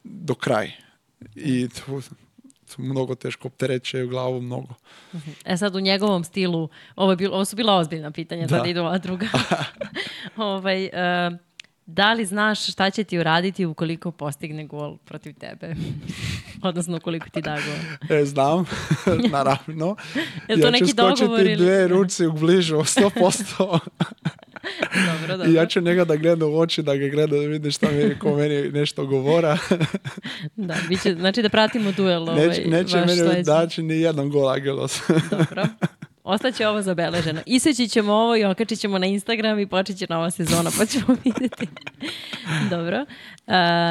S2: do kraja. I to, mnogo teško opterećuje glavu, mnogo.
S1: E sad u njegovom stilu, ovo, je bilo, ovo su bila ozbiljna pitanja, sad
S2: Da.
S1: idu ova druga. <laughs> ovaj, e, da li znaš šta će ti uraditi ukoliko postigne gol protiv tebe? <laughs> Odnosno ukoliko ti da gol.
S2: E, znam, <laughs> naravno.
S1: Je to
S2: ja
S1: neki
S2: ću skočiti
S1: dogovor ili-
S2: dve ruci u bližu, 100%.
S1: Dobro, <laughs> dobro.
S2: I ja ću njega da gledam u oči, da ga gleda, da vidi šta mi, ko meni nešto govora. <laughs>
S1: Da, bit će, znači da pratimo duel ovaj,
S2: neće neće
S1: vaš
S2: meni daći ni jedan gol Angelos. <laughs>
S1: Dobro. Ostaće ovo zabeleženo. Iseći ćemo ovo i okačit ćemo na Instagram i počet će nova sezona, pa ćemo vidjeti. Dobro. E,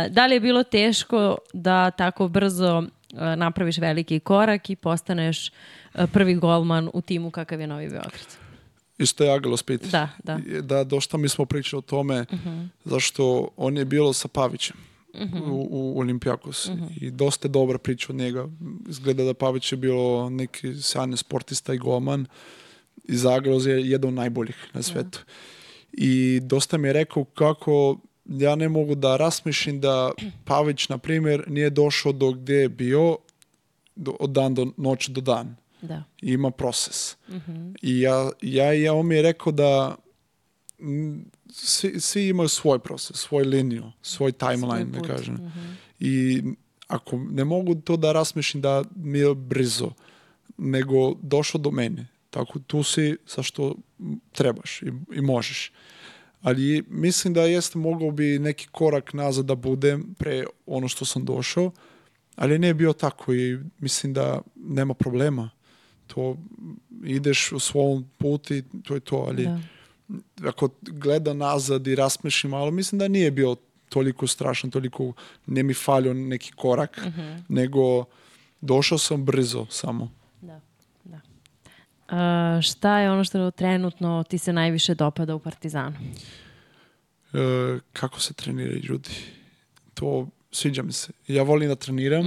S1: da li je bilo teško da tako brzo e, napraviš veliki korak i postaneš e, prvi golman u timu kakav je Novi Beograd?
S2: Isto je Angelos pit.
S1: Da, da.
S2: Da, dosta mi smo pričali o tome, zašto on je bilo sa Pavićem. U, u Olimpijakos i dosta je dobra priča od njega. Izgleda da Pavić je bilo neki sjajni sportista i golman i Zagros je jedan od najboljih na svetu. I dosta mi je rekao kako ja ne mogu da rasmišljim da Pavić, na primjer, nije došao do gdje je bio do, od dan do noć do dan.
S1: Da.
S2: Ima proces. I ja, ja, ja on mi je rekao da mm, svi, svi imaju svoj proces, svoj liniju, svoj timeline, da
S1: put.
S2: kažem. I ako ne mogu to da rasmišljam da mi je brzo, nego došlo do mene. Tako tu si zašto trebaš i, i možeš. Ali mislim da jeste mogao bi neki korak nazad da budem pre ono što sam došao, ali ne je bio tako i mislim da nema problema. To ideš u svom putu i to je to, ali
S1: Da.
S2: ako gleda nazad i rasmeši malo, mislim da nije bio toliko strašan, toliko ne mi falio neki korak, nego došao sam brzo samo.
S1: Da, da. Uh, šta je ono što trenutno ti se najviše dopada u Partizanu?
S2: E, kako se treniraju ljudi. To sviđa mi se. Ja volim da treniram.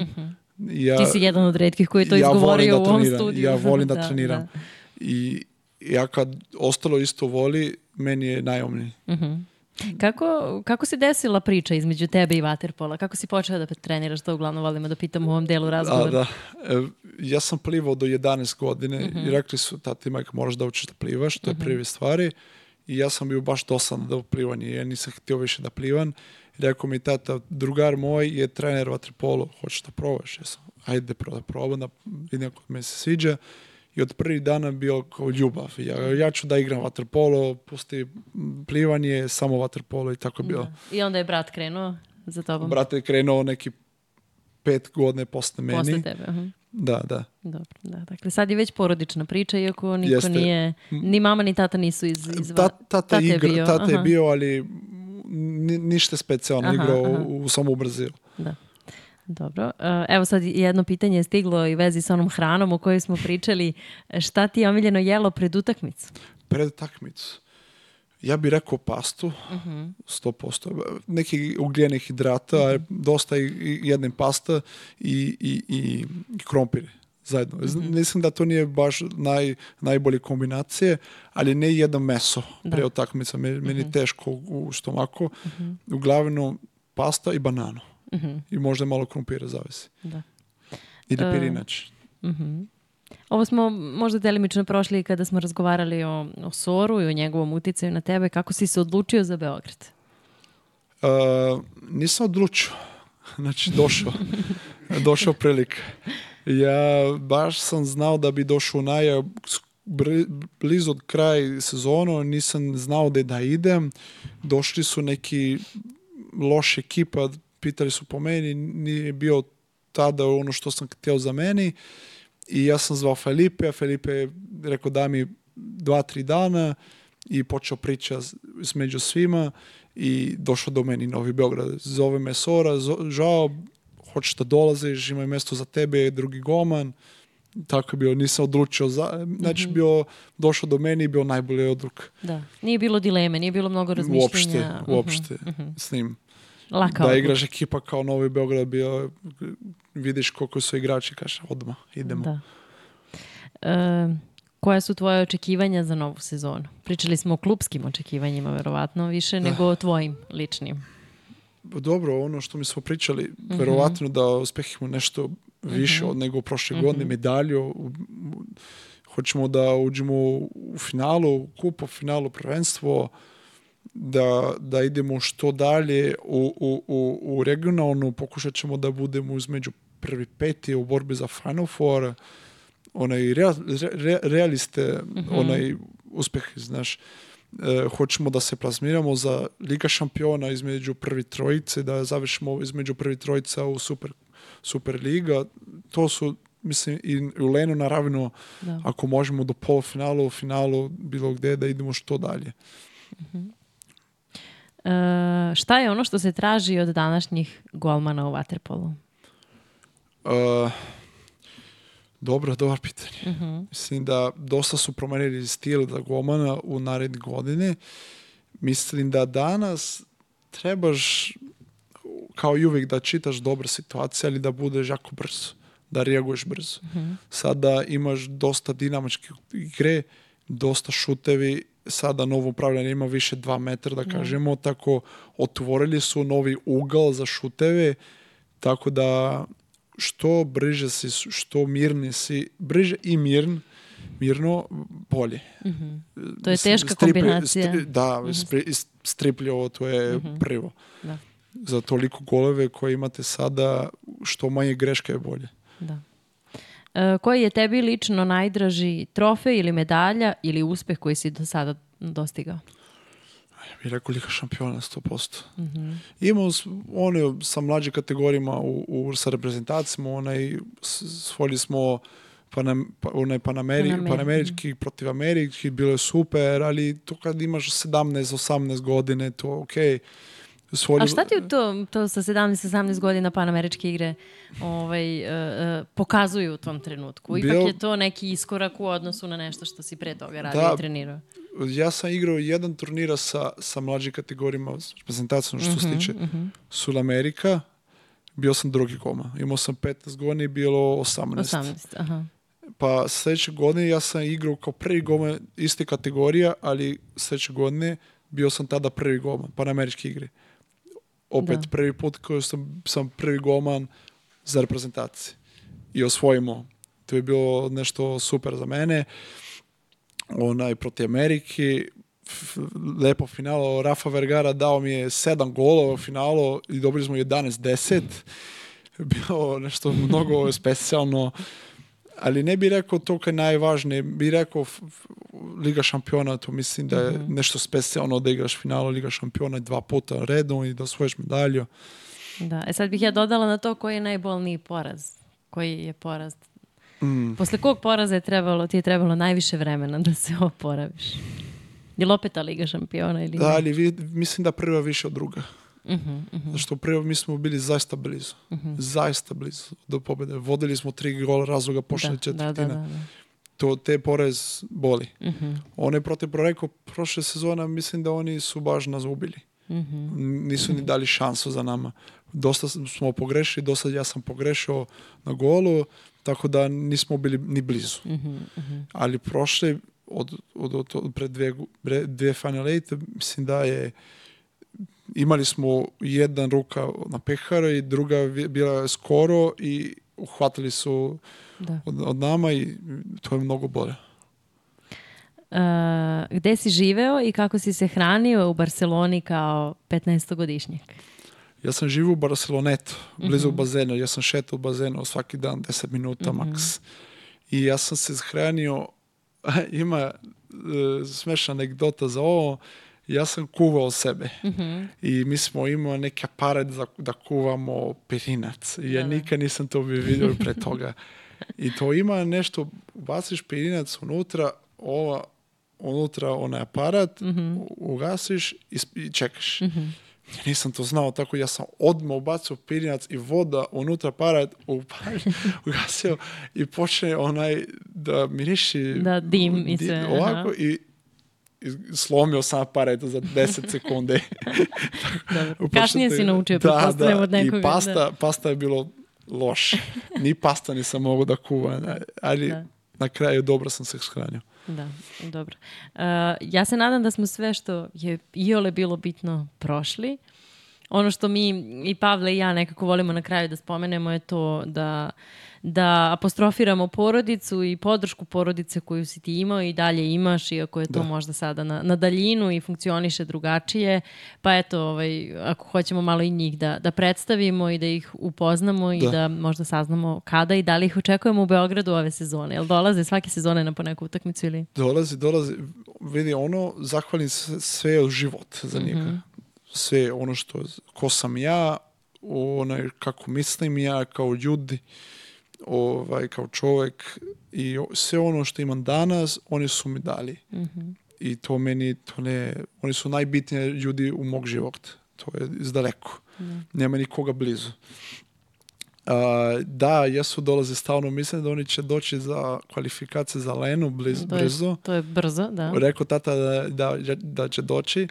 S2: Ja,
S1: Ti si jedan od redkih koji to
S2: ja
S1: izgovorio
S2: da
S1: u ovom studiju.
S2: Ja volim <laughs> da, treniram. I ja kad ostalo isto voli, meni je najomniji.
S1: Mhm. Kako, kako se desila priča između tebe i Waterpola? Kako si počeo da treniraš? To uglavnom volimo da pitam u ovom delu razgovora.
S2: da. E, ja sam plivao do 11 godine
S1: Mhm.
S2: i rekli su tati i majka moraš da učiš da plivaš, to je prvi stvari. I ja sam bio baš dosadan da plivanje, ja nisam htio više da plivam. Rekao mi tata, drugar moj je trener vaterpolo, hoćeš da probaš? Ja sam, ajde da probam, da vidim ako mi se sviđa. I od prvih dana bio kao ljubav. Ja, ja ću da igram vaterpolo, pusti plivanje, samo vaterpolo i tako je bilo.
S1: I onda je brat krenuo za tobom.
S2: Brate je krenuo neki pet godine posle meni.
S1: Posle tebe. aha.
S2: Da, da.
S1: Dobro, da. Dakle, sad je već porodična priča, iako niko
S2: Jeste.
S1: nije, ni mama ni tata nisu iz, iz
S2: Ta, tata,
S1: je
S2: igra,
S1: bio,
S2: tata je bio, ali ništa specijalno
S1: Aha,
S2: igrao
S1: aha.
S2: u, u samo u Brazilu.
S1: Da. Dobro. E, Evo sad jedno pitanje je stiglo i vezi sa onom hranom o kojoj smo pričali. Šta ti je omiljeno jelo pred utakmicu?
S2: Pred takmicu. Ja bih rekao pastu,
S1: Mhm.
S2: 100%. Neki ugljenih hidrata, dosta i, i jedne pasta i, i, i, i krompir zajedno.
S1: Mhm.
S2: Mislim da to nije baš naj, najbolje kombinacije, ali ne jedno meso pre
S1: Da.
S2: utakmica. Me- Meni
S1: Mhm.
S2: teško u stomaku. Uglavnom pasta i bananu.
S1: Mhm,
S2: I možda malo krompira, zavisi.
S1: Da.
S2: Ili
S1: E,
S2: pirinač.
S1: Mhm. Ovo smo možda delimično prošli kada smo razgovarali o, o Soru i o njegovom uticaju na tebe. Kako si se odlučio za Beograd?
S2: Uh, nisam odlučio. <laughs> Znači, došao. <laughs> došao prilika. Ja baš sam znao da bi došao na blizu od kraj sezonu, nisam znao da da idem. Došli su neki loš ekipa, pitali su po meni, nije bio tada ono što sam htio za meni. I ja sam zvao Felipe, a Felipe je rekao da mi dva, tri dana i počeo priča s- među svima i došao do meni Novi Beograd. Zove me Sora, žao, hoćeš da dolaziš, ima mjesto za tebe, drugi goman. Tako je bilo, nisam odlučio. Za, znači, bio, došao do meni i bio najbolji odluk.
S1: Da. Nije bilo dileme, nije bilo mnogo razmišljenja.
S2: Uopšte,
S1: Mhm,
S2: uopšte
S1: mhm.
S2: s njim.
S1: Laka
S2: da igraš ekipa kao Novi Beograd, bio, vidiš koliko su igrači, kaže, odmah, idemo.
S1: Da. E, koja su tvoje očekivanja za novu sezonu? Pričali smo o klubskim očekivanjima, verovatno, više nego o tvojim ličnim.
S2: Dobro, ono što mi smo pričali,
S1: Mhm.
S2: verovatno da uspehimo nešto više od nego prošle
S1: Mhm.
S2: godine, medalju. Hoćemo da uđemo u finalu, kupu, finalu, prvenstvo, da, da idemo što dalje u, u, u, u regionalnu, pokušat ćemo da budemo između prvi peti u borbi za Final Four, onaj real, re, realiste, onaj uspeh, znaš, e, hoćemo da se plazmiramo za Liga šampiona između prvi trojice, da završimo između prvi trojica u super, super liga. To su, mislim, i u Lenu naravno,
S1: Da.
S2: ako možemo do polufinalu, finalu, bilo gde, da idemo što dalje.
S1: E, šta je ono što se traži od današnjih golmana u Waterpolu?
S2: Uh, dobro, dobro pitanje. Mislim da dosta su promenili stil za golmana u naredne godine. Mislim da danas trebaš kao i uvijek da čitaš dobre situacije, ali da budeš jako brzo, da reaguješ brzo. Sada imaš dosta dinamičke igre, dosta šutevi, sada novo upravljanje ima više dva metra, da kažemo, tako otvorili su novi ugal za šuteve, tako da što briže si, što mirni si, briže i mirn, mirno, bolje.
S1: To je teška
S2: stripe-
S1: kombinacija.
S2: stri- da, spri- stripljovo, to je prvo.
S1: Da.
S2: Za toliko goleve koje imate sada, što manje greške je bolje.
S1: Da. E, koji je tebi lično najdraži trofej ili medalja ili uspeh koji si do sada dostigao?
S2: Ja bih rekao Liga šampiona 100%.
S1: Mhm.
S2: Imao s- one sa mlađim kategorijama u, u, sa reprezentacijama, onaj, s- osvojili smo Panam, pa, onaj Panameri,
S1: Panameri,
S2: Panamerički protiv Američki, bilo je super, ali to kad imaš 17-18 godine, to ok. Svoj...
S1: A šta ti to, to sa 17-18 godina panameričke igre ovaj, uh, uh, pokazuju u tom trenutku? Ipak
S2: Bio-
S1: je to neki iskorak u odnosu na nešto što si pre toga radio
S2: Da.
S1: i trenirao.
S2: Ja sam igrao jedan turnira sa, sa mlađim kategorijama, s reprezentacijom što se tiče Sul Amerika. Bio sam drugi goma. Imao sam 15 godina i bilo 18.
S1: 18, aha.
S2: Pa sljedeće godine ja sam igrao kao prvi goma iste kategorija, ali sljedeće godine bio sam tada prvi goman, panameričke igre. Opet
S1: Da.
S2: prvi put koji sam, sam prvi goman za reprezentaciju. I osvojimo. To je bilo nešto super za mene. Onaj proti Ameriki. F- Lepo finalo. Rafa Vergara dao mi je sedam golova u finalu i dobili smo 11-10. <laughs> Bilo nešto mnogo specijalno. Ali ne bi rekao to kao najvažnije. Bi rekao Liga šampiona, to mislim da je nešto specijalno da igraš finalu Liga šampiona dva puta redom i da osvojiš medalju.
S1: Da. E sad bih ja dodala na to koji je najbolniji poraz. Koji je poraz?
S2: Mm.
S1: Posle kog poraza je trebalo, ti je trebalo najviše vremena da se oporaviš? Je li opet ta Liga šampiona ili
S2: Da, ali vi, mislim da prva više od druga.
S1: Mhm, mhm.
S2: Zašto prvo mi smo bili zaista blizu. Zaista blizu do pobjede. Vodili smo tri gola razloga pošle
S1: da, da,
S2: četvrtine.
S1: da, da, da.
S2: To, te porez boli.
S1: Mhm,
S2: One protiv Proreko prošle sezona mislim da oni su baš nas ubili.
S1: mhm.
S2: N- Nisu ni dali šansu za nama. Dosta smo pogrešili, dosta ja sam pogrešio na golu, tako da nismo bili ni blizu.
S1: Mhm, mhm.
S2: Ali prošle, od, od, od, od pred dvije, gu- bre- dvije Final Eight, mislim da je imali smo jedan ruka na peharu i druga bila skoro i uhvatili su
S1: Da.
S2: od, od nama i to je mnogo bolje.
S1: Uh, gde si živeo i kako si se hranio u Barceloni kao 15-godišnjak?
S2: Ja sam živio u Barcelonetu, blizu bazena. Ja sam šetao u bazenu svaki dan 10 minuta maks. I ja sam se hranio, <laughs> ima e, smešna anegdota za ovo, ja sam kuvao sebe. I mi smo imali neki aparat za, da kuvamo perinac. I ja
S1: Da, da.
S2: nikad nisam to bi vidio pre toga. I to ima nešto, baciš perinac unutra, ova, unutra onaj aparat, u- ugasiš i, i čekaš. Ja nisam to znao, tako ja sam odmah ubacio pirinac i voda unutra upalio, <laughs> ugasio i počne onaj da miriši
S1: Da, dim i sve, aha.
S2: ovako i, i slomio sam aparat za 10 sekunde. <laughs>
S1: Dobro. Kasnije si naučio,
S2: da, da,
S1: od nekoga.
S2: I pasta, pasta je bilo loše. <laughs> Ni pasta nisam mogao da kuvam, ali
S1: Da.
S2: na kraju dobro sam se shranio.
S1: Da, dobro. Uh, ja se nadam da smo sve što je iole bilo bitno prošli. Ono što mi i Pavle i ja nekako volimo na kraju da spomenemo je to da, da apostrofiramo porodicu i podršku porodice koju si ti imao i dalje imaš, iako je to možda sada na, na daljinu i funkcioniše drugačije. Pa eto, ovaj, ako hoćemo malo i njih da, da predstavimo i da ih upoznamo i
S2: Da.
S1: da možda saznamo kada i da li ih očekujemo u Beogradu ove sezone. Jel dolaze svake sezone na po neku utakmicu ili...
S2: Dolazi, dolazi, vidi ono, zahvalim se sve život za njega. Sve ono što, ko sam ja, onaj, kako mislim ja kao ljudi, ovaj, kao čovjek i sve ono što imam danas, oni su mi dali. I to meni, to ne, oni su najbitniji ljudi u mog života. To je izdaleko. Nema nikoga blizu. A, da, jesu dolaze stalno, mislim da oni će doći za kvalifikacije za Lenu bliz,
S1: To je,
S2: brzo.
S1: to je brzo, da.
S2: Rekao tata da, da, da će doći,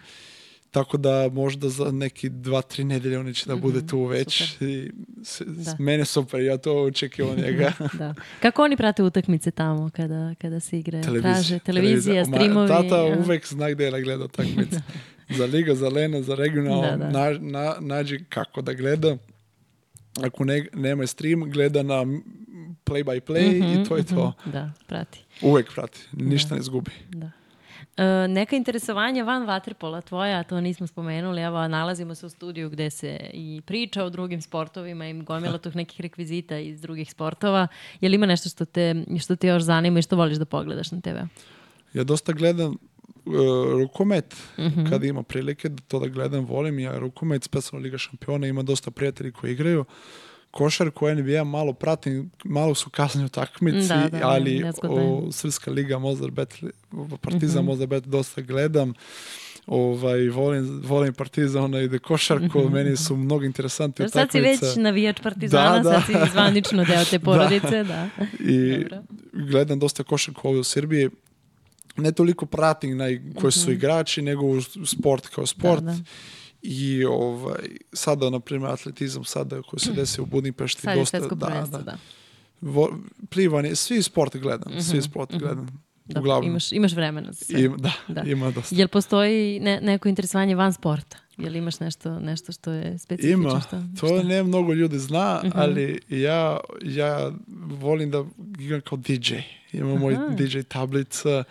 S2: tako da možda za neki dva, tri nedelje oni će da bude tu već. I s, s-
S1: Da.
S2: mene super, ja to očekio njega. <laughs>
S1: da. Kako oni prate utakmice tamo kada, kada se igre? Traže televizija,
S2: Ma,
S1: streamovi?
S2: Tata
S1: aha.
S2: uvek zna gde da gleda utakmice. <laughs> za Liga, za Lena, za regionalno,
S1: Da, da.
S2: na, na, nađi kako da gleda. Ako ne, nema stream, gleda na play by play i to je to.
S1: Da, prati.
S2: Uvek prati, ništa ne izgubi.
S1: Da. E, neka interesovanja van vaterpola tvoja, to nismo spomenuli, evo nalazimo se u studiju gde se i priča o drugim sportovima i gomila tih nekih rekvizita iz drugih sportova. Je li ima nešto što te, što te još zanima i što voliš da pogledaš na TV?
S2: Ja dosta gledam uh, rukomet
S1: Mhm.
S2: kad ima prilike da to da gledam, volim ja rukomet, specijalno Liga šampiona, ima dosta prijatelji koji igraju. Košar koja NBA malo pratim, malo su kasnije utakmici,
S1: Da, da,
S2: ali
S1: nezgodno je. Mhm.
S2: o, Srpska liga Mozart Bet, Partizan Mozart Bet dosta gledam. ovaj, volim, volim Partizan i da košarku, meni su mnogo interesantne
S1: Sad si
S2: utakmice.
S1: već navijač Partizana,
S2: Da, da.
S1: sad si zvanično deo te <laughs> porodice, da. <laughs>
S2: I
S1: Dobro.
S2: gledam dosta košarku ovdje u Srbiji. Ne toliko pratim naj, koji su igrači, nego u sport kao sport.
S1: Mhm. Da, da.
S2: I ovaj, sada, na primjer, atletizam sada koji se desi u Budimpešti.
S1: Sad je
S2: dosta,
S1: svetsko
S2: da,
S1: prvenstvo,
S2: da.
S1: da.
S2: Vo- plivanje, svi sport gledam, svi sport gledam.
S1: Da,
S2: Uglavnom.
S1: imaš, imaš vremena za sve.
S2: Ima, da,
S1: Da.
S2: ima dosta.
S1: Jel postoji ne, neko interesovanje van sporta? Jel imaš nešto, nešto što je specifično?
S2: Ima,
S1: Što,
S2: to
S1: šta?
S2: ne mnogo ljudi zna,
S1: Mhm.
S2: ali ja, ja volim da igram kao DJ. Imam moj. DJ tablica,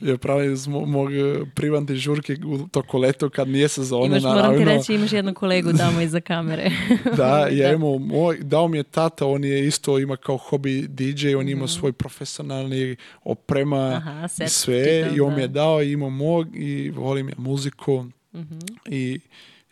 S2: ja pravim iz mo- mog eh, privatne žurke u toko leto kad nije sezona,
S1: Imaš, moram
S2: naravno.
S1: ti reći, imaš jednu kolegu tamo iza kamere. <laughs>
S2: Da, ja
S1: Da.
S2: imao moj, dao mi je tata, on je isto ima kao hobi DJ, on ima svoj profesionalni oprema
S1: Mhm. Aha, set
S2: sve i on
S1: da.
S2: mi je dao i imao mog i volim ja muziku
S1: Mhm.
S2: i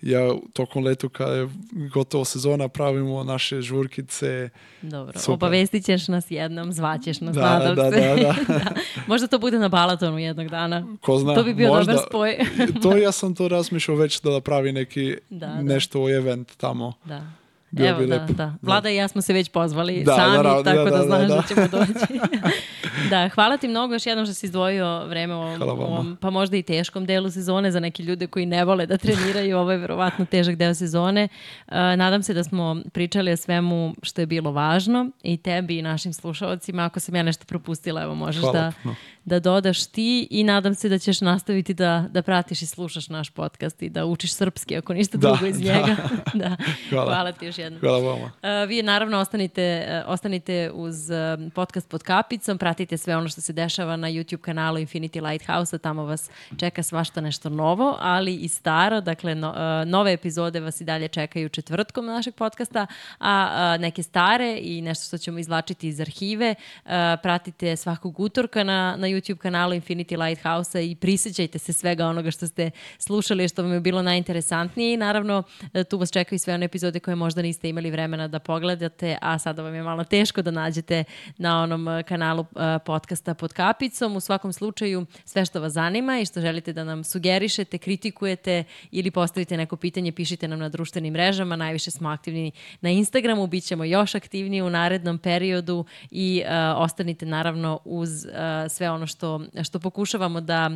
S2: ja tokom letu kada je gotovo sezona pravimo naše žurkice.
S1: Dobro,
S2: Super.
S1: obavestit ćeš nas jednom, zvaćeš nas,
S2: Da,
S1: nadam
S2: da,
S1: se.
S2: da, <laughs> da.
S1: Možda to bude na Balatonu jednog dana.
S2: Ko zna,
S1: to bi bio
S2: možda,
S1: dobar spoj. <laughs>
S2: to ja sam to razmišljao već da pravi neki
S1: Da, da.
S2: nešto event tamo.
S1: Da.
S2: Bilo
S1: Evo,
S2: bi
S1: da,
S2: lepo.
S1: da. Vlada i ja smo se već pozvali
S2: Da,
S1: sami,
S2: naravno,
S1: tako
S2: da,
S1: da,
S2: da,
S1: znaš da,
S2: da.
S1: ćemo doći. <laughs> da, hvala ti mnogo još jednom što si izdvojio vreme u ovom, ovom, pa možda i teškom delu sezone za neke ljude koji ne vole da treniraju. Ovo je verovatno težak deo sezone. Uh, nadam se da smo pričali o svemu što je bilo važno i tebi i našim slušalcima. Ako sam ja nešto propustila, evo možeš
S2: Hvala
S1: da,
S2: puno.
S1: Da dodaš ti i nadam se da ćeš nastaviti da, da pratiš i slušaš naš podcast i da učiš srpski ako ništa
S2: Da,
S1: drugo iz
S2: da.
S1: njega. <laughs> da.
S2: Hvala.
S1: Hvala ti još jednom.
S2: Hvala vama.
S1: Uh, vi naravno ostanite, uh, ostanite uz uh, podcast pod kapicom, pratite sve ono što se dešava na YouTube kanalu Infinity Lighthouse, tamo vas čeka svašta nešto novo, ali i staro, dakle no, uh, nove epizode vas i dalje čekaju četvrtkom našeg podcasta, a uh, neke stare i nešto što ćemo izvlačiti iz arhive, uh, pratite svakog utorka na, na YouTube kanalu Infinity Lighthouse i prisjećajte se svega onoga što ste slušali, što vam je bilo najinteresantnije i naravno e, tu vas čekaju sve one epizode koje možda niste imali vremena da pogledate, a sada vam je malo teško da nađete na onom e, kanalu e, podcasta pod kapicom. U svakom slučaju sve što vas zanima i što želite da nam sugerišete, kritikujete ili postavite neko pitanje, pišite nam na društvenim mrežama. Najviše smo aktivni na Instagramu, bit ćemo još aktivniji u narednom periodu i e, ostanite naravno uz e, sve ono ono što, što pokušavamo da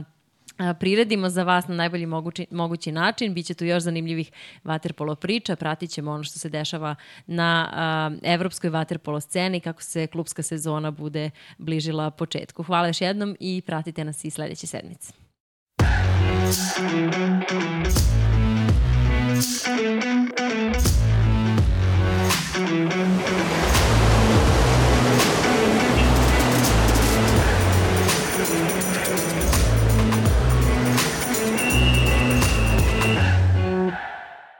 S1: priredimo za vas na najbolji mogući, mogući način. Biće tu još zanimljivih vaterpolo priča, pratit ćemo ono što se dešava na a, evropskoj vaterpolo sceni, kako se klubska sezona bude bližila početku. Hvala još jednom i pratite nas i sledeće sedmice. Thank you.